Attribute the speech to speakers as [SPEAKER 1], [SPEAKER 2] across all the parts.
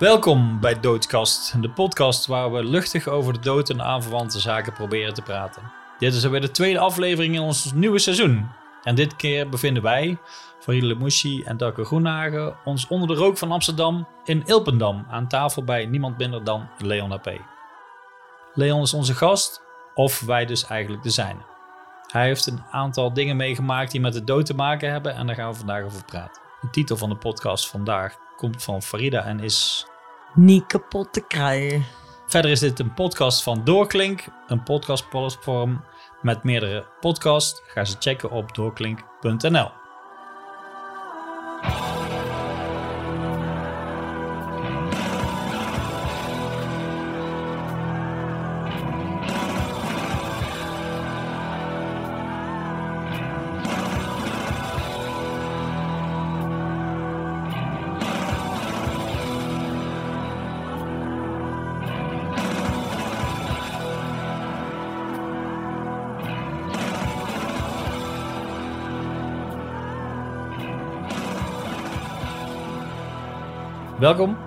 [SPEAKER 1] Welkom bij Doodkast, de podcast waar we luchtig over de dood en aanverwante zaken proberen te praten. Dit is alweer de tweede aflevering in ons nieuwe seizoen. En dit keer bevinden wij, Farile Mouchi en Dakke Groenhagen, ons onder de rook van Amsterdam in Ilpendam aan tafel bij niemand minder dan Leon AP. Leon is onze gast, of wij dus eigenlijk de zijne. Hij heeft een aantal dingen meegemaakt die met de dood te maken hebben en daar gaan we vandaag over praten. De titel van de podcast vandaag komt van Farida en is
[SPEAKER 2] niet kapot te krijgen.
[SPEAKER 1] Verder is dit een podcast van Doorklink, een podcastplatform met meerdere podcasts. Ga ze checken op doorklink.nl.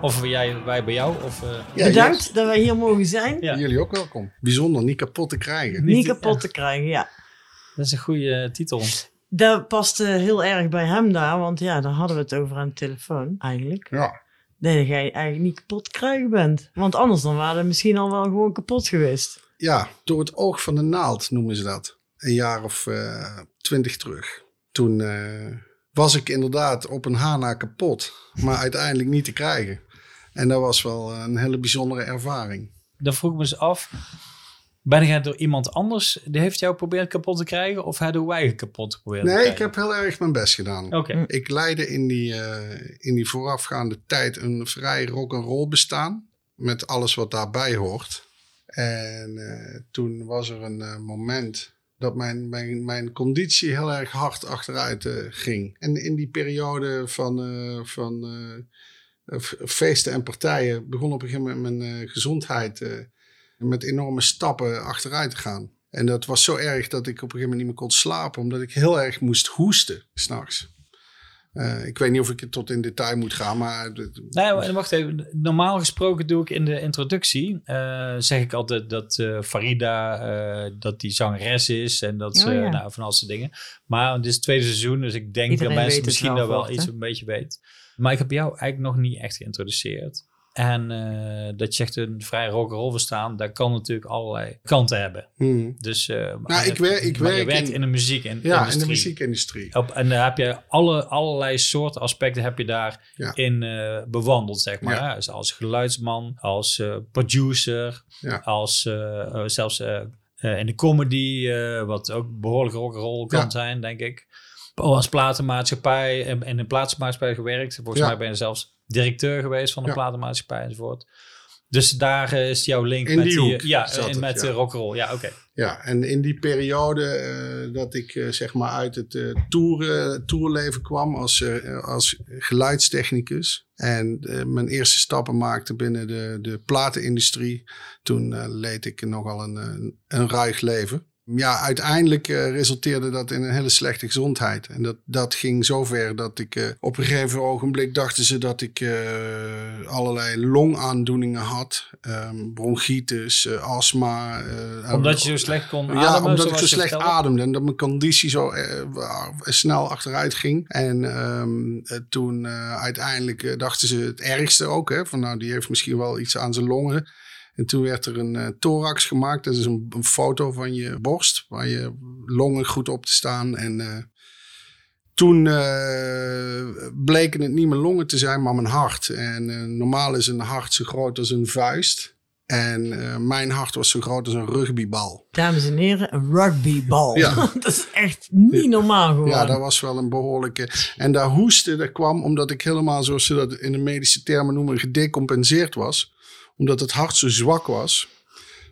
[SPEAKER 1] of jij, wij bij jou. Of, uh...
[SPEAKER 2] ja, Bedankt dat wij hier mogen zijn.
[SPEAKER 3] Ja. Jullie ook welkom. Bijzonder, niet kapot te krijgen.
[SPEAKER 2] Niet, kapot te krijgen, ja.
[SPEAKER 1] Dat is een goede eh, titel.
[SPEAKER 2] Dat past uh, heel erg bij hem daar, want ja, daar hadden we het over aan de telefoon eigenlijk.
[SPEAKER 3] Ja.
[SPEAKER 2] Nee, dat jij eigenlijk niet kapot te krijgen bent. Want anders dan waren we misschien al wel gewoon kapot geweest.
[SPEAKER 3] Ja, door het oog van de naald noemen ze dat. Een jaar of twintig terug. Toen was ik inderdaad op een hana kapot, maar uiteindelijk niet te krijgen. En dat was wel een hele bijzondere ervaring.
[SPEAKER 1] Dan vroeg ik me eens af, ben jij door iemand anders, die heeft jou geprobeerd kapot te krijgen of hebben wij kapot geprobeerd
[SPEAKER 3] nee, ik heb heel erg mijn best gedaan.
[SPEAKER 1] Oké.
[SPEAKER 3] Ik leidde in die, uh, in die voorafgaande tijd een vrij rock'n'roll bestaan, met alles wat daarbij hoort. En uh, toen was er een uh, moment dat mijn, mijn, mijn conditie heel erg hard achteruit uh, ging. En in die periode van, uh, van uh, feesten en partijen begon op een gegeven moment mijn gezondheid met enorme stappen achteruit te gaan. En dat was zo erg dat ik op een gegeven moment niet meer kon slapen, omdat ik heel erg moest hoesten s'nachts. Uh, ik weet niet of ik het tot in detail moet gaan, maar...
[SPEAKER 1] Nee, wacht even. Normaal gesproken doe ik in de introductie... Uh, zeg ik altijd dat uh, Farida, dat die zangeres is... en dat ze, oh, ja. nou, van al die dingen. Maar het is het tweede seizoen, dus ik denk
[SPEAKER 2] Iedereen
[SPEAKER 1] dat mensen misschien
[SPEAKER 2] wel
[SPEAKER 1] daar wel
[SPEAKER 2] voort,
[SPEAKER 1] iets een beetje weet. Maar ik heb jou eigenlijk nog niet echt geïntroduceerd. En uh, dat je echt een vrij rock'n'roll verstaan, dat kan natuurlijk allerlei kanten hebben.
[SPEAKER 3] Hmm.
[SPEAKER 1] Dus uh,
[SPEAKER 3] nou, ik, wer, ik werk
[SPEAKER 1] je werkt
[SPEAKER 3] in,
[SPEAKER 1] in, de muziekindustrie.
[SPEAKER 3] Ja, in de muziekindustrie.
[SPEAKER 1] Op, en daar heb je alle, allerlei soorten aspecten heb je daarin
[SPEAKER 3] Ja.
[SPEAKER 1] in uh, bewandeld, zeg maar.
[SPEAKER 3] Ja.
[SPEAKER 1] Dus als geluidsman, als producer,
[SPEAKER 3] Ja.
[SPEAKER 1] als zelfs in de comedy, wat ook behoorlijk rock'n'roll kan zijn, denk ik. Als platenmaatschappij en in een platenmaatschappij gewerkt. Volgens
[SPEAKER 3] Ja.
[SPEAKER 1] mij ben je zelfs directeur geweest van een
[SPEAKER 3] Ja.
[SPEAKER 1] platenmaatschappij enzovoort. Dus daar eh, is jouw link
[SPEAKER 3] In
[SPEAKER 1] met
[SPEAKER 3] die
[SPEAKER 1] ja, en
[SPEAKER 3] het,
[SPEAKER 1] met
[SPEAKER 3] ja.
[SPEAKER 1] eh, rock'n'roll. Ja, oké.
[SPEAKER 3] Ja, en in die periode eh, dat ik zeg maar uit het tour, tourleven kwam als, als geluidstechnicus en mijn eerste stappen maakte binnen de, de platenindustrie, toen leed ik nogal een, een, een ruig leven. Ja, uiteindelijk eh, resulteerde dat in een hele slechte gezondheid. En dat, dat ging zover dat ik eh, op een gegeven ogenblik dachten ze dat ik eh, allerlei longaandoeningen had. Ehm, bronchitis, astma.
[SPEAKER 1] Omdat je zo slecht kon ademen.
[SPEAKER 3] ja, omdat ik zo slecht
[SPEAKER 1] vertelde?
[SPEAKER 3] ademde en dat mijn conditie zo snel achteruit ging. En ehm, eh, toen uiteindelijk dachten ze het ergste ook. Hè, van nou, die heeft misschien wel iets aan zijn longen. En toen werd er een eh, thorax gemaakt. Dat is een, een foto van je borst, waar je longen goed op te staan. En eh, toen eh, bleken het niet mijn longen te zijn, maar mijn hart. En normaal is een hart zo groot als een vuist. En mijn hart was zo groot als een rugbybal.
[SPEAKER 2] Dames en heren, een rugbybal.
[SPEAKER 3] Ja.
[SPEAKER 2] dat is echt niet normaal gewoon.
[SPEAKER 3] Ja, dat was wel een behoorlijke. En daar hoesten, dat kwam omdat ik helemaal, zoals ze dat in de medische termen noemen, gedecompenseerd was. Omdat het hart zo zwak was.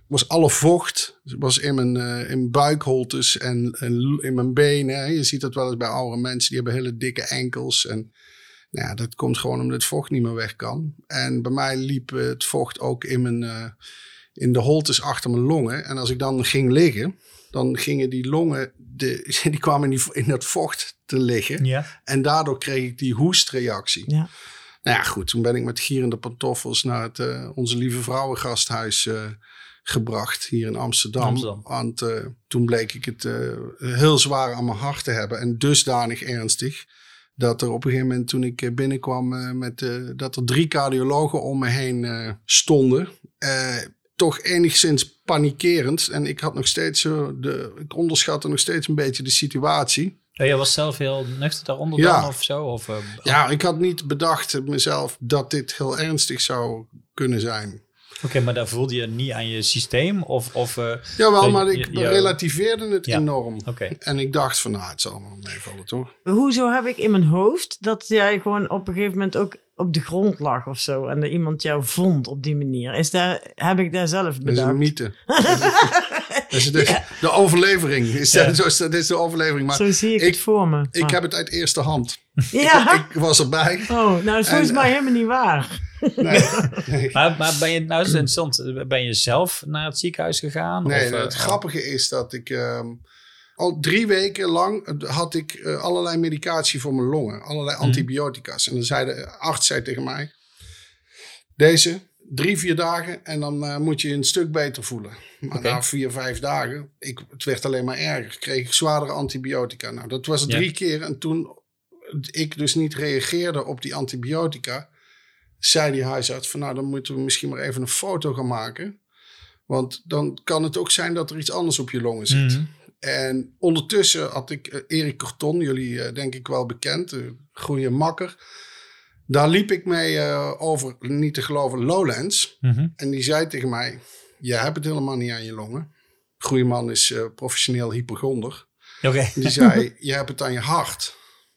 [SPEAKER 3] Was alle vocht was in mijn, eh, in buikholtes en, en in mijn benen. Je ziet dat wel eens bij oude mensen, die hebben hele dikke enkels. En nou ja, dat komt gewoon omdat het vocht niet meer weg kan. En bij mij liep het vocht ook in, mijn, eh, in de holtes achter mijn longen. En als ik dan ging liggen, dan gingen die longen, de, die kwamen in, die, in dat vocht te liggen.
[SPEAKER 1] Ja.
[SPEAKER 3] En daardoor kreeg ik die hoestreactie.
[SPEAKER 2] Ja.
[SPEAKER 3] Nou ja, goed. Toen ben ik met gierende pantoffels naar het eh, Onze Lieve Vrouwengasthuis eh gebracht hier in Amsterdam.
[SPEAKER 1] Amsterdam.
[SPEAKER 3] Want eh, toen bleek ik het heel zwaar aan mijn hart te hebben. En dusdanig ernstig. Dat er op een gegeven moment toen ik binnenkwam met dat er drie cardiologen om me heen stonden. toch enigszins panikerend. En ik had nog steeds de, ik onderschatte nog steeds een beetje de situatie.
[SPEAKER 1] Jij was zelf heel nuchter daaronder
[SPEAKER 3] Ja.
[SPEAKER 1] dan of zo? Of, eh,
[SPEAKER 3] Ja, ik had niet bedacht mezelf dat dit heel ernstig zou kunnen zijn.
[SPEAKER 1] Oké, maar daar voelde je niet aan je systeem? Of, of, eh,
[SPEAKER 3] Jawel,
[SPEAKER 1] je-
[SPEAKER 3] maar ik
[SPEAKER 1] je- je-
[SPEAKER 3] relativeerde het
[SPEAKER 1] Ja.
[SPEAKER 3] enorm.
[SPEAKER 1] Oké.
[SPEAKER 3] En ik dacht van, nou, het zal wel meevallen, toch?
[SPEAKER 2] Hoezo heb ik in mijn hoofd dat jij gewoon op een gegeven moment ook op de grond lag of zo en dat iemand jou vond op die manier? Is daar, heb ik daar zelf
[SPEAKER 3] Dat is
[SPEAKER 2] bedacht?
[SPEAKER 3] een mythe. Dat is de, de overlevering. Is
[SPEAKER 1] Ja.
[SPEAKER 3] dat, zo is dat is de overlevering. Maar
[SPEAKER 2] zo zie ik,
[SPEAKER 3] ik-
[SPEAKER 2] het voor me.
[SPEAKER 3] ik
[SPEAKER 2] Maar-
[SPEAKER 3] heb het uit eerste hand.
[SPEAKER 2] ja.
[SPEAKER 3] Ik was erbij.
[SPEAKER 2] Oh, nou, dat is volgens
[SPEAKER 3] En-
[SPEAKER 2] mij helemaal niet waar.
[SPEAKER 3] Nee, nee.
[SPEAKER 1] Maar, maar ben je, nou is het interessant, ben je zelf naar het ziekenhuis gegaan?
[SPEAKER 3] Nee,
[SPEAKER 1] of, eh,
[SPEAKER 3] het grappige is dat ik ehm, al drie weken lang had ik eh, allerlei medicatie voor mijn longen. Allerlei
[SPEAKER 1] Mhm.
[SPEAKER 3] antibiotica's. En dan zei de arts zei tegen mij, deze drie, vier dagen en dan eh, moet je je een stuk beter voelen. Maar na vier, vijf dagen, ik, het werd alleen maar erger. Kreeg ik zwaardere antibiotica. Nou, dat was
[SPEAKER 1] Ja.
[SPEAKER 3] drie keer. En toen ik dus niet reageerde op die antibiotica, zei die huisarts van nou, dan moeten we misschien maar even een foto gaan maken. Want dan kan het ook zijn dat er iets anders op je longen zit.
[SPEAKER 1] Mhm.
[SPEAKER 3] En ondertussen had ik eh, Erik Corton, jullie eh, denk ik wel bekend, een goede makker. Daar liep ik mee eh, over, niet te geloven, Lowlands.
[SPEAKER 1] Mhm.
[SPEAKER 3] En die zei tegen mij, je hebt het helemaal niet aan je longen. Goeie man is professioneel hypochonder.
[SPEAKER 1] Oké.
[SPEAKER 3] Die zei, je hebt het aan je hart.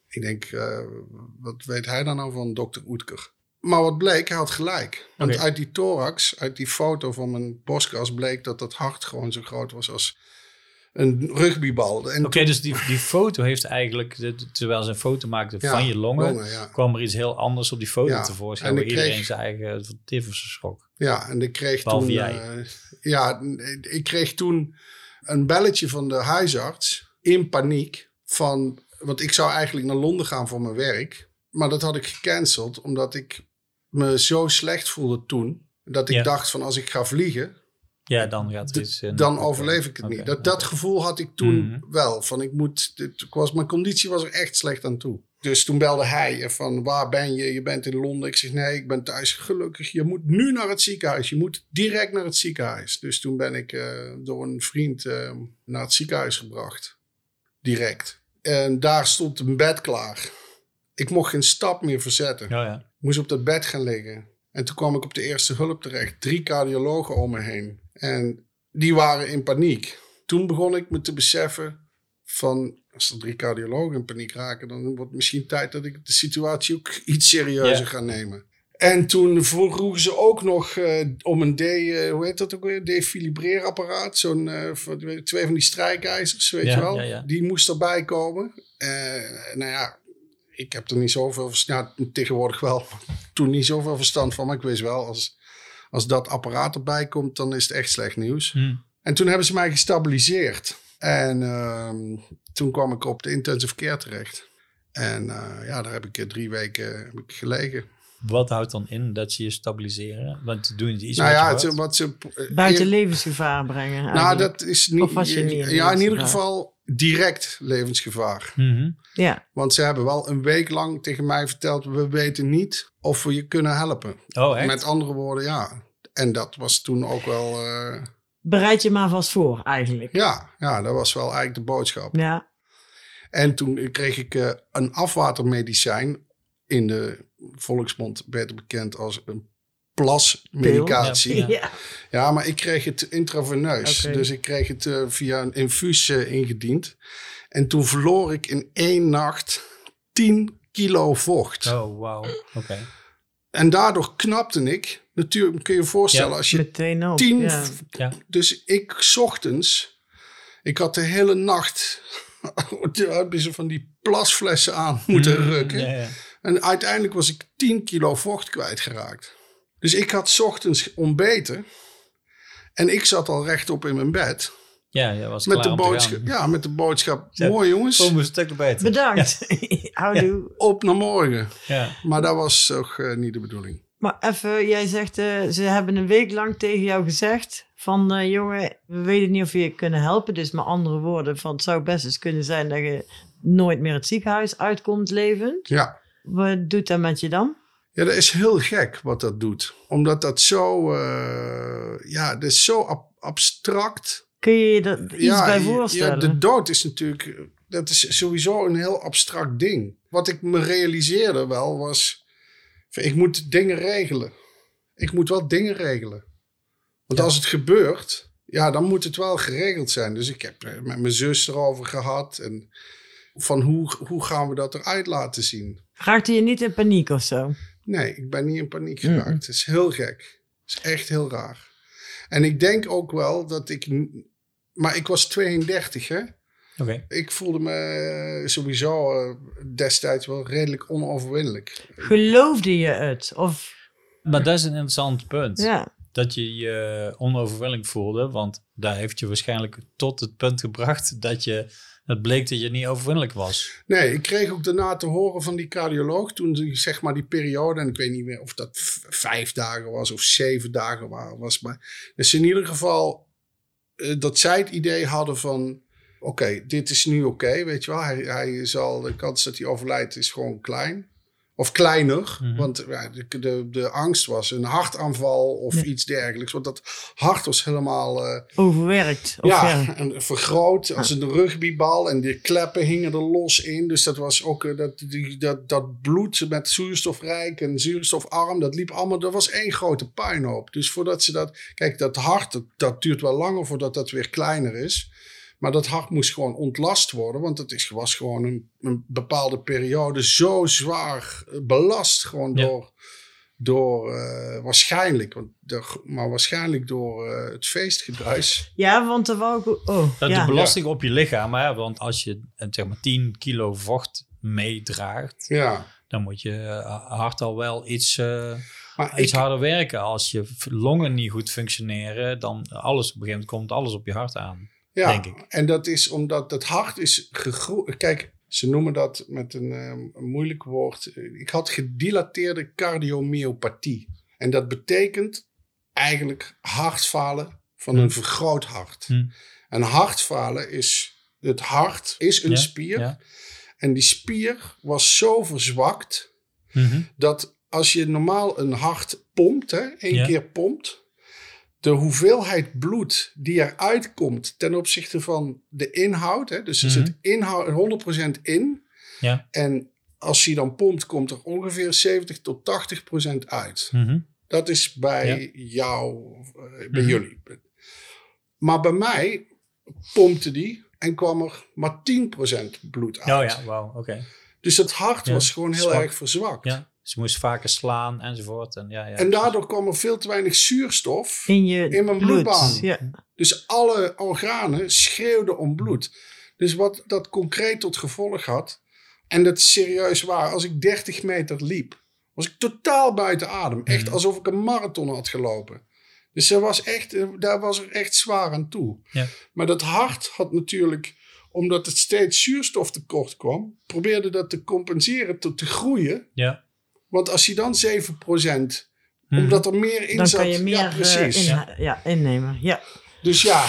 [SPEAKER 3] Ik denk, wat weet hij dan nou van dokter Oetker? Maar wat bleek, hij had gelijk. Want uit die thorax, uit die foto van mijn borstkas... bleek dat dat hart gewoon zo groot was als een rugbybal.
[SPEAKER 1] Oké, dus die, die foto heeft eigenlijk, terwijl ze een foto maakte
[SPEAKER 3] Ja,
[SPEAKER 1] van je longen,
[SPEAKER 3] longen, ja.
[SPEAKER 1] kwam er iets heel anders op die foto
[SPEAKER 3] Ja,
[SPEAKER 1] tevoorschijn.
[SPEAKER 3] en
[SPEAKER 1] Waar iedereen
[SPEAKER 3] kreeg-
[SPEAKER 1] zijn eigen tyfus schrok.
[SPEAKER 3] Ja, en ik kreeg
[SPEAKER 1] Behalve
[SPEAKER 3] toen...
[SPEAKER 1] jij.
[SPEAKER 3] eh, ja, ik kreeg toen een belletje van de huisarts in paniek van... Want ik zou eigenlijk naar Londen gaan voor mijn werk. Maar dat had ik gecanceld omdat ik me zo slecht voelde toen. Dat ik dacht van als ik ga vliegen,
[SPEAKER 1] Ja, dan gaat er iets in.
[SPEAKER 3] dan overleef ik het niet. Dat, dat gevoel had ik toen
[SPEAKER 1] Mhm.
[SPEAKER 3] wel. Van ik moet, dit, ik was, mijn conditie was er echt slecht aan toe. Dus toen belde hij van waar ben je? Je bent in Londen. Ik zeg nee, ik ben thuis. Gelukkig, je moet nu naar het ziekenhuis. Je moet direct naar het ziekenhuis. Dus toen ben ik eh, door een vriend eh, naar het ziekenhuis gebracht. Direct. En daar stond een bed klaar. Ik mocht geen stap meer verzetten.
[SPEAKER 1] Ja, ja.
[SPEAKER 3] Ik moest op dat bed gaan liggen. En toen kwam ik op de eerste hulp terecht. Drie cardiologen om me heen. En die waren in paniek. Toen begon ik me te beseffen van... Als er drie cardiologen in paniek raken... dan wordt het misschien tijd dat ik de situatie ook iets serieuzer ga nemen. En toen vroegen ze ook nog eh, om een D... eh, hoe heet dat ook weer? Defibreerapparaat. Zo'n van- twee van die strijkijzers, weet
[SPEAKER 1] Ja,
[SPEAKER 3] je wel.
[SPEAKER 1] ja, ja.
[SPEAKER 3] Die moest erbij komen. Nou ja, ik heb er niet zoveel verstand... Ja, tegenwoordig wel. Toen niet zoveel verstand van. Maar ik wist wel, als, als dat apparaat erbij komt... dan is het echt slecht nieuws.
[SPEAKER 1] Hm.
[SPEAKER 3] En toen hebben ze mij gestabiliseerd. En ehm, toen kwam ik op de intensive care terecht. En eh, ja, daar heb ik eh, drie weken heb ik gelegen.
[SPEAKER 1] Wat houdt dan in dat ze je stabiliseren? Want doen ze iets
[SPEAKER 3] nou
[SPEAKER 1] met je
[SPEAKER 3] ja, het, wat ze... eh,
[SPEAKER 2] Buiten levensgevaar brengen.
[SPEAKER 3] Nou, dat is niet...
[SPEAKER 2] Of was je niet in
[SPEAKER 3] ja, in ieder geval direct levensgevaar.
[SPEAKER 1] Mhm.
[SPEAKER 2] Ja,
[SPEAKER 3] Want ze hebben wel een week lang tegen mij verteld... we weten niet of we je kunnen helpen.
[SPEAKER 1] Oh, echt?
[SPEAKER 3] Met andere woorden, ja. En dat was toen ook wel... eh,
[SPEAKER 2] bereid je maar vast voor eigenlijk.
[SPEAKER 3] ja, ja, dat was wel eigenlijk de boodschap.
[SPEAKER 2] Ja,
[SPEAKER 3] En toen kreeg ik eh, een afwatermedicijn. In de volksmond beter bekend als een plasmedicatie.
[SPEAKER 1] Ja.
[SPEAKER 3] Ja,
[SPEAKER 2] ja.
[SPEAKER 3] maar ik kreeg het intraveneus. Dus ik kreeg het eh, via een infuus eh, ingediend. En toen verloor ik in één nacht 10 kilo vocht.
[SPEAKER 1] Oh, wauw. Oké.
[SPEAKER 3] En daardoor knapte ik. Natuurlijk kun je je voorstellen
[SPEAKER 1] Ja.
[SPEAKER 3] als je
[SPEAKER 2] meteen op.
[SPEAKER 3] 10
[SPEAKER 2] ja.
[SPEAKER 1] Ja.
[SPEAKER 3] Dus ik, 's ochtends, ik had de hele nacht van die plasflessen aan moeten
[SPEAKER 1] Mm,
[SPEAKER 3] rukken. En uiteindelijk was ik 10 kilo vocht kwijtgeraakt. Dus ik had 's ochtends ontbeten. En ik zat al rechtop in mijn bed.
[SPEAKER 1] Ja, ja was
[SPEAKER 3] Met
[SPEAKER 1] klaar
[SPEAKER 3] de, boodschap, ja, met de boodschap. Mooi jongens,
[SPEAKER 1] Kom een stuk beter.
[SPEAKER 2] Bedankt. Houdoe.
[SPEAKER 3] op naar morgen.
[SPEAKER 1] Ja.
[SPEAKER 3] Maar dat was toch eh, niet de bedoeling.
[SPEAKER 2] Maar even, jij zegt, eh, ze hebben een week lang tegen jou gezegd van, eh, jongen, we weten niet of we je kunnen helpen. Dus met andere woorden, van, het zou best eens kunnen zijn dat je nooit meer het ziekenhuis uitkomt levend.
[SPEAKER 3] Ja.
[SPEAKER 2] Wat doet dat met je dan?
[SPEAKER 3] Ja, dat is heel gek wat dat doet. Omdat dat zo, eh, ja, dat is zo ab- abstract.
[SPEAKER 2] Kun je je iets
[SPEAKER 3] ja,
[SPEAKER 2] bij
[SPEAKER 3] je-
[SPEAKER 2] voorstellen?
[SPEAKER 3] Ja, de dood is natuurlijk, dat is sowieso een heel abstract ding. Wat ik me realiseerde wel was, ik moet dingen regelen. Ik moet wel dingen regelen. Want
[SPEAKER 1] Ja.
[SPEAKER 3] als het gebeurt, ja, dan moet het wel geregeld zijn. Dus ik heb er met mijn zus erover gehad. En van hoe, hoe gaan we dat eruit laten zien?
[SPEAKER 2] Raakte je niet in paniek of zo?
[SPEAKER 3] Nee, ik ben niet in paniek
[SPEAKER 2] Mm.
[SPEAKER 3] geraakt. Het is heel gek. Het is echt heel raar. En ik denk ook wel dat ik... Maar ik was 32, hè?
[SPEAKER 1] Oké.
[SPEAKER 3] Ik voelde me sowieso eh, destijds wel redelijk onoverwinnelijk.
[SPEAKER 2] Geloofde je het? Of,
[SPEAKER 1] Maar dat is een interessant punt.
[SPEAKER 2] ja.
[SPEAKER 1] Dat je je onoverwinning voelde. Want daar heeft je waarschijnlijk tot het punt gebracht dat je... Het bleek dat je niet overwinnelijk was.
[SPEAKER 3] Nee, ik kreeg ook daarna te horen van die cardioloog toen die, zeg maar die periode, en ik weet niet meer of dat vijf dagen was of zeven dagen wa- was, maar dus in ieder geval eh, dat zij het idee hadden van, oké, dit is nu oké, weet je wel, hij, hij zal, de kans dat hij overlijdt is gewoon klein. Of kleiner,
[SPEAKER 1] Mhm.
[SPEAKER 3] want ja, de, de, de angst was een hartaanval of
[SPEAKER 2] Ja.
[SPEAKER 3] iets dergelijks. Want dat hart was helemaal eh,
[SPEAKER 2] Overwerkt. Of ja.
[SPEAKER 3] en vergroot als een rugbybal. En die kleppen hingen er los in. Dus dat was ook eh, dat, die, dat, dat bloed met zuurstofrijk en zuurstofarm. Dat liep allemaal. Dat was één grote puinhoop. Dus voordat ze dat. Kijk, dat hart, dat, dat duurt wel langer voordat dat weer kleiner is. Maar dat hart moest gewoon ontlast worden. Want het is, was gewoon een, een bepaalde periode zo zwaar eh, belast. Gewoon
[SPEAKER 1] Ja.
[SPEAKER 3] door. Door eh, waarschijnlijk, want de- maar waarschijnlijk door eh, het feestgedruis.
[SPEAKER 2] ja, want er wou ik... ook- Oh,
[SPEAKER 1] Dat
[SPEAKER 2] ja.
[SPEAKER 1] De belasting op je lichaam. Hè? Want als je zeg maar 10 kilo vocht meedraagt...
[SPEAKER 3] Ja,
[SPEAKER 1] dan moet je hart al wel iets, eh,
[SPEAKER 3] maar
[SPEAKER 1] iets
[SPEAKER 3] ik,
[SPEAKER 1] harder werken. Als je longen niet goed functioneren... dan alles op een gegeven moment komt alles op je hart aan.
[SPEAKER 3] Ja,
[SPEAKER 1] denk ik.
[SPEAKER 3] en dat is omdat het hart is gegroeid. Kijk, ze noemen dat met een, ehm, een moeilijk woord. Ik had gedilateerde cardiomyopathie. En dat betekent eigenlijk hartfalen van
[SPEAKER 1] Hm.
[SPEAKER 3] een vergroot hart.
[SPEAKER 1] Hm.
[SPEAKER 3] En hartfalen is, het hart is een
[SPEAKER 1] Ja,
[SPEAKER 3] spier.
[SPEAKER 1] Ja.
[SPEAKER 3] En die spier was zo verzwakt
[SPEAKER 1] Mhm.
[SPEAKER 3] dat als je normaal een hart pompt, hè, één
[SPEAKER 1] Ja.
[SPEAKER 3] keer pompt, de hoeveelheid bloed die eruit komt ten opzichte van de inhoud, hè, dus er
[SPEAKER 1] Mhm.
[SPEAKER 3] zit inhoud 100% in,
[SPEAKER 1] Ja.
[SPEAKER 3] en als hij dan pompt, komt er ongeveer 70 tot 80% uit.
[SPEAKER 1] Mhm.
[SPEAKER 3] Dat is bij jou, eh, bij
[SPEAKER 1] Mhm.
[SPEAKER 3] jullie. Maar bij mij pompte die en kwam er maar 10% bloed uit.
[SPEAKER 1] Oh ja, wauw, oké.
[SPEAKER 3] Dus het hart
[SPEAKER 1] Ja,
[SPEAKER 3] was gewoon heel
[SPEAKER 1] zwak.
[SPEAKER 3] erg verzwakt.
[SPEAKER 1] Ja, ze moest vaker slaan enzovoort. En, ja, ja,
[SPEAKER 3] En daardoor kwam er veel te weinig zuurstof.
[SPEAKER 2] In je
[SPEAKER 3] In mijn
[SPEAKER 2] bloed.
[SPEAKER 3] bloedbaan.
[SPEAKER 2] Ja.
[SPEAKER 3] Dus alle organen schreeuwden om bloed. Dus wat dat concreet tot gevolg had, en dat is serieus waar, als ik 30 meter liep, was ik totaal buiten adem. Echt
[SPEAKER 1] Mhm.
[SPEAKER 3] alsof ik een marathon had gelopen. Dus er was echt, daar was er echt zwaar aan toe.
[SPEAKER 1] Ja.
[SPEAKER 3] Maar dat hart had natuurlijk, omdat het steeds zuurstof tekort kwam, probeerde dat te compenseren, te, te groeien.
[SPEAKER 1] ja.
[SPEAKER 3] Want als je dan 7%,
[SPEAKER 1] Mhm.
[SPEAKER 3] omdat er meer in
[SPEAKER 2] Dan
[SPEAKER 3] zat.
[SPEAKER 2] kan je meer
[SPEAKER 3] ja,
[SPEAKER 2] eh,
[SPEAKER 3] precies.
[SPEAKER 2] in, ja, innemen. Ja.
[SPEAKER 3] Dus ja,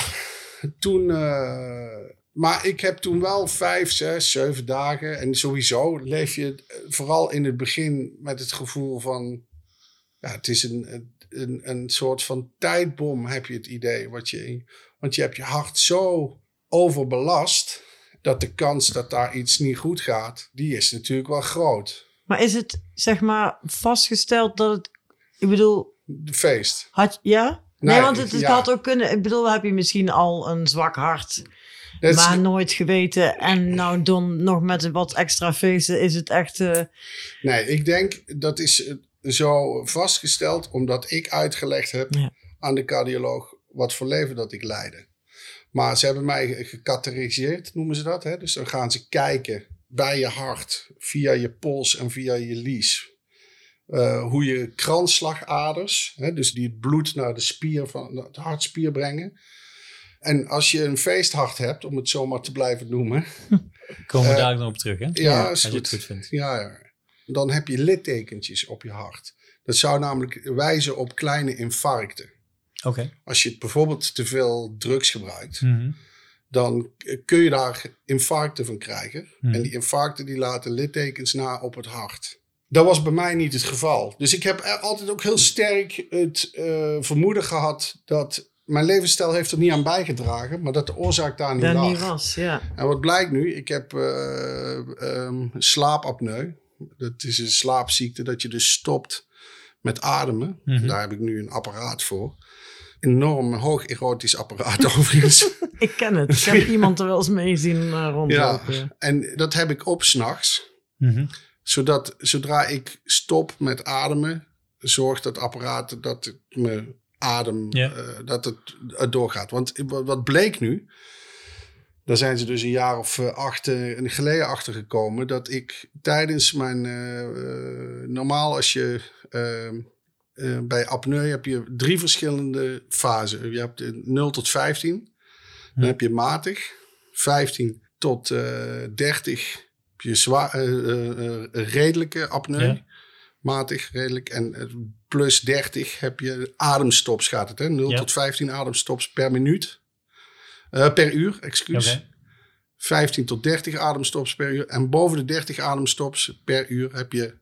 [SPEAKER 3] toen. eh, maar ik heb toen wel vijf, zes, zeven dagen. En sowieso leef je eh, vooral in het begin met het gevoel van. Ja, het is een, een, een soort van tijdbom, heb je het idee. Wat je, want je hebt je hart zo overbelast. Dat de kans dat daar iets niet goed gaat, die is natuurlijk wel groot.
[SPEAKER 2] Maar is het, zeg maar, vastgesteld dat het... Ik bedoel,
[SPEAKER 3] De feest.
[SPEAKER 2] had ja? Nee,
[SPEAKER 3] Nee,
[SPEAKER 2] want het, het
[SPEAKER 3] ja.
[SPEAKER 2] had ook kunnen... Ik bedoel, heb je misschien al een zwak hart,
[SPEAKER 3] is-
[SPEAKER 2] maar nooit geweten. En nou dan nog met wat extra feesten is het echt... eh,
[SPEAKER 3] Nee, ik denk dat is eh, zo vastgesteld omdat ik uitgelegd heb
[SPEAKER 2] Ja.
[SPEAKER 3] aan de cardioloog wat voor leven dat ik leidde. Maar ze hebben mij gecategoriseerd, noemen ze dat. Hè? Dus dan gaan ze kijken bij je hart, via je pols en via je lies. eh, hoe je kransslagaders, hè, dus die het bloed naar de spier van de hartspier brengen. En als je een feesthart hebt, om het zomaar te blijven noemen.
[SPEAKER 1] Komen we
[SPEAKER 3] Eh,
[SPEAKER 1] daar nog op terug, hè?
[SPEAKER 3] Ja,
[SPEAKER 1] als je het goed vindt.
[SPEAKER 3] Ja, dan heb je littekentjes op je hart. Dat zou namelijk wijzen op kleine infarcten.
[SPEAKER 1] Oké.
[SPEAKER 3] Als je bijvoorbeeld te veel drugs gebruikt,
[SPEAKER 1] Mhm.
[SPEAKER 3] Dan kun je daar infarcten van krijgen.
[SPEAKER 1] Mhm.
[SPEAKER 3] En die infarcten die laten littekens na op het hart. Dat was bij mij niet het geval. Dus ik heb altijd ook heel sterk het eh, vermoeden gehad dat mijn levensstijl heeft er niet aan bijgedragen, maar dat de oorzaak daar niet
[SPEAKER 2] Dat
[SPEAKER 3] lag.
[SPEAKER 2] niet was, ja.
[SPEAKER 3] En wat blijkt nu? Ik heb ehm, slaapapneu. Dat is een slaapziekte dat je dus stopt met ademen.
[SPEAKER 1] Mhm.
[SPEAKER 3] Daar heb ik nu een apparaat voor. Enorm hoog erotisch apparaat overigens.
[SPEAKER 2] Ik ken het. Ik heb iemand er wel eens mee zien uh, rondlopen. Ja.
[SPEAKER 3] En dat heb ik op s'nachts.
[SPEAKER 1] Mhm.
[SPEAKER 3] Zodat zodra ik stop met ademen, zorgt dat apparaat dat het me adem,
[SPEAKER 1] Ja.
[SPEAKER 3] eh, dat het, het doorgaat. Want wat bleek nu, daar zijn ze dus een jaar of eh, acht eh, geleden achter gekomen, dat ik tijdens mijn, eh, eh, normaal als je eh, eh, bij apneu heb je drie verschillende fasen. Je hebt de 0 tot 15, dan heb je matig, 15 tot eh 30 heb je zwaar, eh, eh, eh, redelijke apneu.
[SPEAKER 1] Ja.
[SPEAKER 3] Matig, redelijk. En eh, plus 30 heb je ademstops gaat het. Hè? 0
[SPEAKER 1] Ja.
[SPEAKER 3] tot 15 ademstops per minuut. Eh, per uur, excuus.
[SPEAKER 1] Oké.
[SPEAKER 3] 15 tot 30 ademstops per uur. En boven de 30 ademstops per uur heb je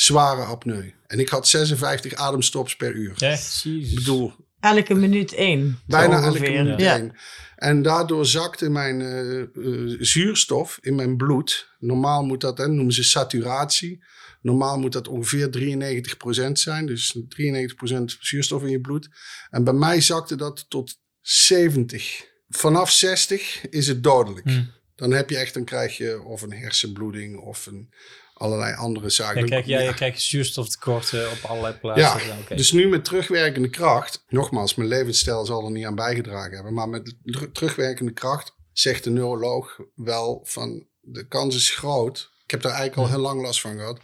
[SPEAKER 3] zware apneu. En ik had 56 ademstops per uur.
[SPEAKER 1] Ja,
[SPEAKER 3] Ik bedoel,
[SPEAKER 2] Elke minuut één.
[SPEAKER 3] bijna elke minuut
[SPEAKER 2] Ja.
[SPEAKER 3] één. En daardoor zakte mijn eh, eh, zuurstof in mijn bloed. Normaal moet dat, hè, noemen ze saturatie. Normaal moet dat ongeveer 93% zijn. Dus 93% zuurstof in je bloed. En bij mij zakte dat tot 70. Vanaf 60 is het dodelijk.
[SPEAKER 1] Hm.
[SPEAKER 3] Dan heb je echt, dan krijg je of een hersenbloeding of een, allerlei andere zaken.
[SPEAKER 1] Ja,
[SPEAKER 3] Dan-
[SPEAKER 1] kijk, ja, krijgt zuurstoftekorten op allerlei plaatsen.
[SPEAKER 3] Ja, dus nu met terugwerkende kracht, nogmaals, mijn levensstijl zal er niet aan bijgedragen hebben, maar met ter- terugwerkende kracht zegt de neuroloog wel van de kans is groot, ik heb daar eigenlijk al heel lang last van gehad,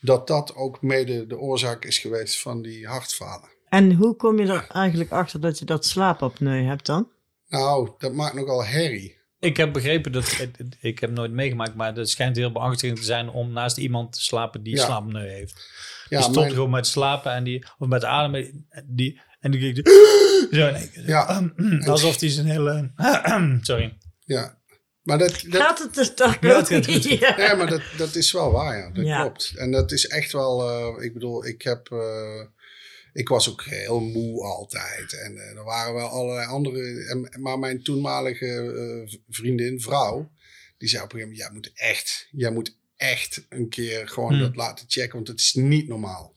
[SPEAKER 3] dat dat ook mede de oorzaak is geweest van die hartfalen.
[SPEAKER 2] En hoe kom je er eigenlijk achter dat je dat slaapapneu hebt dan?
[SPEAKER 3] Nou, dat maakt nogal herrie.
[SPEAKER 1] Ik heb begrepen dat, ik heb nooit meegemaakt, maar het schijnt heel beangstigend te zijn om naast iemand te slapen die
[SPEAKER 3] Ja.
[SPEAKER 1] slaapapneu heeft.
[SPEAKER 3] Ja,
[SPEAKER 1] die stopt
[SPEAKER 3] mijn-
[SPEAKER 1] gewoon met slapen en die, of met ademen, die, en die kijkt zo in één keer.
[SPEAKER 3] Ja.
[SPEAKER 1] Alsof die zijn hele, sorry.
[SPEAKER 3] ja. Maar dat, dat,
[SPEAKER 2] Gaat het dus toch
[SPEAKER 1] Ja,
[SPEAKER 2] niet? Ja.
[SPEAKER 3] Ja, maar dat, dat is wel waar, ja. Dat
[SPEAKER 2] Ja.
[SPEAKER 3] klopt. En dat is echt wel, eh, ik bedoel, ik heb, eh, ik was ook heel moe altijd. En eh, er waren wel allerlei andere, en, maar mijn toenmalige eh, vriendin, vrouw, die zei op een gegeven moment, jij moet echt, jij moet echt een keer gewoon
[SPEAKER 1] Hmm.
[SPEAKER 3] dat laten checken, want het is niet normaal.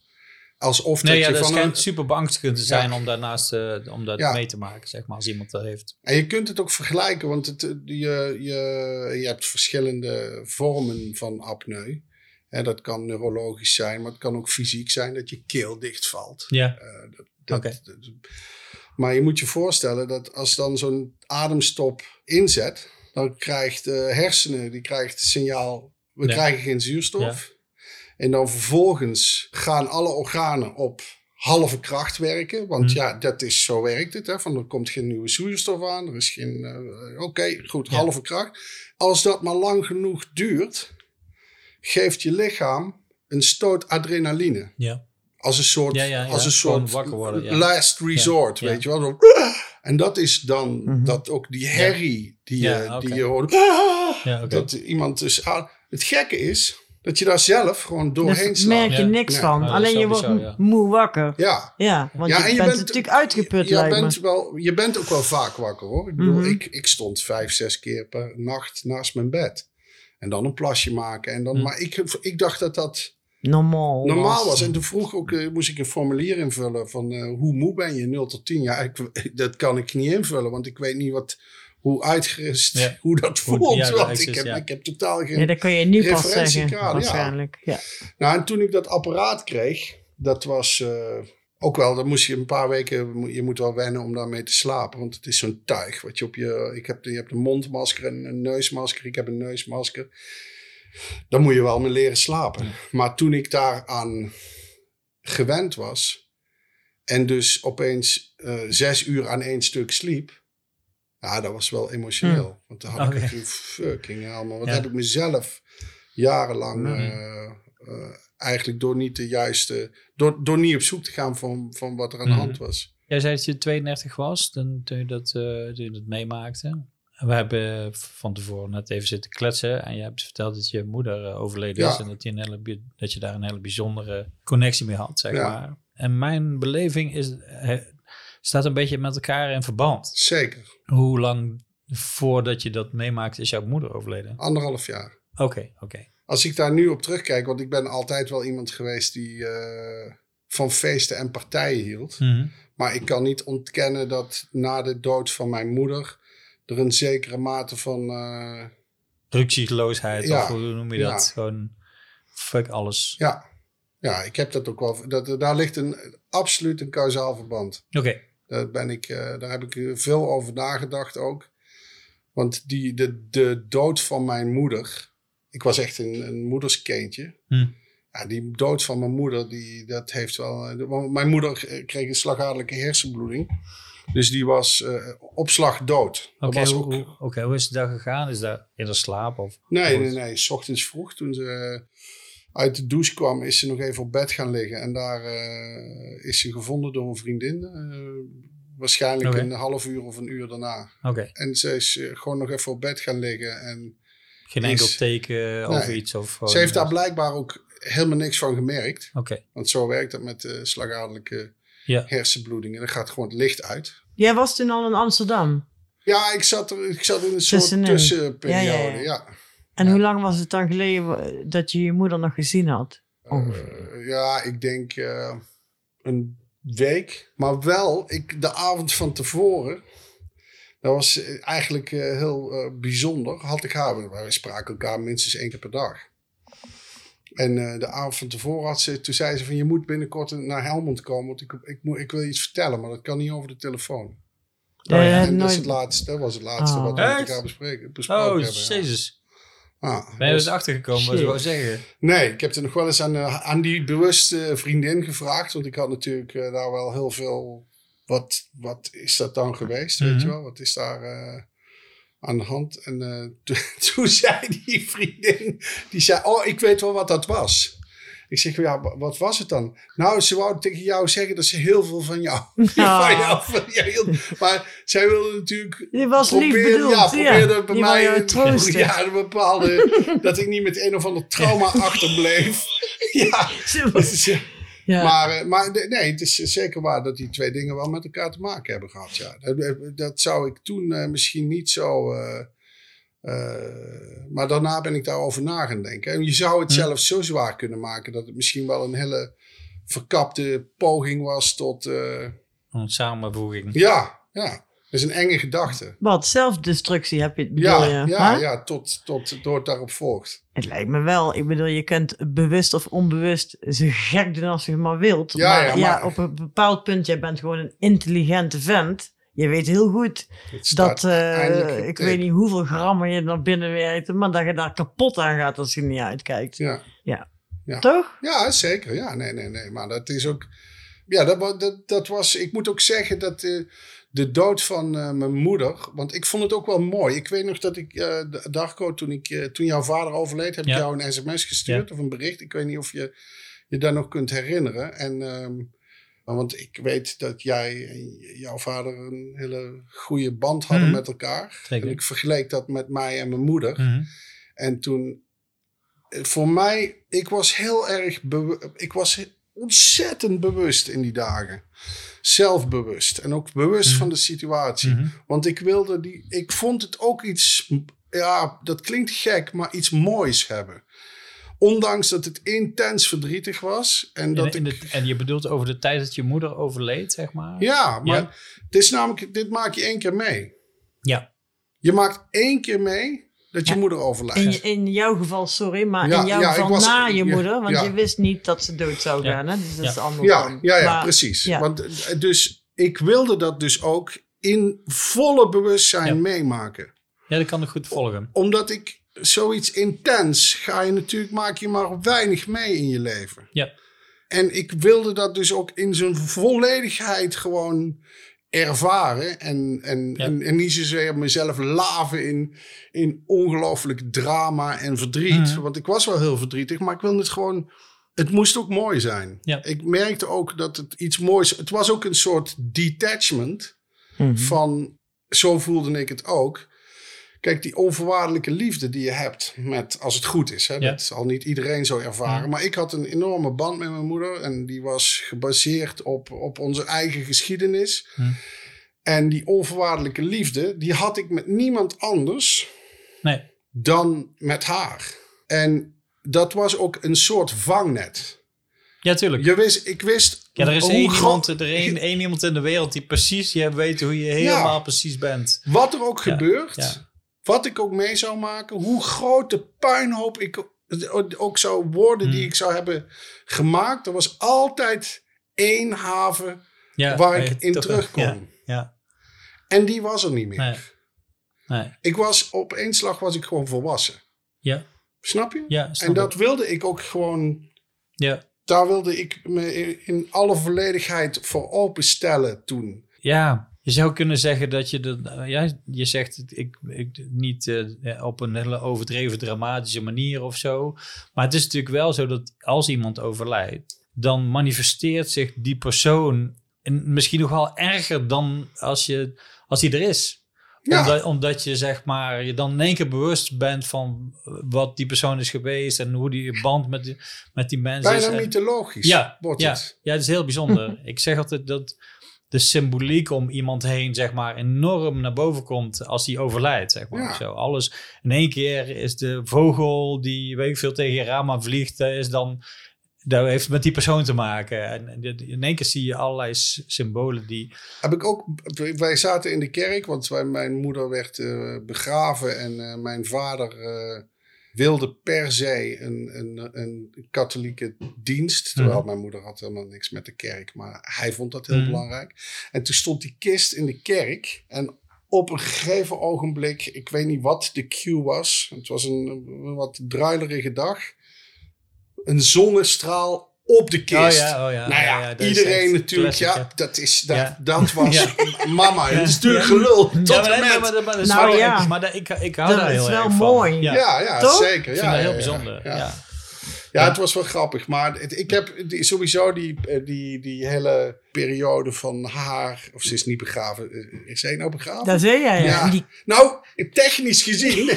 [SPEAKER 3] Alsof
[SPEAKER 1] Nee,
[SPEAKER 3] dat
[SPEAKER 1] ja,
[SPEAKER 3] je
[SPEAKER 1] dat
[SPEAKER 3] van
[SPEAKER 1] schijnt
[SPEAKER 3] een,
[SPEAKER 1] super beangstigend te zijn
[SPEAKER 3] Ja.
[SPEAKER 1] om daarnaast eh, om dat
[SPEAKER 3] Ja.
[SPEAKER 1] mee te maken, zeg maar, als iemand dat heeft.
[SPEAKER 3] En je kunt het ook vergelijken, want het, je, je, je hebt verschillende vormen van apneu. Hè, dat kan neurologisch zijn, maar het kan ook fysiek zijn dat je keel dichtvalt.
[SPEAKER 1] Ja,
[SPEAKER 3] Eh, dat, dat,
[SPEAKER 1] Oké.
[SPEAKER 3] dat- maar je moet je voorstellen dat als dan zo'n ademstop inzet, dan krijgt de hersenen, die krijgt het signaal, we
[SPEAKER 1] Ja.
[SPEAKER 3] krijgen geen zuurstof. En dan vervolgens gaan alle organen op halve kracht werken. Want
[SPEAKER 1] Hm.
[SPEAKER 3] ja, dat is, zo werkt het. Hè? Van, er komt geen nieuwe zuurstof aan. Er is geen... eh, Oké, goed,
[SPEAKER 1] Ja.
[SPEAKER 3] halve kracht. Als dat maar lang genoeg duurt, geeft je lichaam een stoot adrenaline.
[SPEAKER 1] ja.
[SPEAKER 3] Als een soort,
[SPEAKER 1] Ja, ja, ja.
[SPEAKER 3] Als een soort
[SPEAKER 1] wakker worden, ja.
[SPEAKER 3] last resort,
[SPEAKER 1] Ja,
[SPEAKER 3] weet je wel. En dat is dan
[SPEAKER 2] Mhm.
[SPEAKER 3] dat ook die herrie die,
[SPEAKER 1] Ja,
[SPEAKER 3] je,
[SPEAKER 1] oké.
[SPEAKER 3] die je hoort.
[SPEAKER 1] Ja, oké.
[SPEAKER 3] Dat iemand dus... ah, Het gekke is dat je daar zelf gewoon doorheen
[SPEAKER 2] Daar
[SPEAKER 3] slaat.
[SPEAKER 2] merk je niks
[SPEAKER 3] Ja.
[SPEAKER 2] van. Alleen je wordt
[SPEAKER 1] ja.
[SPEAKER 2] moe wakker.
[SPEAKER 3] Ja,
[SPEAKER 2] Ja, want
[SPEAKER 3] Ja,
[SPEAKER 2] je,
[SPEAKER 3] en je
[SPEAKER 2] bent,
[SPEAKER 3] bent-
[SPEAKER 2] natuurlijk uitgeput,
[SPEAKER 3] je
[SPEAKER 2] lijkt me.
[SPEAKER 3] bent, wel, je bent ook wel vaak wakker hoor. Ik bedoel,
[SPEAKER 2] Mhm.
[SPEAKER 3] ik, ik stond vijf, zes keer per nacht naast mijn bed. En dan een plasje maken. En dan,
[SPEAKER 1] Mhm.
[SPEAKER 3] Maar ik, ik dacht dat dat
[SPEAKER 2] Normaal.
[SPEAKER 3] normaal was. En toen vroeg ook, eh, moest ik een formulier invullen van eh, hoe moe ben je, 0 tot 10. Ja, ik, dat kan ik niet invullen, want ik weet niet wat, hoe uitgerust,
[SPEAKER 1] Ja.
[SPEAKER 3] hoe dat
[SPEAKER 1] Hoe-
[SPEAKER 3] voelt.
[SPEAKER 1] ja,
[SPEAKER 3] want ik, heb,
[SPEAKER 1] ja.
[SPEAKER 3] ik heb totaal geen...
[SPEAKER 2] Ja, dat kan je nu pas
[SPEAKER 3] Referentiekader,
[SPEAKER 2] zeggen,
[SPEAKER 3] ja.
[SPEAKER 2] waarschijnlijk. Ja.
[SPEAKER 3] Nou, en toen ik dat apparaat kreeg, dat was eh, ook wel, dan moest je een paar weken, je moet wel wennen om daarmee te slapen. Want het is zo'n tuig wat je op je, ik heb, je hebt een mondmasker en een neusmasker, ik heb een neusmasker. Dan moet je wel mee leren slapen. Maar toen ik daaraan gewend was en dus opeens eh, zes uur aan één stuk sliep, Ja, dat was wel emotioneel. Want dan had
[SPEAKER 1] Oké.
[SPEAKER 3] ik het fucking hell, man. Wat
[SPEAKER 1] Ja.
[SPEAKER 3] heb ik mezelf jarenlang eh, eh, eigenlijk door niet de juiste... Door, door niet op zoek te gaan van, van wat er aan de
[SPEAKER 1] Mhm.
[SPEAKER 3] hand was.
[SPEAKER 1] Jij zei dat je 32 was toen, toen, je dat, eh, toen je dat meemaakte. We hebben van tevoren net even zitten kletsen. En je hebt verteld dat je moeder eh, overleden is. En dat je, een hele, dat je daar een hele bijzondere connectie mee had, zeg
[SPEAKER 3] Ja.
[SPEAKER 1] maar. En mijn beleving is, eh, staat een beetje met elkaar in verband.
[SPEAKER 3] Zeker.
[SPEAKER 1] Hoe lang voordat je dat meemaakt is jouw moeder overleden?
[SPEAKER 3] Anderhalf jaar.
[SPEAKER 1] Oké, oké.
[SPEAKER 3] Als ik daar nu op terugkijk, want ik ben altijd wel iemand geweest die eh, van feesten en partijen hield.
[SPEAKER 1] Mhm.
[SPEAKER 3] Maar ik kan niet ontkennen dat na de dood van mijn moeder er een zekere mate van. Ja,
[SPEAKER 1] of hoe noem je
[SPEAKER 3] ja.
[SPEAKER 1] dat? Gewoon fuck alles.
[SPEAKER 3] ja, ja, ik heb dat ook wel. Dat, daar ligt een, absoluut een kausaal verband.
[SPEAKER 1] Oké,
[SPEAKER 3] Daar, ben ik, eh, daar heb ik veel over nagedacht ook. Want die, de, de dood van mijn moeder. Ik was echt een, een moederskindje.
[SPEAKER 1] Hm.
[SPEAKER 3] Ja, die dood van mijn moeder, die, dat heeft wel. Mijn moeder kreeg een slagadelijke hersenbloeding. Dus die was eh op slag dood. Dat
[SPEAKER 1] Oké, hoe, hoe, hoe is het daar gegaan? Is dat in de slaap? Of,
[SPEAKER 3] Nee, nee, nee. S ochtends vroeg, toen ze eh, uit de douche kwam, is ze nog even op bed gaan liggen. En daar eh, is ze gevonden door een vriendin. waarschijnlijk een half uur of een uur daarna.
[SPEAKER 1] Oké,
[SPEAKER 3] En ze is gewoon nog even op bed gaan liggen. En
[SPEAKER 1] geen
[SPEAKER 3] Is-
[SPEAKER 1] enkel teken over
[SPEAKER 3] Nee.
[SPEAKER 1] iets? Of,
[SPEAKER 3] ze heeft daar blijkbaar ook helemaal niks van gemerkt.
[SPEAKER 1] Oké,
[SPEAKER 3] Want zo werkt dat met uh, slagadelijke
[SPEAKER 1] Ja.
[SPEAKER 3] hersenbloeding. En dan gaat gewoon het licht uit.
[SPEAKER 2] Jij was toen al in Amsterdam.
[SPEAKER 3] Ja, ik zat, er, ik zat in een soort
[SPEAKER 2] Tussenin.
[SPEAKER 3] tussenperiode.
[SPEAKER 2] Ja,
[SPEAKER 3] Ja,
[SPEAKER 2] ja, ja.
[SPEAKER 3] ja.
[SPEAKER 2] En
[SPEAKER 3] Ja.
[SPEAKER 2] hoe lang was het dan geleden dat je je moeder nog gezien had?
[SPEAKER 3] Eh, ja, ik denk eh, een week. Maar wel, ik, de avond van tevoren. Dat was eh, eigenlijk eh, heel eh, bijzonder. Had ik haar. Wij spraken elkaar minstens één keer per dag. En eh, de avond van tevoren had ze, toen zei ze van je moet binnenkort naar Helmond komen. Want ik, ik, moet, ik wil je iets vertellen, maar dat kan niet over de telefoon.
[SPEAKER 1] Ja.
[SPEAKER 3] En dat, is het laatste, dat was het laatste
[SPEAKER 2] Oh.
[SPEAKER 3] wat we met elkaar bespreken, besproken
[SPEAKER 1] Oh,
[SPEAKER 3] hebben. ja.
[SPEAKER 1] jezus.
[SPEAKER 3] Ah,
[SPEAKER 1] Ben je
[SPEAKER 3] was-
[SPEAKER 1] er achter gekomen wat
[SPEAKER 2] Shit.
[SPEAKER 1] wou zeggen?
[SPEAKER 3] Nee, ik heb er nog wel eens aan, aan die bewuste vriendin gevraagd. Want ik had natuurlijk daar wel heel veel. Wat, wat is dat dan geweest? Weet
[SPEAKER 1] Mhm.
[SPEAKER 3] je wel? Wat is daar eh, aan de hand? En eh, toen, toen zei die vriendin: die zei, Oh, ik weet wel wat dat was. Ik zeg, ja, wa- wat was het dan? Nou, ze wou tegen jou zeggen dat ze heel veel van jou, van jou, van jou hield. Maar zij wilde natuurlijk
[SPEAKER 2] Je was lief bedoeld.
[SPEAKER 3] Ja, probeerde bij mij ja, een bepaalde, dat ik niet met een of ander trauma achterbleef. ja, dus, eh,
[SPEAKER 2] ja.
[SPEAKER 3] maar, eh, maar nee, het is zeker waar dat die twee dingen wel met elkaar te maken hebben gehad. Ja. Dat, dat zou ik toen eh, misschien niet zo. eh, eh, maar daarna ben ik daarover na gaan denken. En je zou het
[SPEAKER 1] Hm.
[SPEAKER 3] zelfs zo zwaar kunnen maken dat het misschien wel een hele verkapte poging was tot. eh,
[SPEAKER 1] Een samenvoeging.
[SPEAKER 3] ja, ja. Dat is een enge gedachte.
[SPEAKER 2] Wat, zelfdestructie heb je bedoel
[SPEAKER 3] Ja,
[SPEAKER 2] je?
[SPEAKER 3] ja, ja tot, tot, door het daarop volgt.
[SPEAKER 2] Het lijkt me wel. Ik bedoel, je kunt bewust of onbewust zo gek doen als je maar wilt.
[SPEAKER 3] Ja,
[SPEAKER 2] maar,
[SPEAKER 3] ja,
[SPEAKER 2] ja,
[SPEAKER 3] maar-
[SPEAKER 2] op een bepaald punt, jij bent gewoon een intelligente vent. Je weet heel goed dat, eh, ik weet niet hoeveel grammen je naar binnen werkt, maar dat je daar kapot aan gaat als je niet uitkijkt.
[SPEAKER 3] Ja.
[SPEAKER 2] Toch?
[SPEAKER 3] ja, zeker. Ja, nee, nee, nee. Maar dat is ook... Ja, dat, dat, dat was... Ik moet ook zeggen dat de dood van eh, mijn moeder... Want ik vond het ook wel mooi. Ik weet nog dat ik... eh, Darko, toen, ik, eh, toen jouw vader overleed... heb
[SPEAKER 1] Ja.
[SPEAKER 3] ik jou een sms gestuurd of een bericht. Ik weet niet of je je daar nog kunt herinneren. En... ehm, want ik weet dat jij en jouw vader een hele goede band hadden
[SPEAKER 1] Mhm.
[SPEAKER 3] met elkaar.
[SPEAKER 1] Zeker.
[SPEAKER 3] En ik vergeleek dat met mij en mijn moeder.
[SPEAKER 1] Mhm.
[SPEAKER 3] En toen, voor mij, ik was heel erg, ik was ontzettend bewust in die dagen. Zelfbewust en ook bewust
[SPEAKER 1] Mhm.
[SPEAKER 3] van de situatie.
[SPEAKER 1] Mhm.
[SPEAKER 3] Want ik wilde die, ik vond het ook iets, ja, dat klinkt gek, maar iets moois hebben. Ondanks dat het intens verdrietig was. En dat
[SPEAKER 1] In, in
[SPEAKER 3] ik,
[SPEAKER 1] de- en je bedoelt over de tijd dat je moeder overleed, zeg maar?
[SPEAKER 3] ja, maar
[SPEAKER 1] Ja.
[SPEAKER 3] het is namelijk, dit maak je één keer mee.
[SPEAKER 1] Ja.
[SPEAKER 3] Je maakt één keer mee dat je
[SPEAKER 2] Ja.
[SPEAKER 3] moeder overlijdt.
[SPEAKER 2] In, in jouw geval, sorry, maar
[SPEAKER 3] Ja,
[SPEAKER 2] in jouw
[SPEAKER 3] ja,
[SPEAKER 2] geval
[SPEAKER 3] was-
[SPEAKER 2] na je
[SPEAKER 3] ja,
[SPEAKER 2] moeder, want
[SPEAKER 3] ja.
[SPEAKER 2] je wist niet dat ze dood zou gaan. Hè? Dus dat is
[SPEAKER 1] Ja.
[SPEAKER 2] anders
[SPEAKER 3] Ja, ja, ja
[SPEAKER 2] Maar-
[SPEAKER 3] precies.
[SPEAKER 2] ja.
[SPEAKER 3] Want, dus ik wilde dat dus ook in volle bewustzijn
[SPEAKER 1] Ja.
[SPEAKER 3] meemaken.
[SPEAKER 1] ja, dat kan ik goed volgen.
[SPEAKER 3] Omdat ik zoiets intens ga je natuurlijk, maak je maar weinig mee in je leven.
[SPEAKER 1] Ja.
[SPEAKER 3] En ik wilde dat dus ook in zijn volledigheid gewoon ervaren. En, en,
[SPEAKER 1] Ja.
[SPEAKER 3] en, en niet zozeer mezelf laven in, in ongelooflijk drama en verdriet.
[SPEAKER 1] Mhm.
[SPEAKER 3] Want ik was wel heel verdrietig, maar ik wilde het gewoon... Het moest ook mooi zijn.
[SPEAKER 1] Ja.
[SPEAKER 3] Ik merkte ook dat het iets moois... Het was ook een soort detachment
[SPEAKER 2] Mhm.
[SPEAKER 3] van... Zo voelde ik het ook. Kijk, die onvoorwaardelijke liefde die je hebt met, als het goed is. Hè,
[SPEAKER 1] Ja.
[SPEAKER 3] Dat zal niet iedereen zo ervaren.
[SPEAKER 1] Ja.
[SPEAKER 3] Maar ik had een enorme band met mijn moeder. En die was gebaseerd op, op onze eigen geschiedenis. En die onvoorwaardelijke liefde, die had ik met niemand anders
[SPEAKER 1] Nee.
[SPEAKER 3] dan met haar. En dat was ook een soort vangnet.
[SPEAKER 1] Ja, tuurlijk.
[SPEAKER 3] Je wist, ik wist...
[SPEAKER 1] Ja, er is één iemand, er één, één iemand in de wereld die precies je weet hoe je helemaal precies bent.
[SPEAKER 3] Wat er ook gebeurt,
[SPEAKER 1] ja.
[SPEAKER 3] Wat ik ook mee zou maken, hoe groot de puinhoop ik ook zou worden die
[SPEAKER 1] Hmm.
[SPEAKER 3] ik zou hebben gemaakt, er was altijd één haven
[SPEAKER 1] Ja,
[SPEAKER 3] waar ik in terugkom.
[SPEAKER 1] Ja, ja.
[SPEAKER 3] En die was er niet meer.
[SPEAKER 1] Nee. Nee.
[SPEAKER 3] Ik was op één slag was ik gewoon volwassen.
[SPEAKER 1] Ja,
[SPEAKER 3] Snap je?
[SPEAKER 1] ja, snap
[SPEAKER 3] en dat
[SPEAKER 1] ik.
[SPEAKER 3] wilde ik ook gewoon.
[SPEAKER 1] Ja.
[SPEAKER 3] Daar wilde ik me in- in alle volledigheid voor openstellen toen.
[SPEAKER 1] Ja, je zou kunnen zeggen dat je... De, eh, ja, je zegt ik, ik, niet eh, op een hele overdreven dramatische manier of zo. Maar het is natuurlijk wel zo dat als iemand overlijdt... dan manifesteert zich die persoon... En misschien nog wel erger dan als, je, als die er is.
[SPEAKER 3] Ja.
[SPEAKER 1] Omdat, omdat je zeg maar je dan in één keer bewust bent van wat die persoon is geweest en hoe die band met die, met die mensen is.
[SPEAKER 3] Bijna mythologisch
[SPEAKER 1] ja,
[SPEAKER 3] wordt
[SPEAKER 1] ja,
[SPEAKER 3] het.
[SPEAKER 1] ja, het is heel bijzonder. ik zeg altijd dat de symboliek om iemand heen zeg maar enorm naar boven komt als die overlijdt. Zeg maar,
[SPEAKER 3] Ja.
[SPEAKER 1] zo. Alles in één keer is de vogel die weet ik veel tegen je raam aan vliegt, eh, is dan dat heeft met die persoon te maken. En in één keer zie je allerlei symbolen die.
[SPEAKER 3] Heb ik ook, wij zaten in de kerk, want wij, mijn moeder werd eh, begraven en eh, mijn vader wilde per se een, een, een katholieke dienst. Terwijl
[SPEAKER 1] Mhm.
[SPEAKER 3] mijn moeder had helemaal niks met de kerk, maar hij vond dat heel
[SPEAKER 1] Mhm.
[SPEAKER 3] belangrijk. En toen stond die kist in de kerk en op een gegeven ogenblik, ik weet niet wat de cue was, het was een, een wat druilerige dag, een zonnestraal op de kist.
[SPEAKER 1] Oh ja, oh ja.
[SPEAKER 3] Nou ja,
[SPEAKER 1] dat is
[SPEAKER 3] iedereen natuurlijk.
[SPEAKER 1] classic,
[SPEAKER 3] Ja, dat, is, dat,
[SPEAKER 1] Ja.
[SPEAKER 3] dat was
[SPEAKER 1] Ja.
[SPEAKER 3] mama. Het is natuurlijk
[SPEAKER 1] Ja.
[SPEAKER 3] gelul. Tot
[SPEAKER 1] Ja, maar,
[SPEAKER 3] en
[SPEAKER 1] nee,
[SPEAKER 3] met.
[SPEAKER 1] maar, maar, maar dat is
[SPEAKER 2] Nou
[SPEAKER 1] wel,
[SPEAKER 2] ja.
[SPEAKER 1] ik- maar dat, ik, ik hou
[SPEAKER 2] Dat
[SPEAKER 1] daar
[SPEAKER 2] is
[SPEAKER 1] heel
[SPEAKER 2] wel
[SPEAKER 1] erg van.
[SPEAKER 2] mooi.
[SPEAKER 1] Ja,
[SPEAKER 3] ja, ja,
[SPEAKER 2] Toch?
[SPEAKER 3] zeker.
[SPEAKER 1] ik
[SPEAKER 3] Ja,
[SPEAKER 1] vind dat
[SPEAKER 3] ja,
[SPEAKER 1] heel
[SPEAKER 3] ja,
[SPEAKER 1] bijzonder.
[SPEAKER 3] Ja,
[SPEAKER 1] Ja.
[SPEAKER 3] Het was wel grappig. Maar het- ik heb die, sowieso die, eh, die, die hele periode van haar... Of ze is niet begraven. Eh, Is zij nou begraven?
[SPEAKER 2] Daar zei jij, ja.
[SPEAKER 3] Ja.
[SPEAKER 2] En die,
[SPEAKER 3] Nou, technisch gezien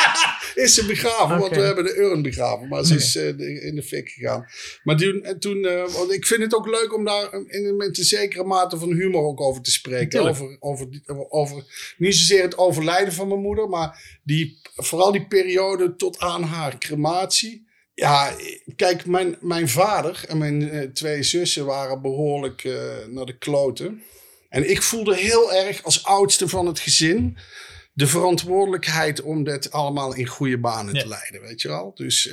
[SPEAKER 3] is ze begraven. Want we hebben de urn begraven. Maar ze is eh, in de fik gegaan. Maar toen, en toen want ik vind het ook leuk om daar in, met een zekere mate van humor ook over te spreken.
[SPEAKER 1] Tuurlijk.
[SPEAKER 3] Over, over, over, niet zozeer het overlijden van mijn moeder. Maar die, vooral die periode tot aan haar crematie. Ja, kijk, mijn, mijn vader en mijn eh, twee zussen waren behoorlijk eh, naar de kloten. En ik voelde heel erg als oudste van het gezin de verantwoordelijkheid om dit allemaal in goede banen
[SPEAKER 1] Ja.
[SPEAKER 3] te leiden, weet je wel. Dus,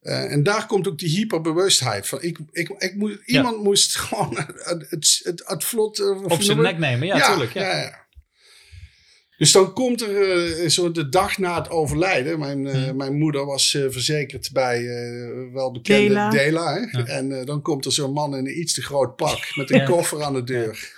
[SPEAKER 3] eh, en daar komt ook die hyperbewustheid van. Ik, ik, ik moest, Iemand moest gewoon het, het, het, het vlot...
[SPEAKER 1] Op zijn nek nemen, ja, tuurlijk. Ja.
[SPEAKER 3] Dus dan komt er eh, zo de dag na het overlijden. Mijn, eh,
[SPEAKER 1] Hmm.
[SPEAKER 3] mijn moeder was eh, verzekerd bij eh welbekende
[SPEAKER 2] Dela.
[SPEAKER 3] Dela. hè?
[SPEAKER 1] Ja.
[SPEAKER 3] En eh, dan komt er zo'n man in een iets te groot pak met een
[SPEAKER 1] Ja.
[SPEAKER 3] koffer aan de deur.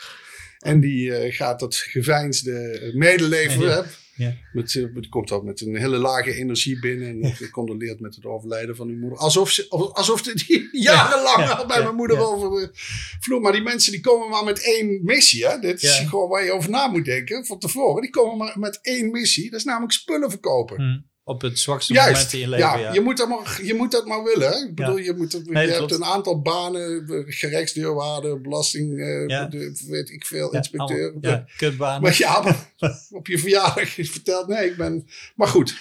[SPEAKER 3] En die eh, gaat dat geveinsde medeleven.
[SPEAKER 1] Ja. Ja.
[SPEAKER 3] Met, eh, met- komt ook met een hele lage energie binnen. En condoleert met het overlijden van uw moeder. Alsof, ze, alsof het die jarenlang
[SPEAKER 1] Ja.
[SPEAKER 3] al bij mijn moeder over de vloer. Maar die mensen die komen maar met één missie. Hè? Dit is gewoon waar je over na moet denken van tevoren. Die komen maar met één missie. Dat is namelijk spullen verkopen.
[SPEAKER 1] Hm. Op het zwakste moment in je leven,
[SPEAKER 3] ja,
[SPEAKER 1] ja.
[SPEAKER 3] Je, moet dat maar, je moet dat maar willen. Hè? Ik bedoel, je, moet, het-
[SPEAKER 1] Nee,
[SPEAKER 3] je
[SPEAKER 1] dat
[SPEAKER 3] hebt een aantal banen, eh, gerechtsdeurwaarde, belasting, eh,
[SPEAKER 1] Ja.
[SPEAKER 3] de- weet ik veel,
[SPEAKER 1] Ja,
[SPEAKER 3] inspecteur.
[SPEAKER 1] Ja, kutbaan.
[SPEAKER 3] Maar ja, maar op je verjaardag is verteld, nee, ik ben... Maar goed,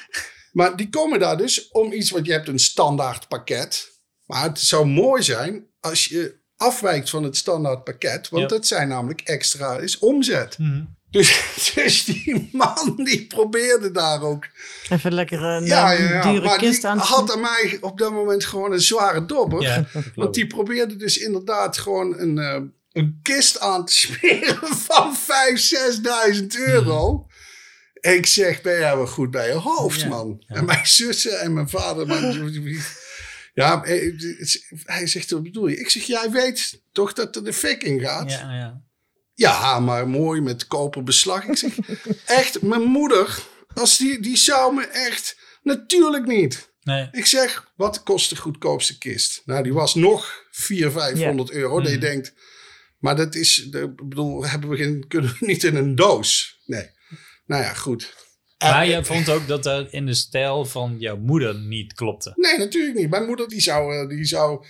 [SPEAKER 3] maar die komen daar dus om iets, want je hebt een standaard pakket. Maar het zou mooi zijn als je afwijkt van het standaard pakket, want dat zijn namelijk extra, is omzet.
[SPEAKER 1] Hm.
[SPEAKER 3] Dus, dus die man die probeerde daar ook
[SPEAKER 2] even lekker een
[SPEAKER 3] ja,
[SPEAKER 2] eh,
[SPEAKER 3] ja, ja.
[SPEAKER 2] dure
[SPEAKER 3] maar
[SPEAKER 2] kist aan
[SPEAKER 3] had aan mij op dat moment gewoon een zware dobber.
[SPEAKER 1] Ja,
[SPEAKER 3] want die probeerde dus inderdaad gewoon een, eh, een kist aan te smeren van 5.000, 6.000 euro. En ik zeg, ben jij wel goed bij je hoofd,
[SPEAKER 1] Ja,
[SPEAKER 3] man?
[SPEAKER 1] ja.
[SPEAKER 3] En mijn zussen en mijn vader... mijn- ja, eh, hij zegt, wat bedoel je? Ik zeg, jij weet toch dat er de fik in gaat?
[SPEAKER 1] Ja, ja.
[SPEAKER 3] Ja, maar mooi met koperbeslag. Ik zeg, echt, mijn moeder, als die, die zou me echt... Natuurlijk niet.
[SPEAKER 1] Nee.
[SPEAKER 3] Ik zeg, wat kost de goedkoopste kist? Nou, die was nog 400, 500 euro. Dat je
[SPEAKER 1] Mhm.
[SPEAKER 3] denkt, maar dat is, ik bedoel, hebben we geen, kunnen we niet in een doos? Nee. Nou ja, goed.
[SPEAKER 1] Maar
[SPEAKER 3] En-
[SPEAKER 1] je vond ook dat dat in de stijl van jouw moeder niet klopte.
[SPEAKER 3] Nee, natuurlijk niet. Mijn moeder die zou, eh, die zou,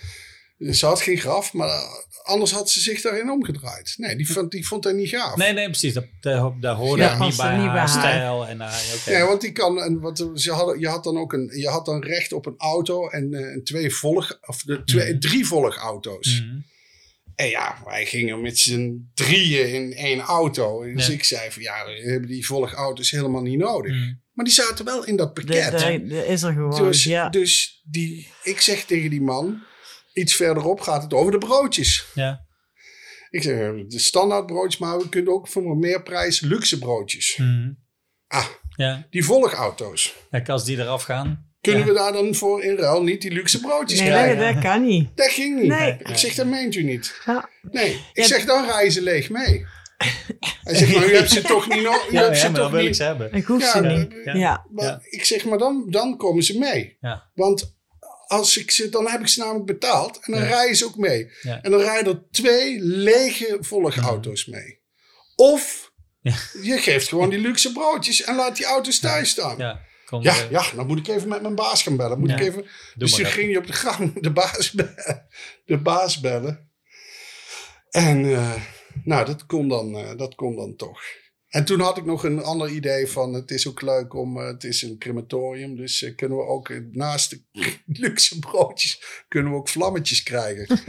[SPEAKER 3] ze had geen graf, maar eh, anders had ze zich daarin omgedraaid. Nee, die vond, die vond hij niet gaaf.
[SPEAKER 1] Nee, nee, precies. Dat, daar, daar hoorde
[SPEAKER 3] Ja,
[SPEAKER 1] niet bij
[SPEAKER 2] niet
[SPEAKER 1] haar
[SPEAKER 2] bij haar.
[SPEAKER 1] stijl. En haar, oké.
[SPEAKER 3] Ja, want die kan, en wat, ze hadden, je had dan ook een, je had dan recht op een auto en, eh, en twee volg, of de, twee,
[SPEAKER 1] Mhm.
[SPEAKER 3] drie volgauto's.
[SPEAKER 1] Mhm.
[SPEAKER 3] En ja, wij gingen met z'n drieën in één auto. Dus
[SPEAKER 1] Ja.
[SPEAKER 3] ik zei van ja, we hebben die volgauto's helemaal niet nodig.
[SPEAKER 1] Mhm.
[SPEAKER 3] Maar die zaten wel in dat pakket.
[SPEAKER 2] de, de is er gewoon.
[SPEAKER 3] dus
[SPEAKER 2] ja.
[SPEAKER 3] dus die, ik zeg tegen die man, iets verderop gaat het over de broodjes.
[SPEAKER 1] Ja.
[SPEAKER 3] Ik zeg, de standaard broodjes, maar we kunnen ook voor meer prijs luxe broodjes.
[SPEAKER 1] Mhm.
[SPEAKER 3] Ah,
[SPEAKER 1] ja.
[SPEAKER 3] die volgauto's.
[SPEAKER 1] Kijk, als die eraf gaan.
[SPEAKER 3] Kunnen
[SPEAKER 1] Ja.
[SPEAKER 3] we daar dan voor in ruil niet die luxe broodjes
[SPEAKER 2] nee,
[SPEAKER 3] krijgen?
[SPEAKER 2] dat, dat kan niet.
[SPEAKER 3] Dat ging niet.
[SPEAKER 2] Nee.
[SPEAKER 3] Ik zeg, dat meent u niet.
[SPEAKER 2] Ja.
[SPEAKER 3] Nee, ik
[SPEAKER 2] Ja.
[SPEAKER 3] zeg, dan rijden ze leeg mee. Hij zegt, maar u hebt ze toch niet nodig?
[SPEAKER 1] Ja, ja, maar dan wil ik ze hebben.
[SPEAKER 2] Ik hoef
[SPEAKER 3] Ja,
[SPEAKER 2] ze
[SPEAKER 3] ja.
[SPEAKER 2] niet.
[SPEAKER 3] Ja.
[SPEAKER 2] Ja.
[SPEAKER 3] Maar
[SPEAKER 1] Ja.
[SPEAKER 3] ik zeg, maar dan, dan komen ze mee.
[SPEAKER 1] Ja.
[SPEAKER 3] Want als ik ze, dan heb ik ze namelijk betaald en dan
[SPEAKER 1] Ja.
[SPEAKER 3] rijden ze ook mee.
[SPEAKER 1] Ja.
[SPEAKER 3] En dan rijden er twee lege volgauto's mee. Of je geeft gewoon die luxe broodjes en laat die auto's thuis staan. Ja,
[SPEAKER 1] Ja,
[SPEAKER 3] ja, dan moet ik even met mijn baas gaan bellen. Moet ik even,
[SPEAKER 1] doe
[SPEAKER 3] dus toen
[SPEAKER 1] even.
[SPEAKER 3] ging je op de gang de baas, be- de baas bellen. En eh, nou, dat kon, dan, eh, dat kon dan toch. En toen had ik nog een ander idee van het is ook leuk om, eh, het is een crematorium, dus eh, kunnen we ook eh, naast de luxe broodjes, kunnen we ook vlammetjes krijgen.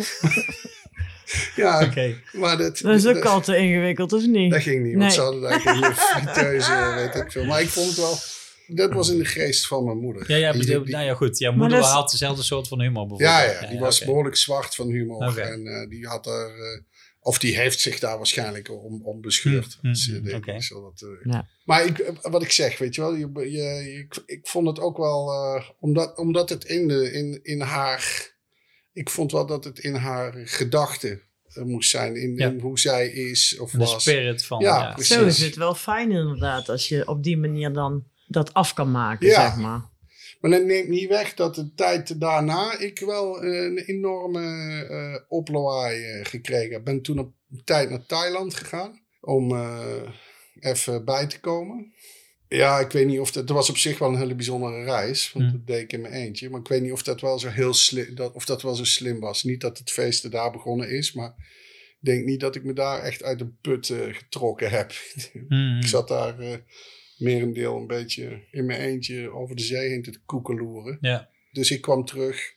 [SPEAKER 3] ja,
[SPEAKER 1] Oké.
[SPEAKER 3] maar dat,
[SPEAKER 2] Dat is ook
[SPEAKER 3] dat,
[SPEAKER 2] al te ingewikkeld, of niet?
[SPEAKER 3] dat ging niet, want
[SPEAKER 2] Nee.
[SPEAKER 3] ze hadden daar geen friteuse, weet ik veel. Maar ik vond het wel, dat was in de geest van mijn moeder.
[SPEAKER 1] Ja, ja,
[SPEAKER 3] Die- die-
[SPEAKER 1] nou ja, goed. Jouw moeder
[SPEAKER 2] is-
[SPEAKER 1] had dezelfde soort van humor
[SPEAKER 3] Ja,
[SPEAKER 1] bijvoorbeeld.
[SPEAKER 3] ja, die was behoorlijk zwart van humor.
[SPEAKER 1] Oké.
[SPEAKER 3] En eh, die had er, eh, of die heeft zich daar waarschijnlijk om, om bescheurd.
[SPEAKER 1] Hm, hm,
[SPEAKER 3] Dus, eh,
[SPEAKER 1] hm,
[SPEAKER 3] zo dat, eh,
[SPEAKER 2] Ja.
[SPEAKER 3] Maar ik, eh, wat ik zeg, weet je wel, je, je, ik, ik vond het ook wel, eh, omdat, omdat het in, de, in, in haar, ik vond wel dat het in haar gedachten moest zijn, in,
[SPEAKER 1] Ja.
[SPEAKER 3] in hoe zij is of
[SPEAKER 1] De
[SPEAKER 3] was.
[SPEAKER 1] spirit van...
[SPEAKER 3] Ja,
[SPEAKER 1] Ja,
[SPEAKER 3] precies.
[SPEAKER 2] Zo is het wel fijn inderdaad, als je op die manier dan dat af kan maken,
[SPEAKER 3] Ja.
[SPEAKER 2] zeg maar.
[SPEAKER 3] Maar dat neemt niet weg dat de tijd daarna ik wel eh, een enorme eh oplawaai eh, gekregen heb. Ben toen op een tijd naar Thailand gegaan om even bij te komen. Ja, ik weet niet of dat... Het was op zich wel een hele bijzondere reis. Want
[SPEAKER 1] Hmm.
[SPEAKER 3] dat deed ik in mijn eentje. Maar ik weet niet of dat wel zo heel slim... Dat, of dat wel zo slim was. Niet dat het feesten daar begonnen is. Maar ik denk niet dat ik me daar echt uit de put getrokken heb.
[SPEAKER 1] Mhm.
[SPEAKER 3] Ik zat daar merendeel een beetje in mijn eentje over de zee heen te koekeloeren.
[SPEAKER 1] Ja,
[SPEAKER 3] Dus ik kwam terug,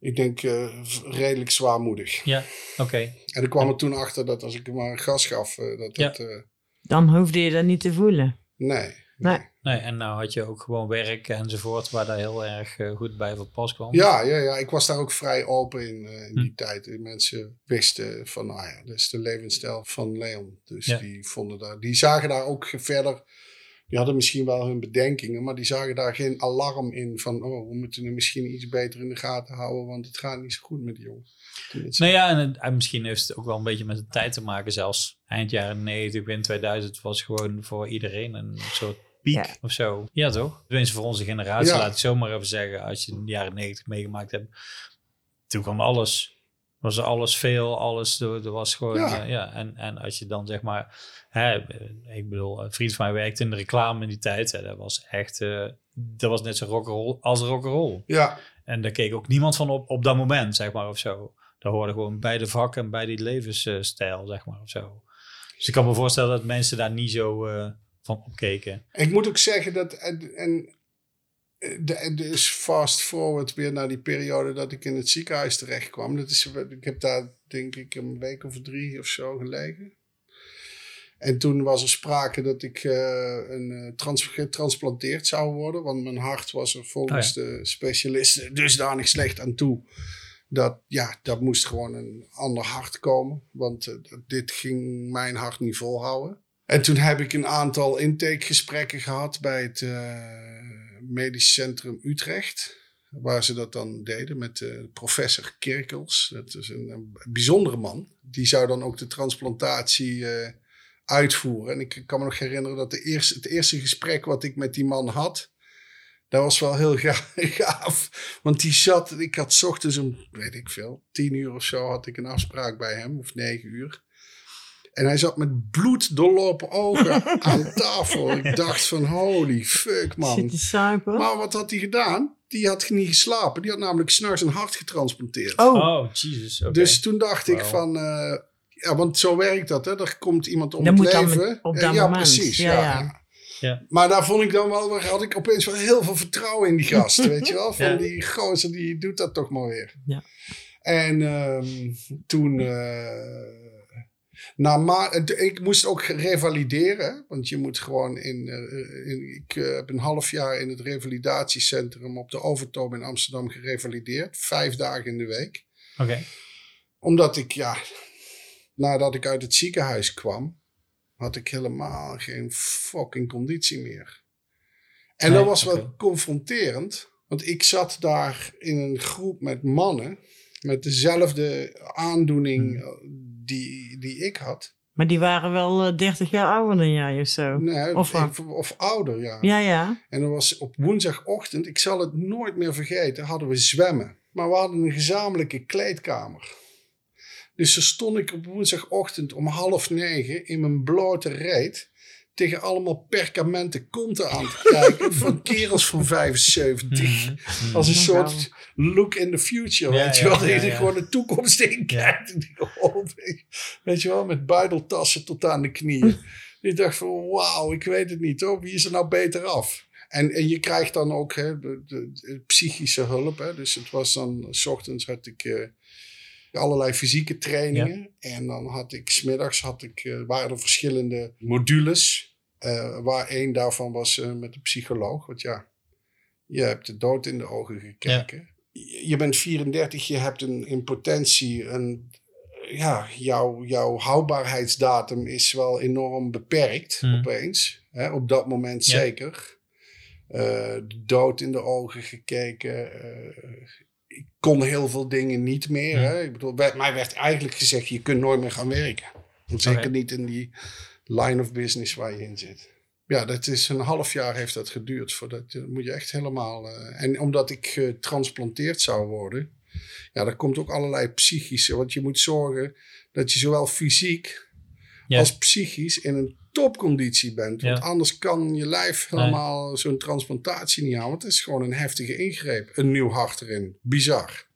[SPEAKER 3] ik denk eh, redelijk zwaarmoedig.
[SPEAKER 1] ja, oké.
[SPEAKER 3] En ik kwam er toen achter dat als ik hem maar gas gaf, eh, dat
[SPEAKER 1] Ja.
[SPEAKER 3] dat... eh,
[SPEAKER 2] Dan hoefde je dat niet te voelen.
[SPEAKER 3] nee.
[SPEAKER 2] Nee.
[SPEAKER 1] Nee, en nou had je ook gewoon werk enzovoort, waar daar heel erg eh, goed bij van pas kwam.
[SPEAKER 3] Ja, ja, ja, ik was daar ook vrij open in, eh, in die
[SPEAKER 1] Hm.
[SPEAKER 3] tijd. En mensen wisten van, nou ja, dat is de levensstijl van Leon. Dus
[SPEAKER 1] Ja.
[SPEAKER 3] die vonden daar, die zagen daar ook verder, die hadden misschien wel hun bedenkingen, maar die zagen daar geen alarm in van, oh, we moeten hem misschien iets beter in de gaten houden, want het gaat niet zo goed met die jongen. Tenminste,
[SPEAKER 1] Nou ja, en, het- en misschien heeft het ook wel een beetje met de tijd te maken. Zelfs eind jaren 90, begin 2000 was gewoon voor iedereen een soort piek
[SPEAKER 2] Ja.
[SPEAKER 1] of zo. Ja, toch? Tenminste voor onze generatie,
[SPEAKER 3] Ja.
[SPEAKER 1] laat ik zo maar even zeggen. Als je de jaren 90 meegemaakt hebt, toen kwam alles. Was er alles veel, alles, er, er was gewoon,
[SPEAKER 3] Ja.
[SPEAKER 1] ja. ja. En, en als je dan zeg maar, hè, ik bedoel, een vriend van mij werkte in de reclame in die tijd. Hè, dat was echt, eh, dat was net zo rock'n'roll als rock'n'roll.
[SPEAKER 3] ja,
[SPEAKER 1] En daar keek ook niemand van op op dat moment, zeg maar, of zo. Daar hoorde gewoon bij de vak en bij die levensstijl, zeg maar, of zo. Dus ik kan me voorstellen dat mensen daar niet zo eh, van opkeken.
[SPEAKER 3] Ik moet ook zeggen dat, en, en eh, de- dus fast forward weer naar die periode dat ik in het ziekenhuis terecht kwam. Dat is, ik heb daar denk ik een week of drie of zo gelegen. En toen was er sprake dat ik eh, een, eh, trans, getransplanteerd zou worden. Want mijn hart was er volgens de specialisten dusdanig slecht aan toe. Dat ja, dat moest gewoon een ander hart komen. Want eh, dit ging mijn hart niet volhouden. En toen heb ik een aantal intakegesprekken gehad bij het eh, medisch centrum Utrecht. waar ze dat dan deden met eh, professor Kirkels. Dat is een, bijzondere man. Die zou dan ook de transplantatie eh, uitvoeren. En ik kan me nog herinneren dat de eerste, het eerste gesprek wat ik met die man had, dat was wel heel ga- gaaf. Want die zat, ik had ochtends om, weet ik veel, tien uur of zo had ik een afspraak bij hem, of negen uur. En hij zat met bloed doorlopen ogen aan tafel. Ik dacht van holy fuck man.
[SPEAKER 2] Zit te suipen.
[SPEAKER 3] Maar wat had hij gedaan? Die had niet geslapen. Die had namelijk s'nachts een hart getransplanteerd.
[SPEAKER 2] Oh,
[SPEAKER 1] Oh, Jesus. oké.
[SPEAKER 3] Dus toen dacht ik van... eh, ja, want zo werkt dat. Hè? Er komt iemand om het
[SPEAKER 2] moet dan
[SPEAKER 3] leven.
[SPEAKER 2] met- op
[SPEAKER 3] Eh,
[SPEAKER 2] dat
[SPEAKER 3] ja,
[SPEAKER 2] moment.
[SPEAKER 3] precies.
[SPEAKER 2] Ja,
[SPEAKER 3] Ja,
[SPEAKER 2] ja.
[SPEAKER 3] ja.
[SPEAKER 1] Ja.
[SPEAKER 3] Maar daar vond ik dan wel... had ik opeens wel heel veel vertrouwen in die gast. weet je wel? Van
[SPEAKER 1] Ja.
[SPEAKER 3] die gozer, die doet dat toch maar weer.
[SPEAKER 2] Ja.
[SPEAKER 3] En ehm, toen... eh, na ma het- ik moest ook revalideren. Want je moet gewoon in... eh, in ik eh, heb een half jaar in het revalidatiecentrum op de Overtoom in Amsterdam gerevalideerd. Vijf dagen in de week.
[SPEAKER 1] Oké.
[SPEAKER 3] Omdat ik, ja... Nadat ik uit het ziekenhuis kwam... had ik helemaal geen fucking conditie meer. En
[SPEAKER 1] Nee,
[SPEAKER 3] dat was wel
[SPEAKER 1] oké.
[SPEAKER 3] confronterend. Want ik zat daar in een groep met mannen... met dezelfde aandoening
[SPEAKER 1] Hmm.
[SPEAKER 3] Eh, die, die ik had.
[SPEAKER 2] maar die waren wel eh, 30 jaar ouder dan jij of zo.
[SPEAKER 3] Nee,
[SPEAKER 2] Of
[SPEAKER 3] ik- of ouder, ja.
[SPEAKER 2] Ja, ja.
[SPEAKER 3] En dat was op woensdagochtend, ik zal het nooit meer vergeten, hadden we zwemmen. Maar we hadden een gezamenlijke kleedkamer. Dus zo stond ik op woensdagochtend om half negen in mijn blote reet tegen allemaal perkamenten konten aan te kijken van kerels van 75.
[SPEAKER 1] Mhm, mhm.
[SPEAKER 3] Als een soort look in the future,
[SPEAKER 1] Ja,
[SPEAKER 3] weet je
[SPEAKER 1] ja,
[SPEAKER 3] wel. Dat
[SPEAKER 1] ja,
[SPEAKER 3] je gewoon de toekomst in kijkt. Weet je wel, met buideltassen tot aan de knieën. ik dacht van, wauw, ik weet het niet hoor. Wie is er nou beter af? En, en je krijgt dan ook hè, de, de- de psychische hulp. Hè. Dus het was dan, s ochtends had ik eh, allerlei fysieke trainingen. En dan had ik, smiddags had ik, eh, waren er verschillende modules. eh, waar één daarvan was eh, met een psycholoog. Want ja, je hebt de dood in de ogen gekeken. Je- Je bent 34, je hebt een, in potentie een... Ja, jouw, jouw houdbaarheidsdatum is wel enorm beperkt
[SPEAKER 1] Hmm.
[SPEAKER 3] opeens. Hè, op dat moment
[SPEAKER 1] Ja.
[SPEAKER 3] zeker. De dood in de ogen gekeken. Ik kon heel veel dingen niet meer. Hè? Ik bedoel, bij- mij werd eigenlijk gezegd, je kunt nooit meer gaan werken. Zeker
[SPEAKER 1] Oké.
[SPEAKER 3] niet in die line of business waar je in zit. Ja, dat is een half jaar heeft dat geduurd. Voordat je, moet je echt helemaal. eh, en omdat ik getransplanteerd zou worden, ja, daar komt ook allerlei psychische. Want je moet zorgen dat je zowel fysiek
[SPEAKER 1] Ja.
[SPEAKER 3] als psychisch in een topconditie bent. Want
[SPEAKER 1] Ja.
[SPEAKER 3] anders kan je lijf helemaal zo'n transplantatie niet aan. Want het is gewoon een heftige ingreep. Een nieuw hart erin. Bizar.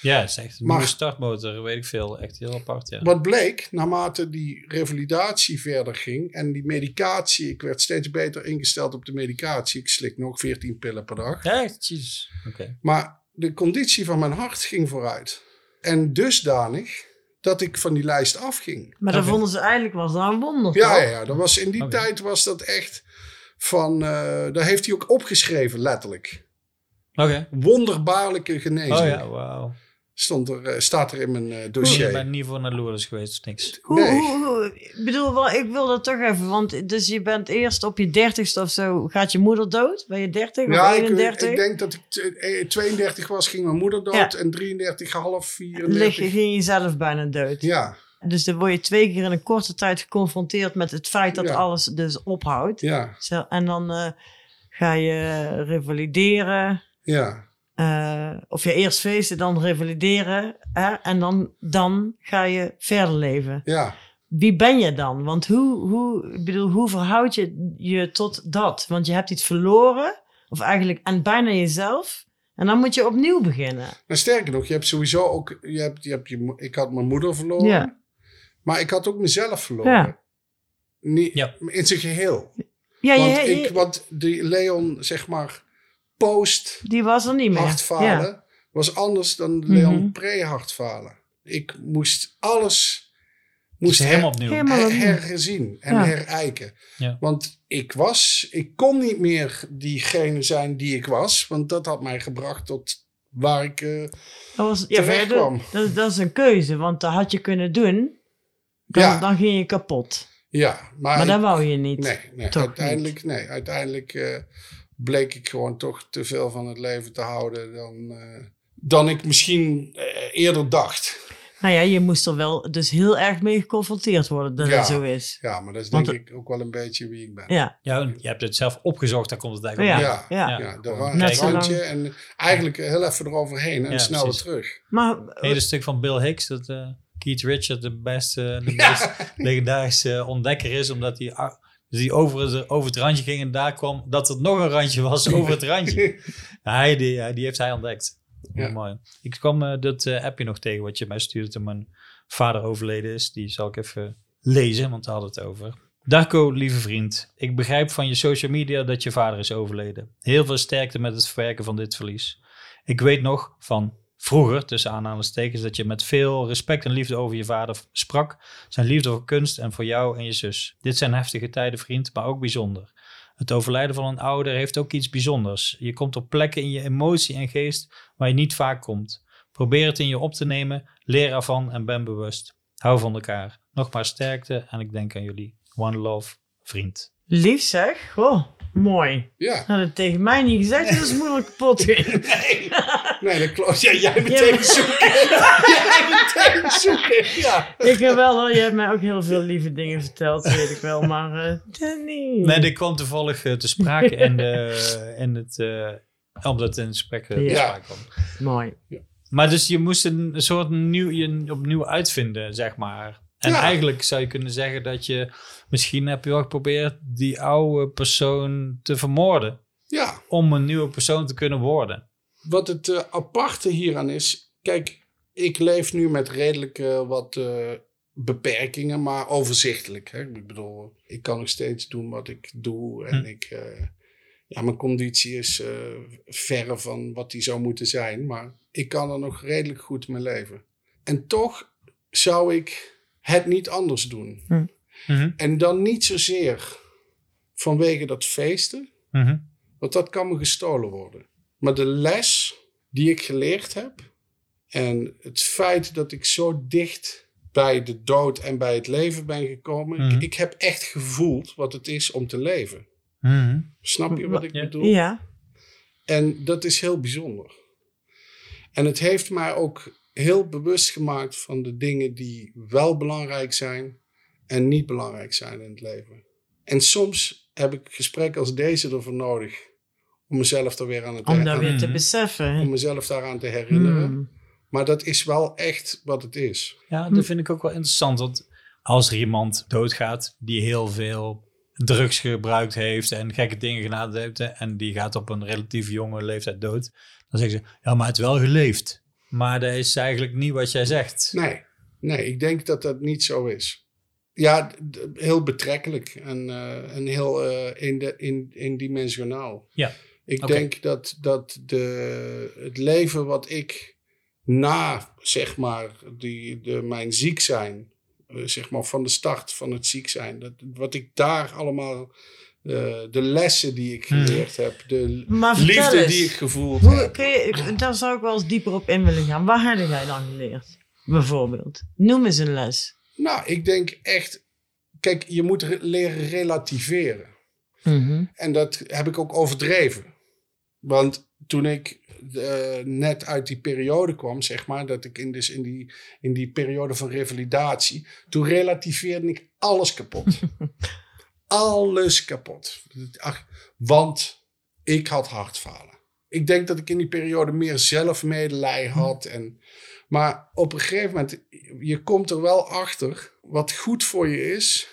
[SPEAKER 1] Ja, het is echt een
[SPEAKER 3] Maar-
[SPEAKER 1] nieuwe startmotor, weet ik veel. Echt heel apart, ja.
[SPEAKER 3] Wat bleek, naarmate die revalidatie verder ging en die medicatie, ik werd steeds beter ingesteld op de medicatie. Ik slik nog 14 pillen per dag.
[SPEAKER 1] Echt? Jezus. Oké.
[SPEAKER 3] Maar de conditie van mijn hart ging vooruit. En dusdanig dat ik van die lijst afging.
[SPEAKER 2] Maar dan vonden ze eigenlijk was dat een wonder.
[SPEAKER 3] Ja,
[SPEAKER 2] toch?
[SPEAKER 3] ja, ja dat was, in die tijd was dat echt van, eh daar heeft hij ook opgeschreven, letterlijk.
[SPEAKER 1] Oké.
[SPEAKER 3] Wonderbaarlijke genezing.
[SPEAKER 1] Oh ja, wauw.
[SPEAKER 3] Stond er, eh, staat er in mijn eh,
[SPEAKER 1] Je
[SPEAKER 3] dossier.
[SPEAKER 1] bent niet voor naar Lourdes geweest of niks.
[SPEAKER 2] Hoe,
[SPEAKER 3] Nee.
[SPEAKER 2] hoe, hoe- ik bedoel, wel, ik wil dat toch even, want dus je bent eerst op je dertigste of zo, gaat je moeder dood? Ben je 30
[SPEAKER 3] Ja,
[SPEAKER 2] of
[SPEAKER 3] ik,
[SPEAKER 2] 31?
[SPEAKER 3] ik denk dat ik t- eh, 32 was, ging mijn moeder dood.
[SPEAKER 2] Ja.
[SPEAKER 3] En 33, half,
[SPEAKER 2] Lig,
[SPEAKER 3] 34.
[SPEAKER 2] ging je zelf bijna dood.
[SPEAKER 3] Ja,
[SPEAKER 2] Dus dan word je twee keer in een korte tijd geconfronteerd met het feit dat
[SPEAKER 3] Ja.
[SPEAKER 2] alles dus ophoudt.
[SPEAKER 3] ja,
[SPEAKER 2] Zo, En dan eh, ga je revalideren.
[SPEAKER 3] ja.
[SPEAKER 2] Eh, of je eerst feesten, dan revalideren. Hè? En dan, dan ga je verder leven.
[SPEAKER 3] Ja,
[SPEAKER 2] Wie ben je dan? Want hoe, hoe, ik bedoel, hoe verhoud je je tot dat? Want je hebt iets verloren, of eigenlijk en bijna jezelf. En dan moet je opnieuw beginnen.
[SPEAKER 3] nou, sterker nog, je hebt sowieso ook... Je hebt, je hebt je, ik had mijn moeder verloren.
[SPEAKER 2] Ja.
[SPEAKER 3] Maar ik had ook mezelf verloren.
[SPEAKER 2] Ja.
[SPEAKER 3] Niet,
[SPEAKER 1] Ja.
[SPEAKER 3] In zijn geheel.
[SPEAKER 2] Ja,
[SPEAKER 3] want,
[SPEAKER 2] je,
[SPEAKER 3] ik, want die Leon, zeg maar, post
[SPEAKER 2] die was er niet meer.
[SPEAKER 3] hartfalen
[SPEAKER 2] Ja.
[SPEAKER 3] was anders dan Leon
[SPEAKER 2] Mhm.
[SPEAKER 3] pre-hartfalen. Ik moest alles...
[SPEAKER 1] Moest
[SPEAKER 3] Moest
[SPEAKER 1] helemaal opnieuw.
[SPEAKER 2] Helemaal
[SPEAKER 3] her-
[SPEAKER 2] opnieuw.
[SPEAKER 3] herzien en
[SPEAKER 2] Ja.
[SPEAKER 3] herijken.
[SPEAKER 1] Ja.
[SPEAKER 3] Want ik was, ik kon niet meer diegene zijn die ik was, want dat had mij gebracht tot waar ik. eh,
[SPEAKER 2] Dat, was, ja,
[SPEAKER 3] Terecht kwam.
[SPEAKER 2] dat, dat is een keuze, want dat had je kunnen doen. Dan,
[SPEAKER 3] Ja.
[SPEAKER 2] dan ging je kapot.
[SPEAKER 3] ja, maar,
[SPEAKER 2] Maar
[SPEAKER 3] ik-
[SPEAKER 2] dat wou je niet.
[SPEAKER 3] nee, nee uiteindelijk, nee, uiteindelijk eh, bleek ik gewoon toch te veel van het leven te houden dan, eh, dan ik misschien eh, eerder dacht.
[SPEAKER 2] Nou ja, je moest er wel dus heel erg mee geconfronteerd worden dat
[SPEAKER 3] Ja.
[SPEAKER 2] het zo is.
[SPEAKER 3] Ja, maar dat is
[SPEAKER 2] Want
[SPEAKER 3] denk ik ook wel een beetje wie ik ben.
[SPEAKER 2] Ja,
[SPEAKER 1] Ja, je hebt het zelf opgezocht, daar komt het eigenlijk
[SPEAKER 2] ja,
[SPEAKER 1] op
[SPEAKER 3] Ja.
[SPEAKER 2] ja.
[SPEAKER 1] Ja.
[SPEAKER 3] Ja, daar
[SPEAKER 1] Net
[SPEAKER 3] was
[SPEAKER 2] zo
[SPEAKER 3] een
[SPEAKER 2] lang.
[SPEAKER 3] randje en eigenlijk heel even eroverheen en
[SPEAKER 1] Ja,
[SPEAKER 3] snel weer terug.
[SPEAKER 2] Maar
[SPEAKER 1] Het hele stuk van Bill Hicks, dat eh, Keith Richard de beste, de meest legendarische ontdekker is, omdat hij dus die over, het, over het randje ging en daar kwam dat er nog een randje was over het randje. hij, die, ja, die heeft hij ontdekt. Heel
[SPEAKER 3] Ja.
[SPEAKER 1] mooi. Ik kwam eh, dat eh, appje nog tegen wat je mij stuurde toen mijn vader overleden is. Die zal ik even lezen, want daar hadden het over. Darko, lieve vriend. Ik begrijp van je social media dat je vader is overleden. Heel veel sterkte met het verwerken van dit verlies. Ik weet nog van vroeger, tussen aanhalingstekens, dat je met veel respect en liefde over je vader sprak. Zijn liefde voor kunst en voor jou en je zus. Dit zijn heftige tijden, vriend, maar ook bijzonder. Het overlijden van een ouder heeft ook iets bijzonders. Je komt op plekken in je emotie en geest waar je niet vaak komt. Probeer het in je op te nemen, leer ervan en ben bewust. Hou van elkaar. Nogmaals sterkte en ik denk aan jullie. One love, vriend.
[SPEAKER 2] lief zeg. Oh, mooi.
[SPEAKER 3] Ja,
[SPEAKER 2] Had het tegen mij niet gezegd, dat is moeilijk kapot.
[SPEAKER 3] nee, nee dat klopt. Ja, jij
[SPEAKER 2] Ja,
[SPEAKER 3] meteen
[SPEAKER 2] maar-
[SPEAKER 3] zoeken. jij meteen zoeken, ja.
[SPEAKER 2] ik heb wel, hoor, je hebt mij ook heel veel lieve dingen verteld, weet ik wel. Maar eh Danny.
[SPEAKER 1] Nee, dit kwam toevallig eh, te sprake in, de, in het... eh, omdat het in het gesprek eh, te
[SPEAKER 2] Ja.
[SPEAKER 1] sprake kwam.
[SPEAKER 2] Mooi.
[SPEAKER 1] Maar dus je moest een soort nieuw, je opnieuw uitvinden, zeg maar. En
[SPEAKER 3] Ja.
[SPEAKER 1] eigenlijk zou je kunnen zeggen dat je... Misschien heb je wel geprobeerd die oude persoon te vermoorden.
[SPEAKER 3] Ja,
[SPEAKER 1] Om een nieuwe persoon te kunnen worden.
[SPEAKER 3] wat het eh, aparte hieraan is. Kijk, ik leef nu met redelijk wat eh, beperkingen, maar overzichtelijk. Hè? Ik bedoel, ik kan nog steeds doen wat ik doe. En
[SPEAKER 1] Hm.
[SPEAKER 3] ik, eh, ja, mijn conditie is eh, verre van wat die zou moeten zijn. Maar ik kan er nog redelijk goed mee leven. En toch zou ik het niet anders doen.
[SPEAKER 1] Mhm,
[SPEAKER 3] En dan niet zozeer vanwege dat feesten.
[SPEAKER 1] mhm,
[SPEAKER 3] Want dat kan me gestolen worden. Maar de les die ik geleerd heb. En het feit dat ik zo dicht bij de dood en bij het leven ben gekomen.
[SPEAKER 1] Mhm.
[SPEAKER 3] Ik, ik heb echt gevoeld wat het is om te leven. Snap je wat ik
[SPEAKER 1] Ja.
[SPEAKER 3] bedoel?
[SPEAKER 2] Ja.
[SPEAKER 3] En dat is heel bijzonder. En het heeft mij ook heel bewust gemaakt van de dingen die wel belangrijk zijn en niet belangrijk zijn in het leven. En soms heb ik gesprekken als deze ervoor nodig om mezelf er weer aan het
[SPEAKER 2] Om dat weer te
[SPEAKER 1] Mhm.
[SPEAKER 2] beseffen.
[SPEAKER 3] om mezelf daaraan te herinneren.
[SPEAKER 2] Hmm.
[SPEAKER 3] Maar dat is wel echt wat het is.
[SPEAKER 1] Ja, dat vind ik ook wel interessant. Want als er iemand doodgaat die heel veel drugs gebruikt heeft en gekke dingen gedaan heeft en die gaat op een relatief jonge leeftijd dood, dan zeggen ze, ja, maar het wel geleefd. Maar dat is eigenlijk niet wat jij zegt.
[SPEAKER 3] Nee, nee, ik denk dat dat niet zo is. Ja, heel betrekkelijk en, eh, en heel eh in de, in, eendimensionaal.
[SPEAKER 1] Ja,
[SPEAKER 3] Ik denk dat, dat de, het leven wat ik na, zeg maar, die, de, mijn ziek zijn, eh, zeg maar van de start van het ziek zijn, dat, wat ik daar allemaal, eh, de lessen die ik
[SPEAKER 1] Hmm.
[SPEAKER 3] geleerd heb, de liefde
[SPEAKER 2] eens.
[SPEAKER 3] die ik gevoeld
[SPEAKER 2] Hoe,
[SPEAKER 3] heb.
[SPEAKER 2] kun je, daar zou ik wel eens dieper op in willen gaan. Waar heb jij dan geleerd? Bijvoorbeeld. Noem eens een les.
[SPEAKER 3] Nou, ik denk echt, kijk, je moet re- leren relativeren.
[SPEAKER 2] Mhm.
[SPEAKER 3] En dat heb ik ook overdreven. Want toen ik eh, net uit die periode kwam, zeg maar, dat ik in, dus in, die, in die periode van revalidatie, toen relativeerde ik alles kapot. alles kapot. Ach, want ik had hartfalen. Ik denk dat ik in die periode meer zelfmedelij had. En, maar op een gegeven moment, je komt er wel achter wat goed voor je is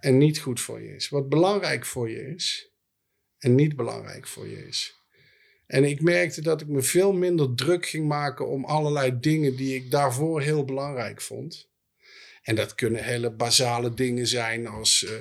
[SPEAKER 3] en niet goed voor je is. Wat belangrijk voor je is en niet belangrijk voor je is. En ik merkte dat ik me veel minder druk ging maken om allerlei dingen die ik daarvoor heel belangrijk vond. En dat kunnen hele basale dingen zijn als eh,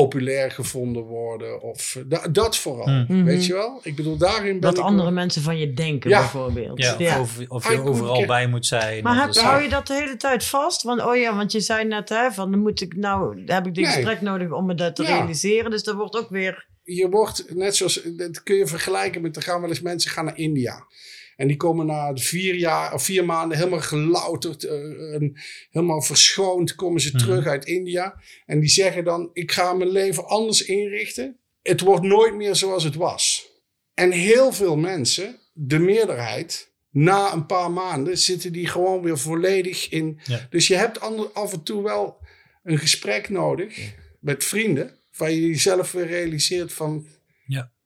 [SPEAKER 3] populair gevonden worden of eh, da- dat vooral.
[SPEAKER 1] Mhm.
[SPEAKER 3] Weet je wel? Ik bedoel, daarin ben ik
[SPEAKER 2] andere
[SPEAKER 3] wel-
[SPEAKER 2] mensen van je denken,
[SPEAKER 3] Ja.
[SPEAKER 2] bijvoorbeeld.
[SPEAKER 1] Ja,
[SPEAKER 2] Ja.
[SPEAKER 1] Of, of je overal
[SPEAKER 3] ik-
[SPEAKER 1] bij moet zijn.
[SPEAKER 2] Maar heb,
[SPEAKER 1] dat
[SPEAKER 2] hou je dat de hele tijd vast? Want, oh ja, want je zei net, hè, van dan moet ik nou, heb ik dit
[SPEAKER 3] Nee.
[SPEAKER 2] gesprek nodig om me dat te
[SPEAKER 3] Ja.
[SPEAKER 2] realiseren. Dus dat wordt ook weer.
[SPEAKER 3] je wordt net zoals, dat kun je vergelijken met, er gaan wel eens mensen gaan naar India. En die komen na vier jaar of vier maanden helemaal gelouterd, en helemaal verschoond, komen ze
[SPEAKER 1] Mhm.
[SPEAKER 3] terug uit India. En die zeggen dan, ik ga mijn leven anders inrichten. het wordt nooit meer zoals het was. En heel veel mensen, de meerderheid, na een paar maanden zitten die gewoon weer volledig in.
[SPEAKER 1] Ja.
[SPEAKER 3] Dus je hebt af en toe wel een gesprek nodig met vrienden, waar je jezelf weer realiseert van.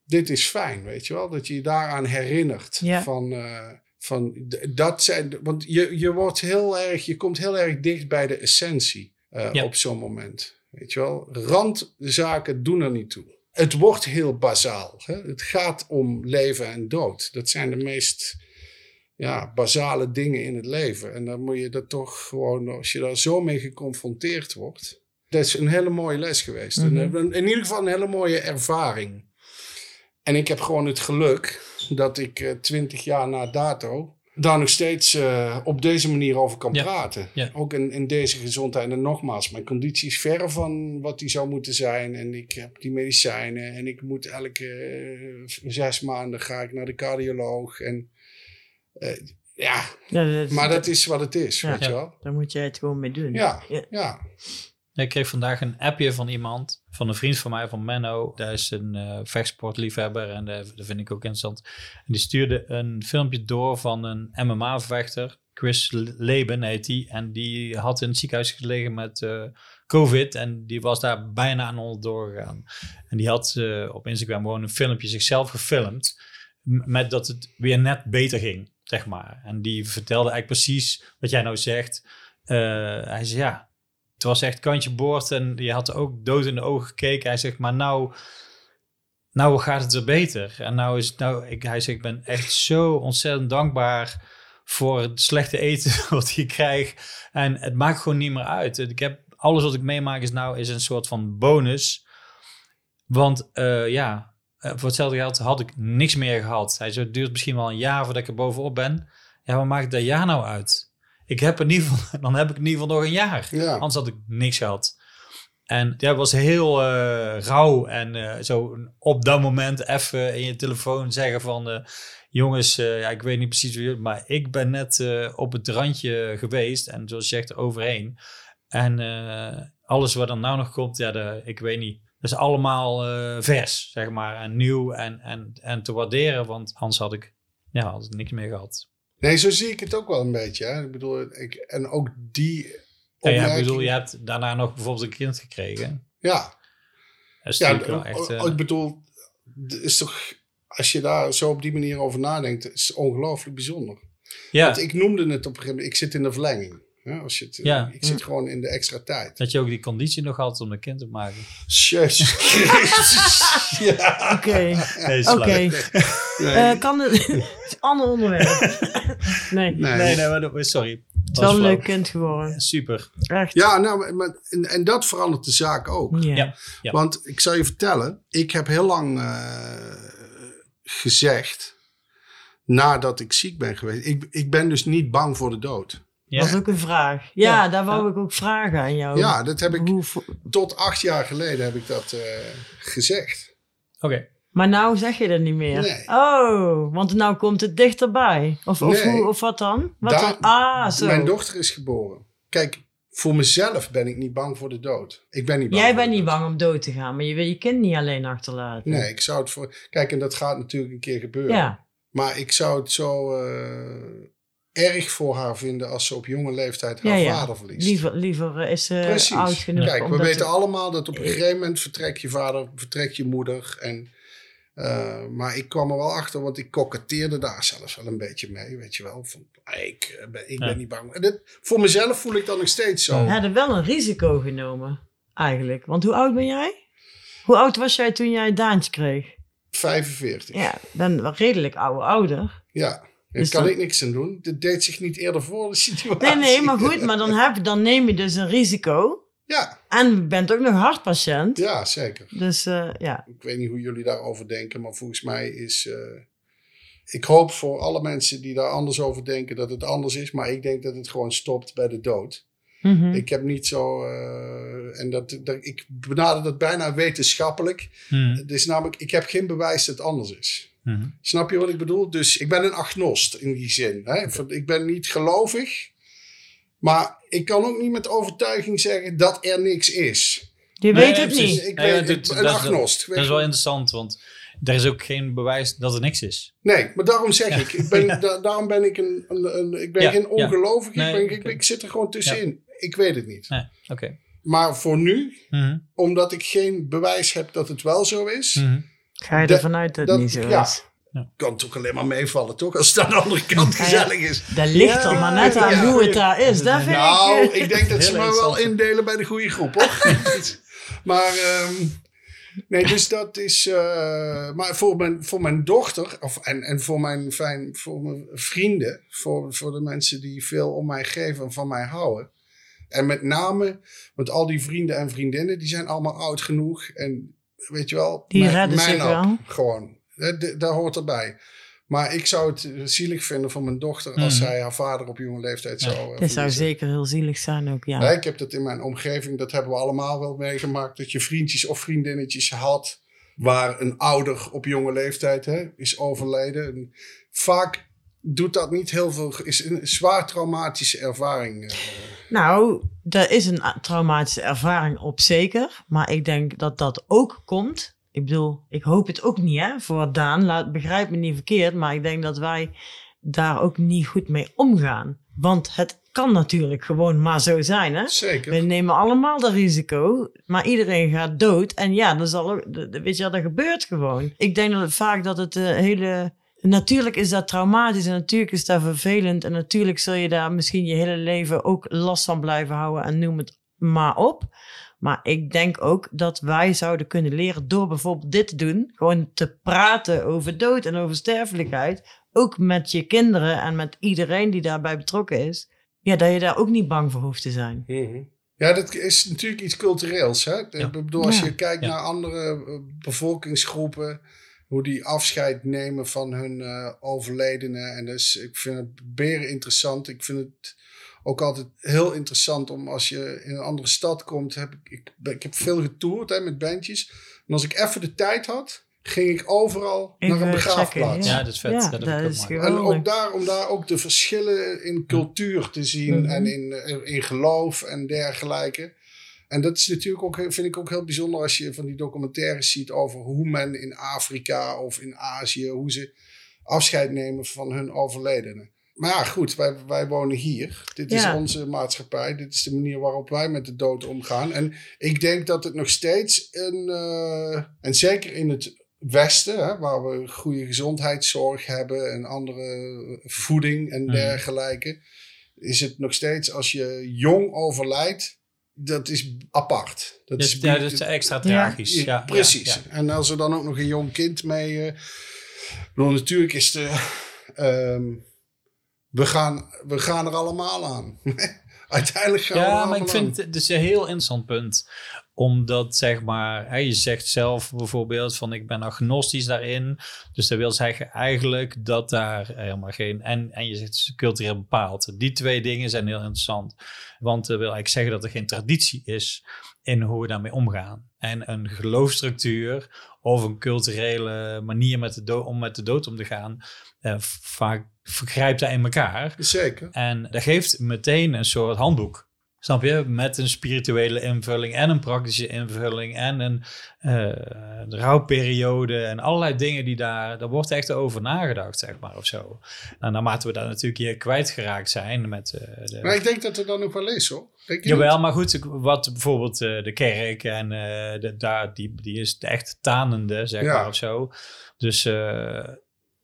[SPEAKER 3] Dit is fijn, weet je wel, dat je je daaraan herinnert
[SPEAKER 2] Ja.
[SPEAKER 3] van. eh, van dat zijn, want je, je wordt heel erg, je komt heel erg dicht bij de essentie eh,
[SPEAKER 1] Ja.
[SPEAKER 3] op zo'n moment. Weet je wel, randzaken doen er niet toe. Het wordt heel bazaal. Hè? Het gaat om leven en dood. Dat zijn de meest ja, basale dingen in het leven. En dan moet je dat toch gewoon, als je daar zo mee geconfronteerd wordt. Dat is een hele mooie les geweest.
[SPEAKER 2] Mhm.
[SPEAKER 3] In ieder geval een hele mooie ervaring. En ik heb gewoon het geluk dat ik eh, twintig jaar na dato daar nog steeds eh, op deze manier over kan
[SPEAKER 1] Ja.
[SPEAKER 3] praten.
[SPEAKER 1] Ja.
[SPEAKER 3] Ook in, in deze gezondheid. En nogmaals, mijn conditie is verre van wat die zou moeten zijn. En ik heb die medicijnen. En ik moet elke eh, zes maanden ga ik naar de cardioloog. En eh, ja,
[SPEAKER 2] Ja, dat,
[SPEAKER 3] maar dat is wat het is,
[SPEAKER 2] Ja.
[SPEAKER 3] weet je wel.
[SPEAKER 2] Daar moet jij het gewoon mee doen.
[SPEAKER 3] Ja,
[SPEAKER 2] Ja.
[SPEAKER 3] ja.
[SPEAKER 1] Ik kreeg vandaag een appje van iemand, van een vriend van mij, van Menno. Dat is een eh, vechtsportliefhebber en dat, dat vind ik ook interessant. En die stuurde een filmpje door van een MMA-vechter. Chris Leben heet die. En die had in het ziekenhuis gelegen met eh, COVID. En die was daar bijna aan onderdoor gegaan. En die had eh, op Instagram gewoon een filmpje zichzelf gefilmd. Met dat het weer net beter ging, zeg maar. En die vertelde eigenlijk precies wat jij nou zegt. Eh, hij zei ja, het was echt kantje boord en je had ook dood in de ogen gekeken. Hij zegt, maar nou, nou gaat het er beter. En nou is nou, ik, hij zegt, ik ben echt zo ontzettend dankbaar voor het slechte eten wat ik krijg. En het maakt gewoon niet meer uit. Ik heb, alles wat ik meemaak is nou is een soort van bonus. Want eh, ja, eh, voor hetzelfde geld had ik niks meer gehad. Hij zei, het duurt misschien wel een jaar voordat ik er bovenop ben. Ja, wat maakt dat jaar nou uit? Ik heb in ieder geval, dan heb ik in ieder geval nog een jaar.
[SPEAKER 3] ja.
[SPEAKER 1] Anders had ik niks gehad. En dat was heel eh, rauw. En eh, zo op dat moment even in je telefoon zeggen van... eh, jongens, ja, ik weet niet precies jullie... maar ik ben net op het randje geweest. En zoals je zegt, er overheen. En alles wat er nou nog komt, ja, de, ik weet niet. Dat is allemaal vers, zeg maar. En nieuw en, en, en te waarderen. Want anders had ik, ja, had ik niks meer gehad.
[SPEAKER 3] Nee, zo zie ik het ook wel een beetje. Hè. Ik bedoel, ik, en ook die
[SPEAKER 1] Ja, ja, ik bedoel, je hebt daarna nog bijvoorbeeld een kind gekregen.
[SPEAKER 3] Ja,
[SPEAKER 1] Dat is
[SPEAKER 3] ja
[SPEAKER 1] wel echt... eh,
[SPEAKER 3] ik bedoel, is toch, als je daar zo op die manier over nadenkt, is het ongelooflijk bijzonder.
[SPEAKER 1] ja.
[SPEAKER 3] Want ik noemde het op een gegeven moment, ik zit in de verlenging. Hè, als je het,
[SPEAKER 1] Ja.
[SPEAKER 3] Ik zit gewoon in de extra tijd.
[SPEAKER 1] Dat je ook die conditie nog had om een kind te maken.
[SPEAKER 3] Jezus Christus. ja.
[SPEAKER 2] Oké,
[SPEAKER 1] Nee,
[SPEAKER 2] oké.
[SPEAKER 3] Nee.
[SPEAKER 2] Eh, kan het... het is een ander onderwerp. nee, het
[SPEAKER 3] Nee.
[SPEAKER 1] Nee, nee, maar dat- sorry.
[SPEAKER 2] is wel een leuk kind geworden.
[SPEAKER 1] Super.
[SPEAKER 2] Echt.
[SPEAKER 3] Ja, nou, maar- maar, en, en dat verandert de zaak ook.
[SPEAKER 2] Ja.
[SPEAKER 1] Ja. Ja.
[SPEAKER 3] Want ik zal je vertellen, ik heb heel lang eh, gezegd, nadat ik ziek ben geweest, ik, ik ben dus niet bang voor de dood.
[SPEAKER 1] Ja?
[SPEAKER 2] Dat was ook een vraag. Ja,
[SPEAKER 1] Ja.
[SPEAKER 2] daar wou
[SPEAKER 1] Ja.
[SPEAKER 2] ik ook vragen aan jou.
[SPEAKER 3] Ja, dat heb ik
[SPEAKER 2] Hoe
[SPEAKER 3] tot acht jaar geleden heb ik dat eh, gezegd.
[SPEAKER 1] Oké.
[SPEAKER 2] Maar nou zeg je dat niet meer.
[SPEAKER 3] Nee.
[SPEAKER 2] Oh, want nou komt het dichterbij. Of, of,
[SPEAKER 3] Nee.
[SPEAKER 2] hoe, of wat dan? Wat dan? Ah, zo.
[SPEAKER 3] Mijn dochter is geboren. Kijk, voor mezelf ben ik niet bang voor de dood. Ik ben niet bang
[SPEAKER 2] Jij bent niet
[SPEAKER 3] dood.
[SPEAKER 2] bang om dood te gaan, maar je wil je kind niet alleen achterlaten.
[SPEAKER 3] Nee, ik zou het voor. Kijk, en dat gaat natuurlijk een keer gebeuren.
[SPEAKER 2] Ja,
[SPEAKER 3] Maar ik zou het zo eh, erg voor haar vinden als ze op jonge leeftijd haar
[SPEAKER 2] ja, ja.
[SPEAKER 3] vader verliest.
[SPEAKER 2] Liever, liever is ze
[SPEAKER 3] Precies.
[SPEAKER 2] oud genoeg.
[SPEAKER 3] Kijk, we weten
[SPEAKER 2] het-
[SPEAKER 3] allemaal dat op een gegeven moment vertrekt je vader, vertrekt je moeder. En, eh, maar ik kwam er wel achter, want ik koketteerde daar zelfs wel een beetje mee, weet je wel. Van, ik eh, ben, ik
[SPEAKER 1] Ja.
[SPEAKER 3] ben niet bang. En dit, voor mezelf voel ik dat nog steeds zo.
[SPEAKER 1] Ja.
[SPEAKER 2] We hadden wel een risico genomen, eigenlijk. Want hoe oud ben jij? Hoe oud was jij toen jij Daantje kreeg?
[SPEAKER 3] 45. Ja.
[SPEAKER 2] Ja, ben wel redelijk oude ouder.
[SPEAKER 3] Daar
[SPEAKER 2] Dus
[SPEAKER 3] kan
[SPEAKER 2] dan-
[SPEAKER 3] ik niks aan doen. Dit deed zich niet eerder voor, de situatie.
[SPEAKER 2] Nee, nee, maar goed, maar dan, heb, dan neem je dus een risico.
[SPEAKER 3] Ja,
[SPEAKER 2] En je bent ook nog hartpatiënt.
[SPEAKER 3] ja, zeker.
[SPEAKER 2] Dus eh, ja,
[SPEAKER 3] Ik weet niet hoe jullie daarover denken, maar volgens mij is. eh, ik hoop voor alle mensen die daar anders over denken dat het anders is, maar ik denk dat het gewoon stopt bij de dood.
[SPEAKER 2] Mhm.
[SPEAKER 3] Ik heb niet zo. eh, en dat, dat, ik benader dat bijna wetenschappelijk.
[SPEAKER 1] Hmm.
[SPEAKER 3] Het is namelijk, ik heb geen bewijs dat het anders is.
[SPEAKER 1] Hmm.
[SPEAKER 3] Snap je wat ik bedoel? Dus ik ben een agnost in die zin. Hè? Ik ben niet gelovig, maar ik kan ook niet met overtuiging zeggen dat er niks is.
[SPEAKER 2] Je
[SPEAKER 1] Nee,
[SPEAKER 2] weet het
[SPEAKER 1] precies.
[SPEAKER 2] niet.
[SPEAKER 3] Ik
[SPEAKER 1] Nee,
[SPEAKER 3] weet,
[SPEAKER 1] dat-
[SPEAKER 3] ik-
[SPEAKER 1] dat
[SPEAKER 3] een
[SPEAKER 1] is wel-
[SPEAKER 3] agnost.
[SPEAKER 1] Dat is wel interessant, want er is ook geen bewijs dat er niks is.
[SPEAKER 3] Nee, maar daarom zeg
[SPEAKER 1] Ja.
[SPEAKER 3] ik. ik ben,
[SPEAKER 1] Ja.
[SPEAKER 3] da- daarom ben ik een, een, een- ik ben
[SPEAKER 1] Ja,
[SPEAKER 3] geen
[SPEAKER 1] ja.
[SPEAKER 3] ongelovige.
[SPEAKER 1] Nee,
[SPEAKER 3] ik, ben- ik, ik zit er gewoon tussenin. Ik weet het niet.
[SPEAKER 1] Nee, oké.
[SPEAKER 3] Maar voor nu,
[SPEAKER 1] Mhm,
[SPEAKER 3] omdat ik geen bewijs heb dat het wel zo is,
[SPEAKER 1] mhm.
[SPEAKER 2] Ga je
[SPEAKER 3] Dat-
[SPEAKER 2] ervan uit dat
[SPEAKER 3] dat-
[SPEAKER 2] het niet zo
[SPEAKER 3] ja. kan het ook alleen maar meevallen, toch? Als het aan de andere kant
[SPEAKER 2] Ja, ja.
[SPEAKER 3] gezellig is.
[SPEAKER 2] Dat ligt
[SPEAKER 3] Ja,
[SPEAKER 2] er maar net aan
[SPEAKER 3] ja.
[SPEAKER 2] hoe het daar is. Dat vind
[SPEAKER 3] Nou,
[SPEAKER 2] ik...
[SPEAKER 3] ik denk dat ze me wel indelen bij de goede groep, hoor. maar, ehm, nee, dus dat is... eh, maar voor mijn, voor mijn dochter, of, en, en voor mijn, fijn, voor mijn vrienden, voor, voor de mensen die veel om mij geven en van mij houden. En met name, want al die vrienden en vriendinnen, die zijn allemaal oud genoeg. En weet je wel,
[SPEAKER 2] Die redden zich wel.
[SPEAKER 3] Gewoon, dat, dat- dat hoort erbij. Maar ik zou het zielig vinden voor mijn dochter als
[SPEAKER 1] Mhm.
[SPEAKER 3] zij haar vader op jonge leeftijd
[SPEAKER 1] Ja.
[SPEAKER 3] zou eh,
[SPEAKER 2] Dit zou zeker heel zielig zijn ook, ja.
[SPEAKER 3] Ja, ik heb dat in mijn omgeving, dat hebben we allemaal wel meegemaakt. Dat je vriendjes of vriendinnetjes had waar een ouder op jonge leeftijd hè, is overleden. En vaak doet dat niet heel veel, is een zwaar traumatische ervaring. eh.
[SPEAKER 2] Nou, dat is een traumatische ervaring op zeker. Maar ik denk dat dat ook komt. Ik bedoel, ik hoop het ook niet hè, voor Daan. Laat, begrijp me niet verkeerd. Maar ik denk dat wij daar ook niet goed mee omgaan. Want het kan natuurlijk gewoon maar zo zijn. Hè?
[SPEAKER 3] Zeker.
[SPEAKER 2] We nemen allemaal dat risico, maar iedereen gaat dood. En ja, dan zal ook, weet je dat gebeurt gewoon. Ik denk dat het vaak dat het eh, hele... Natuurlijk is dat traumatisch en natuurlijk is dat vervelend. En natuurlijk zul je daar misschien je hele leven ook last van blijven houden en noem het maar op. Maar ik denk ook dat wij zouden kunnen leren door bijvoorbeeld dit te doen. Gewoon te praten over dood en over sterfelijkheid. Ook met je kinderen en met iedereen die daarbij betrokken is. Ja, dat je daar ook niet bang voor hoeft te zijn.
[SPEAKER 3] Mhm. Ja, dat is natuurlijk iets cultureels. Hè? Ik bedoel, als
[SPEAKER 2] Ja.
[SPEAKER 3] je kijkt
[SPEAKER 1] Ja.
[SPEAKER 3] naar andere eh, bevolkingsgroepen, hoe die afscheid nemen van hun eh, overledenen. En dus ik vind het beren interessant. Ik vind het ook altijd heel interessant om als je in een andere stad komt. Heb ik, ik, ik heb veel getoerd hè, met bandjes. En als ik even de tijd had, ging ik overal naar een
[SPEAKER 2] checken,
[SPEAKER 3] begraafplaats.
[SPEAKER 1] Ja, dat is vet.
[SPEAKER 2] Ja,
[SPEAKER 1] dat heb
[SPEAKER 2] dat
[SPEAKER 1] ik ook
[SPEAKER 2] is.
[SPEAKER 3] En ook daar, om daar ook de verschillen in cultuur te zien
[SPEAKER 2] Mhm.
[SPEAKER 3] en in, in geloof en dergelijke. En dat is natuurlijk ook, vind ik ook heel bijzonder als je van die documentaires ziet over hoe men in Afrika of in Azië, hoe ze afscheid nemen van hun overledenen. Maar ja, goed, wij, wij wonen hier. Dit is onze maatschappij. Dit is de manier waarop wij met de dood omgaan. En ik denk dat het nog steeds een, eh, en zeker in het Westen, hè, waar we goede gezondheidszorg hebben en andere voeding en
[SPEAKER 1] Mhm.
[SPEAKER 3] dergelijke, is het nog steeds als je jong overlijdt, dat is apart. Dat
[SPEAKER 1] Dat is, ja, dat is extra tragisch. Ja, ja,
[SPEAKER 3] precies.
[SPEAKER 1] ja.
[SPEAKER 3] En als er dan ook nog een jong kind mee. eh, ik bedoel, natuurlijk is de. ehm, we, gaan, we gaan er allemaal aan. Uiteindelijk gaan we er
[SPEAKER 1] Ja, maar ik vind
[SPEAKER 3] aan.
[SPEAKER 1] het dus een heel interessant punt. Omdat, zeg maar, hè, je zegt zelf bijvoorbeeld van ik ben agnostisch daarin. Dus dat wil zeggen eigenlijk dat daar helemaal geen... En, en je zegt het is cultureel bepaald. Die twee dingen zijn heel interessant. Want dat wil eigenlijk zeggen dat er geen traditie is in hoe we daarmee omgaan. En een geloofstructuur of een culturele manier met de dood, om met de dood om te gaan... eh, vaak vergrijpt dat in elkaar.
[SPEAKER 3] Zeker.
[SPEAKER 1] En dat geeft meteen een soort handboek. Snap je? Met een spirituele invulling en een praktische invulling en een eh, rouwperiode en allerlei dingen die daar, daar wordt echt over nagedacht, zeg maar, of zo. En naarmate we daar natuurlijk hier kwijtgeraakt zijn met eh, de...
[SPEAKER 3] Maar ik denk dat er dan ook wel is hoor. Denk
[SPEAKER 1] Jawel, maar goed, wat bijvoorbeeld eh, de kerk en de, daar, die, die is echt tanende, zeg
[SPEAKER 3] Ja.
[SPEAKER 1] maar, of zo. Dus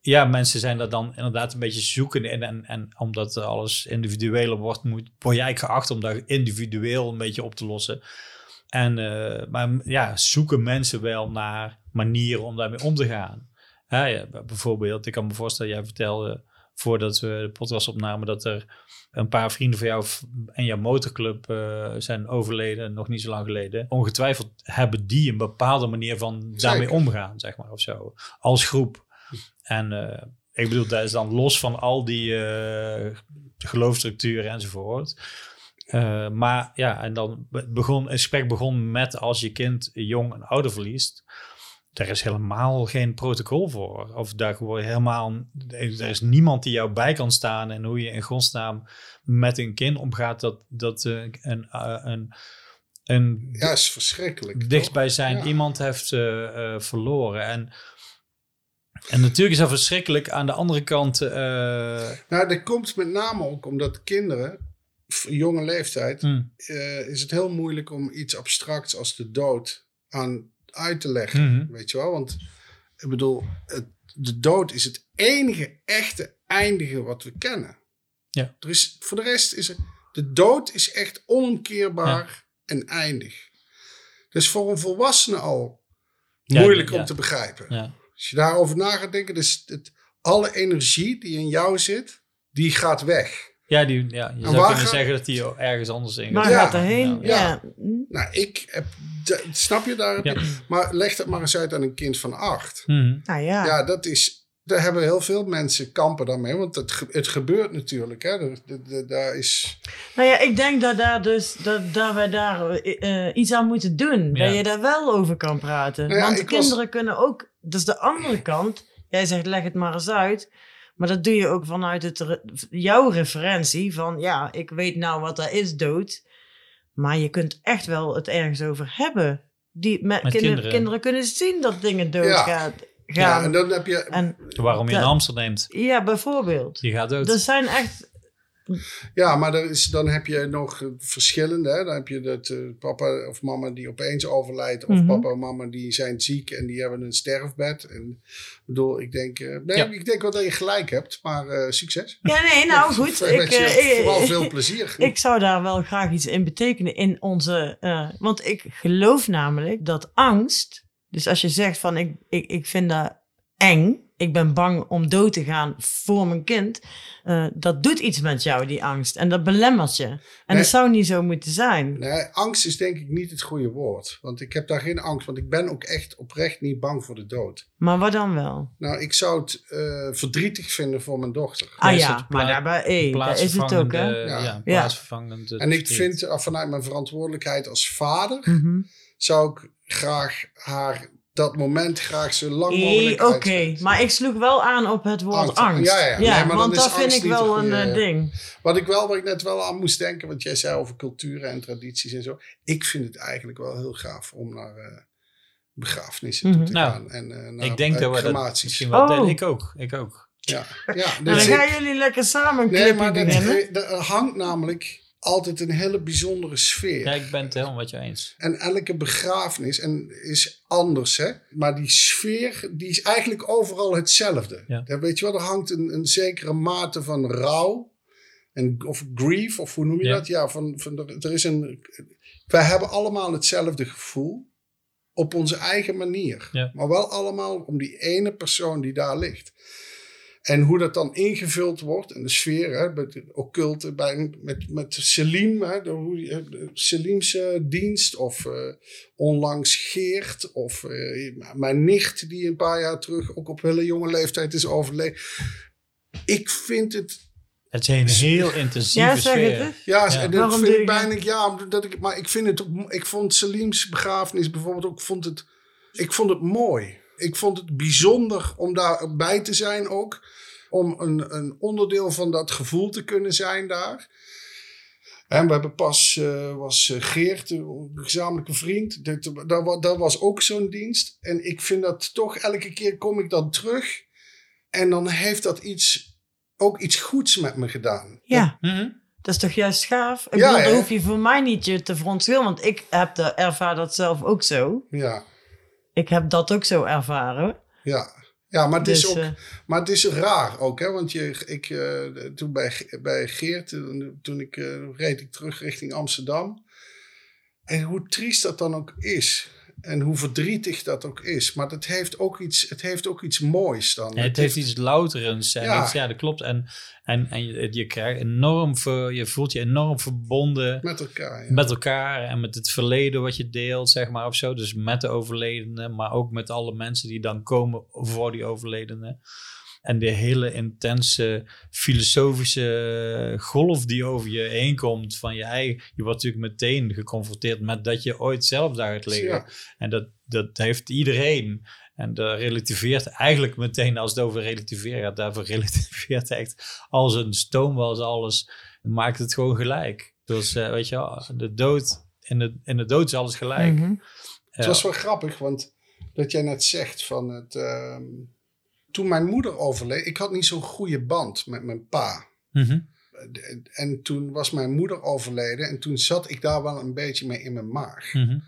[SPEAKER 1] ja, mensen zijn daar dan inderdaad een beetje zoeken in. En, en omdat alles individueler wordt, moet, word jij geacht om daar individueel een beetje op te lossen. En, eh, maar ja, zoeken mensen wel naar manieren om daarmee om te gaan. Ja, bijvoorbeeld, ik kan me voorstellen, jij vertelde voordat we de podcast opnamen dat er een paar vrienden van jou en jouw motorclub eh, zijn overleden, nog niet zo lang geleden. Ongetwijfeld hebben die een bepaalde manier van daarmee omgaan, zeg maar, of zo. Als groep. En eh, ik bedoel, dat is dan los van al die eh geloofstructuren enzovoort. Eh, maar ja, en dan be- begon, het gesprek begon met als je kind jong een ouder verliest. Er is helemaal geen protocol voor. Of daar word je helemaal. Er is niemand die jou bij kan staan. En hoe je in godsnaam met een kind omgaat. Dat, dat een, een een
[SPEAKER 3] Ja, is verschrikkelijk.
[SPEAKER 1] dichtbij zijn
[SPEAKER 3] Ja.
[SPEAKER 1] iemand heeft verloren. En, en natuurlijk is dat verschrikkelijk. Aan de andere kant, eh,
[SPEAKER 3] Nou, dat komt met name ook omdat kinderen, jonge leeftijd,
[SPEAKER 1] hmm,
[SPEAKER 3] eh, is het heel moeilijk om iets abstracts als de dood aan uit te leggen.
[SPEAKER 1] Mhm.
[SPEAKER 3] Weet je wel? Want ik bedoel, het, de dood is het enige echte eindige wat we kennen.
[SPEAKER 1] Ja.
[SPEAKER 3] Er is, voor de rest is er, de dood is echt onomkeerbaar en eindig. Dus voor een volwassene al
[SPEAKER 1] Ja,
[SPEAKER 3] moeilijk om te begrijpen.
[SPEAKER 1] ja.
[SPEAKER 3] Als je daarover na gaat denken, dus het, alle energie die in jou zit, die gaat weg.
[SPEAKER 1] Ja, die, ja, je zou kunnen
[SPEAKER 3] gaat-
[SPEAKER 1] zeggen dat die ergens anders in gaat.
[SPEAKER 3] Ja.
[SPEAKER 2] gaat er heen?
[SPEAKER 1] Ja.
[SPEAKER 2] Ja.
[SPEAKER 3] Nou, ik heb, snap je daar?
[SPEAKER 1] Ja.
[SPEAKER 3] Maar leg dat maar eens uit aan een kind van acht.
[SPEAKER 1] Mhm.
[SPEAKER 2] Nou ja.
[SPEAKER 3] Ja, dat is, daar hebben heel veel mensen kampen daarmee, want het, het gebeurt natuurlijk. Hè. Daar is,
[SPEAKER 2] Nou ja, ik denk dat, daar dus, dat, dat wij daar eh, iets aan moeten doen.
[SPEAKER 1] Ja.
[SPEAKER 2] Dat je daar wel over kan praten.
[SPEAKER 3] Nou ja,
[SPEAKER 2] Want
[SPEAKER 3] was-
[SPEAKER 2] kinderen kunnen ook... Dat is de andere kant. Jij zegt, leg het maar eens uit. Maar dat doe je ook vanuit het, re- jouw referentie. Van, ja, ik weet nou wat dat is, dood. Maar je kunt echt wel het ergens over hebben. Die, met,
[SPEAKER 1] Met
[SPEAKER 2] kinderen,
[SPEAKER 1] kinderen.
[SPEAKER 2] kinderen. kunnen zien dat dingen dood
[SPEAKER 3] Ja.
[SPEAKER 2] gaat,
[SPEAKER 3] ja,
[SPEAKER 2] gaan.
[SPEAKER 3] en dan heb je,
[SPEAKER 2] en,
[SPEAKER 1] Waarom je
[SPEAKER 2] Dat-
[SPEAKER 1] hamster neemt,
[SPEAKER 2] ja, bijvoorbeeld.
[SPEAKER 1] die gaat dood.
[SPEAKER 2] Er zijn echt...
[SPEAKER 3] ja, maar er is, dan heb je nog eh, verschillende. Hè. Dan heb je dat eh, papa of mama die opeens overlijdt, of
[SPEAKER 2] Mhm.
[SPEAKER 3] papa en mama die zijn ziek en die hebben een sterfbed. En, ik bedoel, ik denk, eh, nee,
[SPEAKER 1] Ja.
[SPEAKER 3] ik denk wel dat je gelijk hebt, maar eh, succes.
[SPEAKER 2] Ja, nee, nou goed. Ik,
[SPEAKER 3] je-
[SPEAKER 2] eh,
[SPEAKER 3] vooral veel plezier.
[SPEAKER 2] Ik zou daar wel graag iets in betekenen in onze. eh, want ik geloof namelijk dat angst. Dus als je zegt van ik, ik, ik vind dat eng. Ik ben bang om dood te gaan voor mijn kind. eh, dat doet iets met jou, die angst. En dat belemmert je. En
[SPEAKER 3] Nee.
[SPEAKER 2] dat zou niet zo moeten zijn.
[SPEAKER 3] Nee, angst is denk ik niet het goede woord. Want ik heb daar geen angst. Want ik ben ook echt oprecht niet bang voor de dood.
[SPEAKER 2] Maar wat dan wel?
[SPEAKER 3] Nou, ik zou het eh, verdrietig vinden voor mijn dochter.
[SPEAKER 2] Ah
[SPEAKER 1] is
[SPEAKER 2] ja,
[SPEAKER 1] het
[SPEAKER 2] maar daarbij, hey, dat is het ook, hè?
[SPEAKER 3] Ja.
[SPEAKER 1] Ja,
[SPEAKER 2] Ja.
[SPEAKER 1] plaatsvervangend.
[SPEAKER 3] En ik vind, eh, vanuit mijn verantwoordelijkheid als vader,
[SPEAKER 2] Mhm.
[SPEAKER 3] zou ik graag haar dat moment graag zo lang mogelijk
[SPEAKER 2] Oké, maar ik sloeg wel aan op het woord
[SPEAKER 3] Angst.
[SPEAKER 2] angst.
[SPEAKER 3] Ja, ja. Nee, maar dan
[SPEAKER 2] want
[SPEAKER 3] is
[SPEAKER 2] dat vind
[SPEAKER 3] angst
[SPEAKER 2] ik
[SPEAKER 3] niet
[SPEAKER 2] wel een
[SPEAKER 3] goede-
[SPEAKER 2] eh, ding.
[SPEAKER 3] Wat ik wel, waar ik net wel aan moest denken, want jij zei over culturen en tradities en zo. Ik vind het eigenlijk wel heel gaaf om naar eh, begrafenissen toe
[SPEAKER 2] Mhm.
[SPEAKER 3] te
[SPEAKER 1] Nou,
[SPEAKER 3] gaan. En eh, naar
[SPEAKER 1] ik denk dat we dat
[SPEAKER 3] crematies.
[SPEAKER 1] misschien wel
[SPEAKER 2] Oh.
[SPEAKER 1] Ik ook, ik ook.
[SPEAKER 3] Ja, ja.
[SPEAKER 2] Nou,
[SPEAKER 3] dus
[SPEAKER 2] dan
[SPEAKER 3] ik-
[SPEAKER 2] gaan jullie lekker samen een
[SPEAKER 3] Nee,
[SPEAKER 2] clipje
[SPEAKER 3] maar dat, hangt namelijk altijd een hele bijzondere sfeer.
[SPEAKER 1] Ja, ik ben het helemaal met je eens.
[SPEAKER 3] En elke begrafenis en is anders, hè? Maar die sfeer, die is eigenlijk overal hetzelfde.
[SPEAKER 1] Ja.
[SPEAKER 3] Weet je wel, er hangt een, een zekere mate van rouw. En, of grief, of hoe noem je
[SPEAKER 1] Ja.
[SPEAKER 3] dat? Ja, van, van, er, er is een... Wij hebben allemaal hetzelfde gevoel. Op onze eigen manier.
[SPEAKER 1] Ja.
[SPEAKER 3] Maar wel allemaal om die ene persoon die daar ligt. En hoe dat dan ingevuld wordt en de sfeer, hè, met de occulte, bij, met, met Selim, hè, de, de Selim's eh, dienst, of eh, onlangs Geert, of eh, mijn nicht die een paar jaar terug ook op hele jonge leeftijd is overleden. Ik vind het,
[SPEAKER 1] Het is een heel intensieve
[SPEAKER 2] Ja, zeg
[SPEAKER 1] sfeer.
[SPEAKER 3] ja,
[SPEAKER 1] Ja.
[SPEAKER 3] en dat
[SPEAKER 2] Waarom
[SPEAKER 3] vind ik bijna, ja, dat ik, maar ik vind het, ook- ik vond Selim's begrafenis bijvoorbeeld ook, vond het, ik vond het mooi. Ik vond het bijzonder om daarbij te zijn ook. Om een, een onderdeel van dat gevoel te kunnen zijn daar. En we hebben pas, eh, was eh, Geert, een gezamenlijke vriend. Dat, dat, wa- dat was ook zo'n dienst. En ik vind dat toch, elke keer kom ik dan terug. En dan heeft dat iets, ook iets goeds met me gedaan.
[SPEAKER 2] Ja,
[SPEAKER 1] Mhm.
[SPEAKER 2] dat is toch juist gaaf? Ik
[SPEAKER 3] Ja,
[SPEAKER 2] bedoel, dan
[SPEAKER 3] hè?
[SPEAKER 2] hoef je voor mij niet je te verontschuldigen, want ik heb de, ervaar dat zelf ook zo.
[SPEAKER 3] Ja,
[SPEAKER 2] Ik heb dat ook zo ervaren.
[SPEAKER 3] ja. Ja, maar het,
[SPEAKER 2] Dus,
[SPEAKER 3] is ook,
[SPEAKER 2] eh,
[SPEAKER 3] maar het is raar ook, hè? Want je, ik, eh, toen bij, bij Geert, eh, toen ik, reed ik terug richting Amsterdam. En hoe triest dat dan ook is. En hoe verdrietig dat ook is. Maar het heeft ook iets, het heeft ook iets moois dan.
[SPEAKER 1] Ja, het heeft iets louterends. En
[SPEAKER 3] Ja.
[SPEAKER 1] ja. ja, dat klopt. En, en, en je, je, krijgt enorm, ver- je voelt je enorm verbonden
[SPEAKER 3] Met elkaar, ja.
[SPEAKER 1] met elkaar en met het verleden wat je deelt, zeg maar, of zo. Dus met de overledene, maar ook met alle mensen die dan komen voor die overledene. En de hele intense filosofische golf die over je heen komt van je eigen. Je wordt natuurlijk meteen geconfronteerd met dat je ooit zelf daar gaat liggen.
[SPEAKER 3] Ja.
[SPEAKER 1] En dat, dat heeft iedereen. En dat relativeert eigenlijk meteen als het over relativeren gaat. Daarvoor relativeert echt als een stoomwas alles. Maakt het gewoon gelijk. Dus eh, weet je de dood in de, in de dood is alles gelijk.
[SPEAKER 2] Mhm.
[SPEAKER 3] Het was wel grappig, want dat jij net zegt van het. ehm, toen mijn moeder overleed, ik had niet zo'n goede band met mijn pa.
[SPEAKER 1] Mhm.
[SPEAKER 3] En toen was mijn moeder overleden en toen zat ik daar wel een beetje mee in mijn maag.
[SPEAKER 1] Mhm.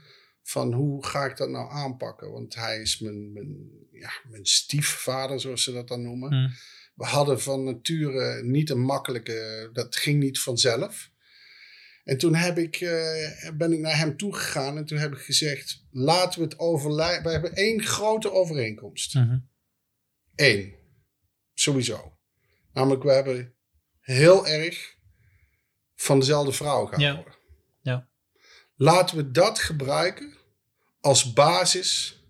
[SPEAKER 3] Van hoe ga ik dat nou aanpakken? Want hij is mijn, mijn, ja, mijn stiefvader, zoals ze dat dan noemen.
[SPEAKER 1] Mhm.
[SPEAKER 3] We hadden van nature niet een makkelijke, dat ging niet vanzelf. En toen heb ik, eh, ben ik naar hem toegegaan en toen heb ik gezegd, laten we het overlijden. We hebben één grote overeenkomst.
[SPEAKER 1] Mhm.
[SPEAKER 3] Eén. Sowieso. Namelijk, we hebben heel erg van dezelfde vrouw gehouden.
[SPEAKER 1] Ja.
[SPEAKER 3] Laten we dat gebruiken als basis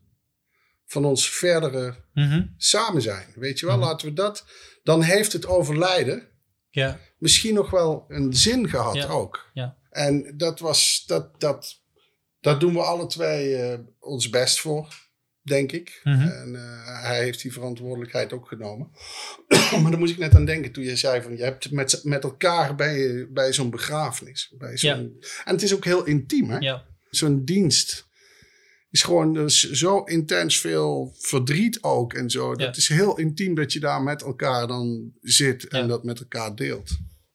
[SPEAKER 3] van ons verdere
[SPEAKER 1] Mhm.
[SPEAKER 3] samen zijn. Weet je wel,
[SPEAKER 1] Mhm.
[SPEAKER 3] laten we dat. Dan heeft het overlijden
[SPEAKER 1] Ja.
[SPEAKER 3] misschien nog wel een zin gehad
[SPEAKER 1] Ja.
[SPEAKER 3] ook.
[SPEAKER 1] Ja.
[SPEAKER 3] En dat was, dat, dat, daar doen we alle twee eh, ons best voor, denk ik.
[SPEAKER 1] Mhm.
[SPEAKER 3] En eh, hij heeft die verantwoordelijkheid ook genomen. maar daar moest ik net aan denken toen je zei van je hebt met, met elkaar bij, bij zo'n begrafenis. Bij zo'n, En het is ook heel intiem, hè?
[SPEAKER 1] Ja.
[SPEAKER 3] Zo'n dienst is gewoon dus zo intens veel verdriet ook en zo. Dat
[SPEAKER 1] Ja.
[SPEAKER 3] is heel intiem dat je daar met elkaar dan zit en
[SPEAKER 1] Ja.
[SPEAKER 3] dat met elkaar deelt.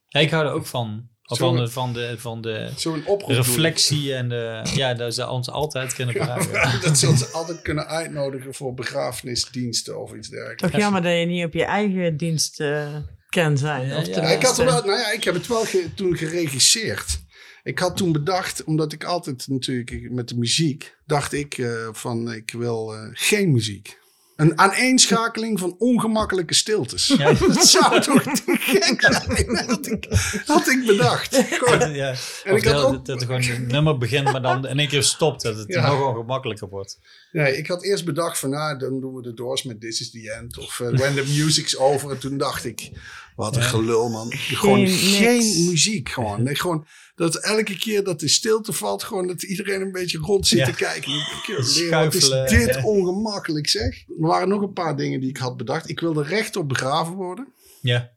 [SPEAKER 1] Ja, ik hou er ook van. Of
[SPEAKER 3] Zo-
[SPEAKER 1] Van de, van de, van de
[SPEAKER 3] Zo'n oproep.
[SPEAKER 1] reflectie en de... Ja, dat ze ons altijd kunnen gebruiken.
[SPEAKER 3] dat ze ons altijd kunnen uitnodigen voor begrafenisdiensten of iets dergelijks.
[SPEAKER 2] Toch jammer dat je niet op je eigen dienst eh kan zijn.
[SPEAKER 1] Ja,
[SPEAKER 2] of
[SPEAKER 1] ja.
[SPEAKER 3] Ja, ik, had er wel, nou ja, ik heb het wel ge- toen geregisseerd. Ik had toen bedacht, omdat ik altijd natuurlijk met de muziek, dacht ik eh, van ik wil eh, geen muziek. Een aaneenschakeling van ongemakkelijke stiltes.
[SPEAKER 1] Ja.
[SPEAKER 3] Dat zou toch te gek zijn? Had ik, had ik bedacht. Gewoon.
[SPEAKER 1] ja.
[SPEAKER 3] En
[SPEAKER 1] Of
[SPEAKER 3] ik had
[SPEAKER 1] dat,
[SPEAKER 3] ook,
[SPEAKER 1] dat er gewoon een nummer begint, maar dan in één keer stopt. Dat het
[SPEAKER 3] Ja.
[SPEAKER 1] nog ongemakkelijker wordt.
[SPEAKER 3] Nee, ik had eerst bedacht van nou, dan doen we de Doors met This is the End. Of eh, When the Music's Over. En toen dacht ik, wat een gelul man. Gewoon geen muziek. Gewoon. Nee, gewoon dat elke keer dat de stilte valt, gewoon dat iedereen een beetje rond zit
[SPEAKER 1] Ja.
[SPEAKER 3] te kijken. Wat is dit
[SPEAKER 1] ja.
[SPEAKER 3] ongemakkelijk zeg. Er waren nog een paar dingen die ik had bedacht. Ik wilde rechtop begraven worden.
[SPEAKER 1] Ja.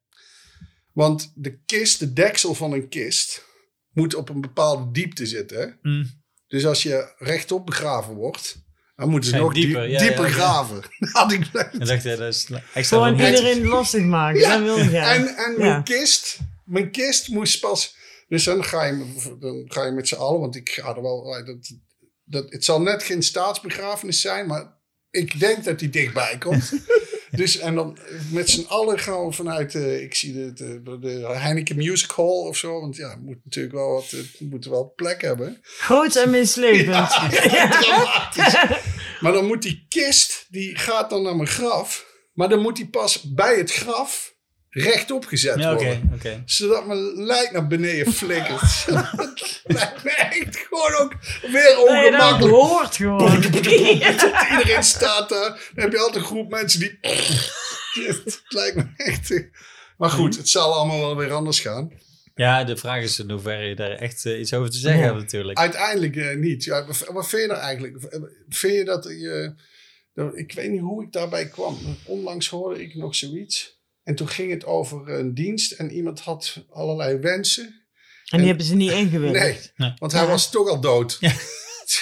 [SPEAKER 3] Want de kist, de deksel van een kist, moet op een bepaalde diepte zitten.
[SPEAKER 1] Mm.
[SPEAKER 3] Dus als je rechtop begraven wordt, dan moeten ze nog
[SPEAKER 1] dieper,
[SPEAKER 3] dieper,
[SPEAKER 1] ja,
[SPEAKER 3] dieper
[SPEAKER 1] ja, ja.
[SPEAKER 3] graven. Had ik
[SPEAKER 1] En dacht dat is extra
[SPEAKER 2] Gewoon iedereen lastig maken.
[SPEAKER 3] Ja,
[SPEAKER 2] wil.
[SPEAKER 3] En, en
[SPEAKER 2] Ja.
[SPEAKER 3] mijn, kist, mijn kist moest pas. Dus dan ga je, dan ga je met z'n allen, want ik ga er wel. Dat, dat, het zal net geen staatsbegrafenis zijn, maar ik denk dat die dichtbij komt. dus en dan met z'n allen gaan we vanuit. eh, ik zie de, de, de Heineken Music Hall of zo, want ja, moet natuurlijk wel wat, moet wel plek hebben.
[SPEAKER 2] Groot en.
[SPEAKER 3] Dramatisch. Maar dan moet die kist, die gaat dan naar mijn graf. Maar dan moet die pas bij het graf rechtop gezet
[SPEAKER 1] Ja,
[SPEAKER 3] worden. Zodat mijn lijk naar beneden flikkert. dat lijkt me echt gewoon ook weer
[SPEAKER 2] dat
[SPEAKER 3] ongemakkelijk.
[SPEAKER 2] hoort gewoon.
[SPEAKER 3] Iedereen staat daar. Dan heb je altijd een groep mensen die... het lijkt me echt... Maar goed, het zal allemaal wel weer anders gaan.
[SPEAKER 1] Ja, de vraag is in hoeverre je daar echt eh, iets over te zeggen hebt natuurlijk.
[SPEAKER 3] Uiteindelijk eh, niet. Ja, wat, vind je nou eigenlijk? Vind je dat je... ik weet niet hoe ik daarbij kwam. Onlangs hoorde ik nog zoiets. En toen ging het over een dienst. En iemand had allerlei wensen.
[SPEAKER 2] En die hebben ze niet ingewilligd.
[SPEAKER 3] Nee,
[SPEAKER 1] Nee.
[SPEAKER 3] want hij
[SPEAKER 2] Ja.
[SPEAKER 3] was toch al dood.
[SPEAKER 1] Ja.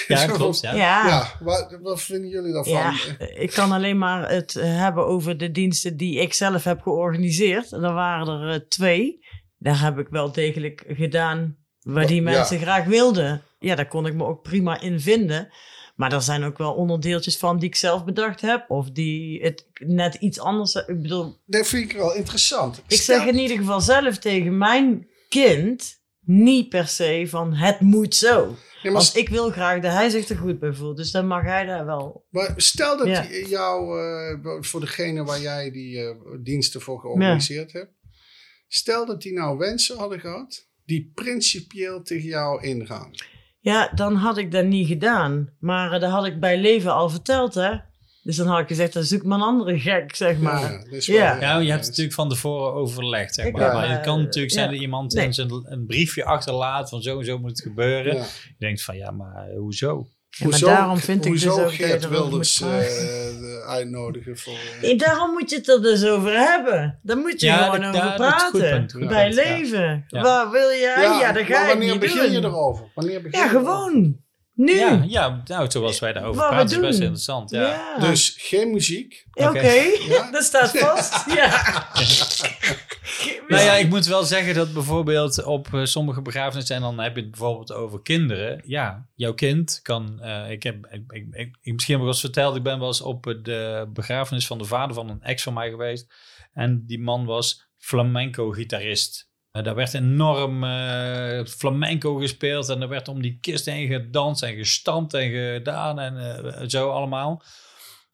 [SPEAKER 1] Ja, klopt. Ja.
[SPEAKER 2] Ja.
[SPEAKER 3] Ja, wat, wat vinden jullie daarvan?
[SPEAKER 2] Ja, ik kan alleen maar het eh, hebben over de diensten die ik zelf heb georganiseerd. En er waren er eh, twee. Daar heb ik wel degelijk gedaan waar die
[SPEAKER 3] Ja.
[SPEAKER 2] mensen graag wilden. Ja, daar kon ik me ook prima in vinden. Maar er zijn ook wel onderdeeltjes van die ik zelf bedacht heb. Of die het net iets anders... Ik bedoel,
[SPEAKER 3] Dat vind ik wel interessant.
[SPEAKER 2] ik
[SPEAKER 3] Stel-
[SPEAKER 2] zeg in ieder geval zelf tegen mijn kind... niet per se van het moet zo.
[SPEAKER 3] Maar,
[SPEAKER 2] Want ik wil graag dat hij zich er goed bij voelt. Dus dan mag hij daar wel...
[SPEAKER 3] maar stel dat
[SPEAKER 2] Ja.
[SPEAKER 3] jou, eh, voor degene waar jij die eh, diensten voor georganiseerd hebt. Stel dat die nou wensen hadden gehad die principieel tegen jou ingaan.
[SPEAKER 2] Ja, dan had ik dat niet gedaan. Maar eh, dat had ik bij leven al verteld, hè. Dus dan had ik gezegd, dan zoek maar een andere gek, zeg maar.
[SPEAKER 3] Ja, wel-
[SPEAKER 2] Ja.
[SPEAKER 1] Ja, je hebt het natuurlijk van tevoren overlegd, zeg
[SPEAKER 2] Ik
[SPEAKER 1] maar. maar het kan
[SPEAKER 2] eh,
[SPEAKER 1] natuurlijk zijn
[SPEAKER 2] ja.
[SPEAKER 1] dat iemand
[SPEAKER 2] Nee.
[SPEAKER 1] een, een briefje achterlaat van zo en zo moet het gebeuren.
[SPEAKER 3] Ja.
[SPEAKER 1] Je denkt van, ja, maar eh, hoezo?
[SPEAKER 2] Ja, maar daarom vind ik dus
[SPEAKER 3] hoezo
[SPEAKER 2] ook je
[SPEAKER 3] Geert Wilders
[SPEAKER 2] praten.
[SPEAKER 3] eh, de- uitnodigen voor...
[SPEAKER 2] Nee, daarom moet je het er dus over hebben. Daar moet je
[SPEAKER 1] Ja,
[SPEAKER 2] gewoon
[SPEAKER 1] dat-
[SPEAKER 2] over
[SPEAKER 1] goed
[SPEAKER 2] praten.
[SPEAKER 1] goed
[SPEAKER 2] Bij
[SPEAKER 1] ja.
[SPEAKER 2] leven.
[SPEAKER 1] Ja.
[SPEAKER 2] Waar wil jij? Ja, dat ga ik
[SPEAKER 3] wanneer begin je erover? Wanneer begin
[SPEAKER 2] Ja,
[SPEAKER 3] je erover?
[SPEAKER 2] gewoon. Nu.
[SPEAKER 1] Ja, ja, nou, zoals wij daarover
[SPEAKER 2] Wat we
[SPEAKER 1] praten is best interessant. Ja.
[SPEAKER 2] Ja.
[SPEAKER 3] Dus geen muziek.
[SPEAKER 2] Oké,
[SPEAKER 1] Oké.
[SPEAKER 3] Ja.
[SPEAKER 2] dat staat vast. ja.
[SPEAKER 1] Nou ja, ik moet wel zeggen dat bijvoorbeeld op eh, sommige begrafenissen, en dan heb je het bijvoorbeeld over kinderen. Ja, jouw kind kan. eh, ik heb, ik, ik, ik, ik- misschien heb ik wel eens verteld, ik ben wel eens op de begrafenis van de vader van een ex van mij geweest. En die man was flamenco-gitarist. Eh, daar werd enorm flamenco gespeeld en er werd om die kist heen gedanst en gestampt en gedaan en zo allemaal.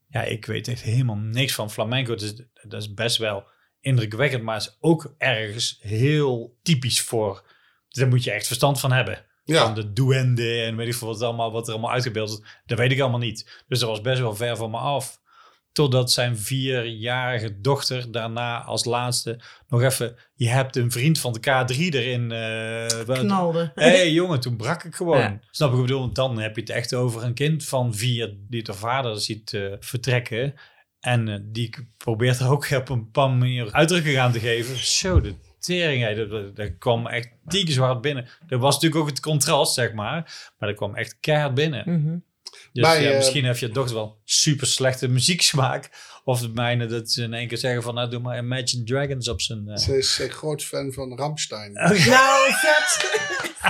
[SPEAKER 1] Ja, ik weet echt helemaal niks van flamenco. Dus dat is best wel indrukwekkend, maar is ook ergens heel typisch voor. Daar moet je echt verstand van hebben. Van
[SPEAKER 3] Ja,
[SPEAKER 1] de duende en weet ik veel wat, allemaal, wat er allemaal uitgebeeld is. Dat weet ik allemaal niet. Dus dat was best wel ver van me af. Totdat zijn vierjarige dochter daarna als laatste nog even... Je hebt een vriend van de K3 erin. eh, wat-
[SPEAKER 2] Knalde.
[SPEAKER 1] Hé hey, jongen, toen brak ik gewoon.
[SPEAKER 2] Ja.
[SPEAKER 1] Snap ik wat ik bedoel? Want dan heb je het echt over een kind van vier die de vader ziet eh, vertrekken. En eh, die probeert er ook op een bepaalde manier uitdrukking aan te geven. Zo, de tering, dat, dat, dat kwam echt dikke hard binnen. Dat was natuurlijk ook het contrast, zeg maar. Maar dat kwam echt keihard binnen.
[SPEAKER 2] Mhm.
[SPEAKER 1] Dus
[SPEAKER 3] Bij,
[SPEAKER 1] ja,
[SPEAKER 3] eh,
[SPEAKER 1] misschien heeft je dochter wel super slechte muzieksmaak. Of de mijne dat ze in één keer zeggen van... Nou, doe maar Imagine Dragons op zijn... eh,
[SPEAKER 3] ze is een groot fan van Ramstein.
[SPEAKER 2] Nou, vet.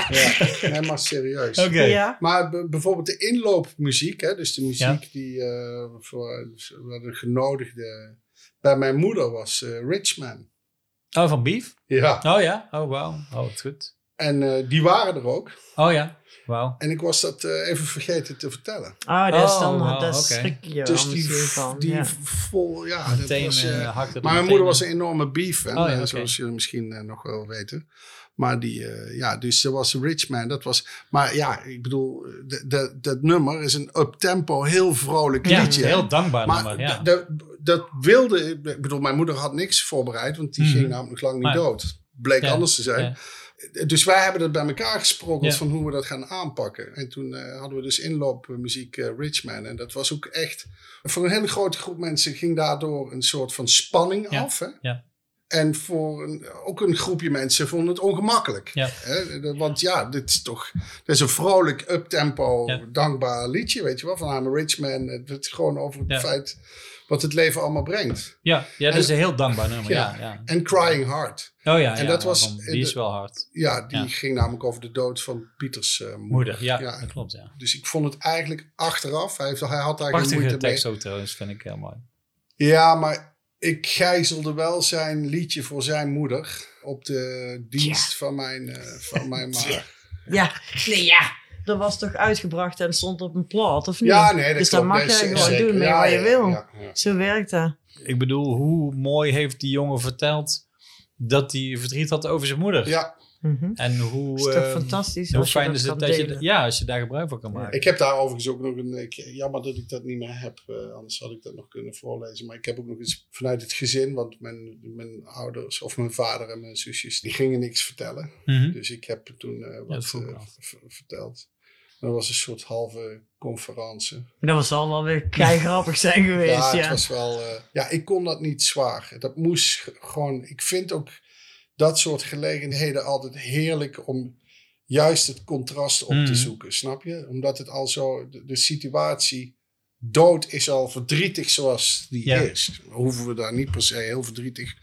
[SPEAKER 3] Ja, nee, maar serieus.
[SPEAKER 1] Oké.
[SPEAKER 2] Ja.
[SPEAKER 3] Maar bijvoorbeeld de inloopmuziek, hè, dus de muziek
[SPEAKER 1] Ja.
[SPEAKER 3] die eh voor voor de genodigde bij mijn moeder was eh, Richman.
[SPEAKER 1] Oh, van Beef?
[SPEAKER 3] Ja.
[SPEAKER 1] Oh ja? Oh, wauw. Oh, wat goed.
[SPEAKER 3] En eh, die waren er ook.
[SPEAKER 1] Oh ja? Wauw.
[SPEAKER 3] En ik was dat eh, even vergeten te vertellen.
[SPEAKER 2] Oh, dat is
[SPEAKER 1] Oh,
[SPEAKER 2] dan, dat
[SPEAKER 1] oké.
[SPEAKER 2] schrik je
[SPEAKER 3] dus die,
[SPEAKER 2] van.
[SPEAKER 3] die
[SPEAKER 2] ja.
[SPEAKER 3] vol, ja, dat
[SPEAKER 1] Meteen
[SPEAKER 3] was, eh, Maar mijn moeder was een enorme beef-fan,
[SPEAKER 1] Oh ja,
[SPEAKER 3] zoals jullie misschien nog wel weten. Maar die, eh, ja, dus ze was Richman. Dat was, maar ja, ik bedoel, de- de- dat nummer is een up-tempo, heel vrolijk
[SPEAKER 1] Ja,
[SPEAKER 3] liedje.
[SPEAKER 1] heel dankbaar
[SPEAKER 3] Maar
[SPEAKER 1] nummer, ja.
[SPEAKER 3] dat- dat wilde, ik bedoel, mijn moeder had niks voorbereid, want die
[SPEAKER 1] Mhm.
[SPEAKER 3] ging namelijk nog lang niet
[SPEAKER 1] Maar-
[SPEAKER 3] dood. Bleek
[SPEAKER 1] Ja,
[SPEAKER 3] anders te zijn. Dus wij hebben dat bij elkaar gesprokkeld
[SPEAKER 1] Ja.
[SPEAKER 3] van hoe we dat gaan aanpakken. En toen eh, hadden we dus inloopmuziek eh, Richman. En dat was ook echt, voor een hele grote groep mensen ging daardoor een soort van spanning
[SPEAKER 1] Ja,
[SPEAKER 3] af. Hè?
[SPEAKER 1] ja.
[SPEAKER 3] En voor een, ook een groepje mensen vonden het ongemakkelijk.
[SPEAKER 1] Ja.
[SPEAKER 3] Hè? Want ja, dit is toch dit is een vrolijk, uptempo,
[SPEAKER 1] Ja.
[SPEAKER 3] dankbaar liedje, weet je wel. Van I'm a Rich Man. Het is gewoon over het
[SPEAKER 1] Ja.
[SPEAKER 3] feit wat het leven allemaal brengt.
[SPEAKER 1] Ja, ja, dat
[SPEAKER 3] En-
[SPEAKER 1] is een heel dankbaar nummer, ja.
[SPEAKER 3] Ja.
[SPEAKER 1] ja.
[SPEAKER 3] En Crying Heart.
[SPEAKER 1] Oh ja,
[SPEAKER 3] En
[SPEAKER 1] ja,
[SPEAKER 3] dat was-
[SPEAKER 1] van- die is wel hard.
[SPEAKER 3] Ja, die
[SPEAKER 1] Ja.
[SPEAKER 3] ging namelijk over de dood van Pieters eh, moeder.
[SPEAKER 1] Moeder, ja,
[SPEAKER 3] Ja.
[SPEAKER 1] dat klopt, ja.
[SPEAKER 3] Dus ik vond het eigenlijk achteraf. Hij, heeft, hij had daar geen
[SPEAKER 1] Prachtige
[SPEAKER 3] moeite
[SPEAKER 1] tekst
[SPEAKER 3] mee.
[SPEAKER 1] ook trouwens, vind ik heel mooi.
[SPEAKER 3] Ja, maar ik gijzelde wel zijn liedje voor zijn moeder op de dienst van mijn, eh, van mijn ma.
[SPEAKER 2] Ja, nee, ja. Dat was toch uitgebracht en stond op een plaat, of niet?
[SPEAKER 3] Ja, nee, dat
[SPEAKER 2] dus
[SPEAKER 3] klopt.
[SPEAKER 2] mag
[SPEAKER 3] z-
[SPEAKER 2] gewoon
[SPEAKER 3] zeker.
[SPEAKER 2] doen met
[SPEAKER 3] Ja,
[SPEAKER 2] wat je
[SPEAKER 3] ja,
[SPEAKER 2] wil.
[SPEAKER 3] ja, ja.
[SPEAKER 2] Zo werkt dat.
[SPEAKER 1] Ik bedoel, hoe mooi heeft die jongen verteld dat hij verdriet had over zijn moeder?
[SPEAKER 3] Ja,
[SPEAKER 2] Mhm.
[SPEAKER 1] En hoe,
[SPEAKER 2] is toch
[SPEAKER 1] eh,
[SPEAKER 2] fantastisch
[SPEAKER 1] hoe
[SPEAKER 2] je
[SPEAKER 1] fijn is het dat je, ja, als je daar gebruik van kan maken.
[SPEAKER 3] ik heb daar overigens ook nog een... Ik, jammer dat ik dat niet meer heb, eh, anders had ik dat nog kunnen voorlezen. Maar ik heb ook nog eens vanuit het gezin, want mijn, mijn ouders of mijn vader en mijn zusjes, die gingen niks vertellen.
[SPEAKER 1] Mhm.
[SPEAKER 3] Dus ik heb toen eh, wat eh, verteld. Dat was een soort halve conferentie.
[SPEAKER 2] Dat was al wel weer kei grappig zijn geweest,
[SPEAKER 3] Ja,
[SPEAKER 2] ja.
[SPEAKER 3] het was wel. eh, ja, ik kon dat niet zwaar. Dat moest gewoon. Ik vind ook dat soort gelegenheden altijd heerlijk om juist het contrast op te zoeken, snap je? Omdat het al zo. De, de situatie. Dood is al verdrietig zoals die
[SPEAKER 1] Ja.
[SPEAKER 3] is. Hoeven we daar niet per se heel verdrietig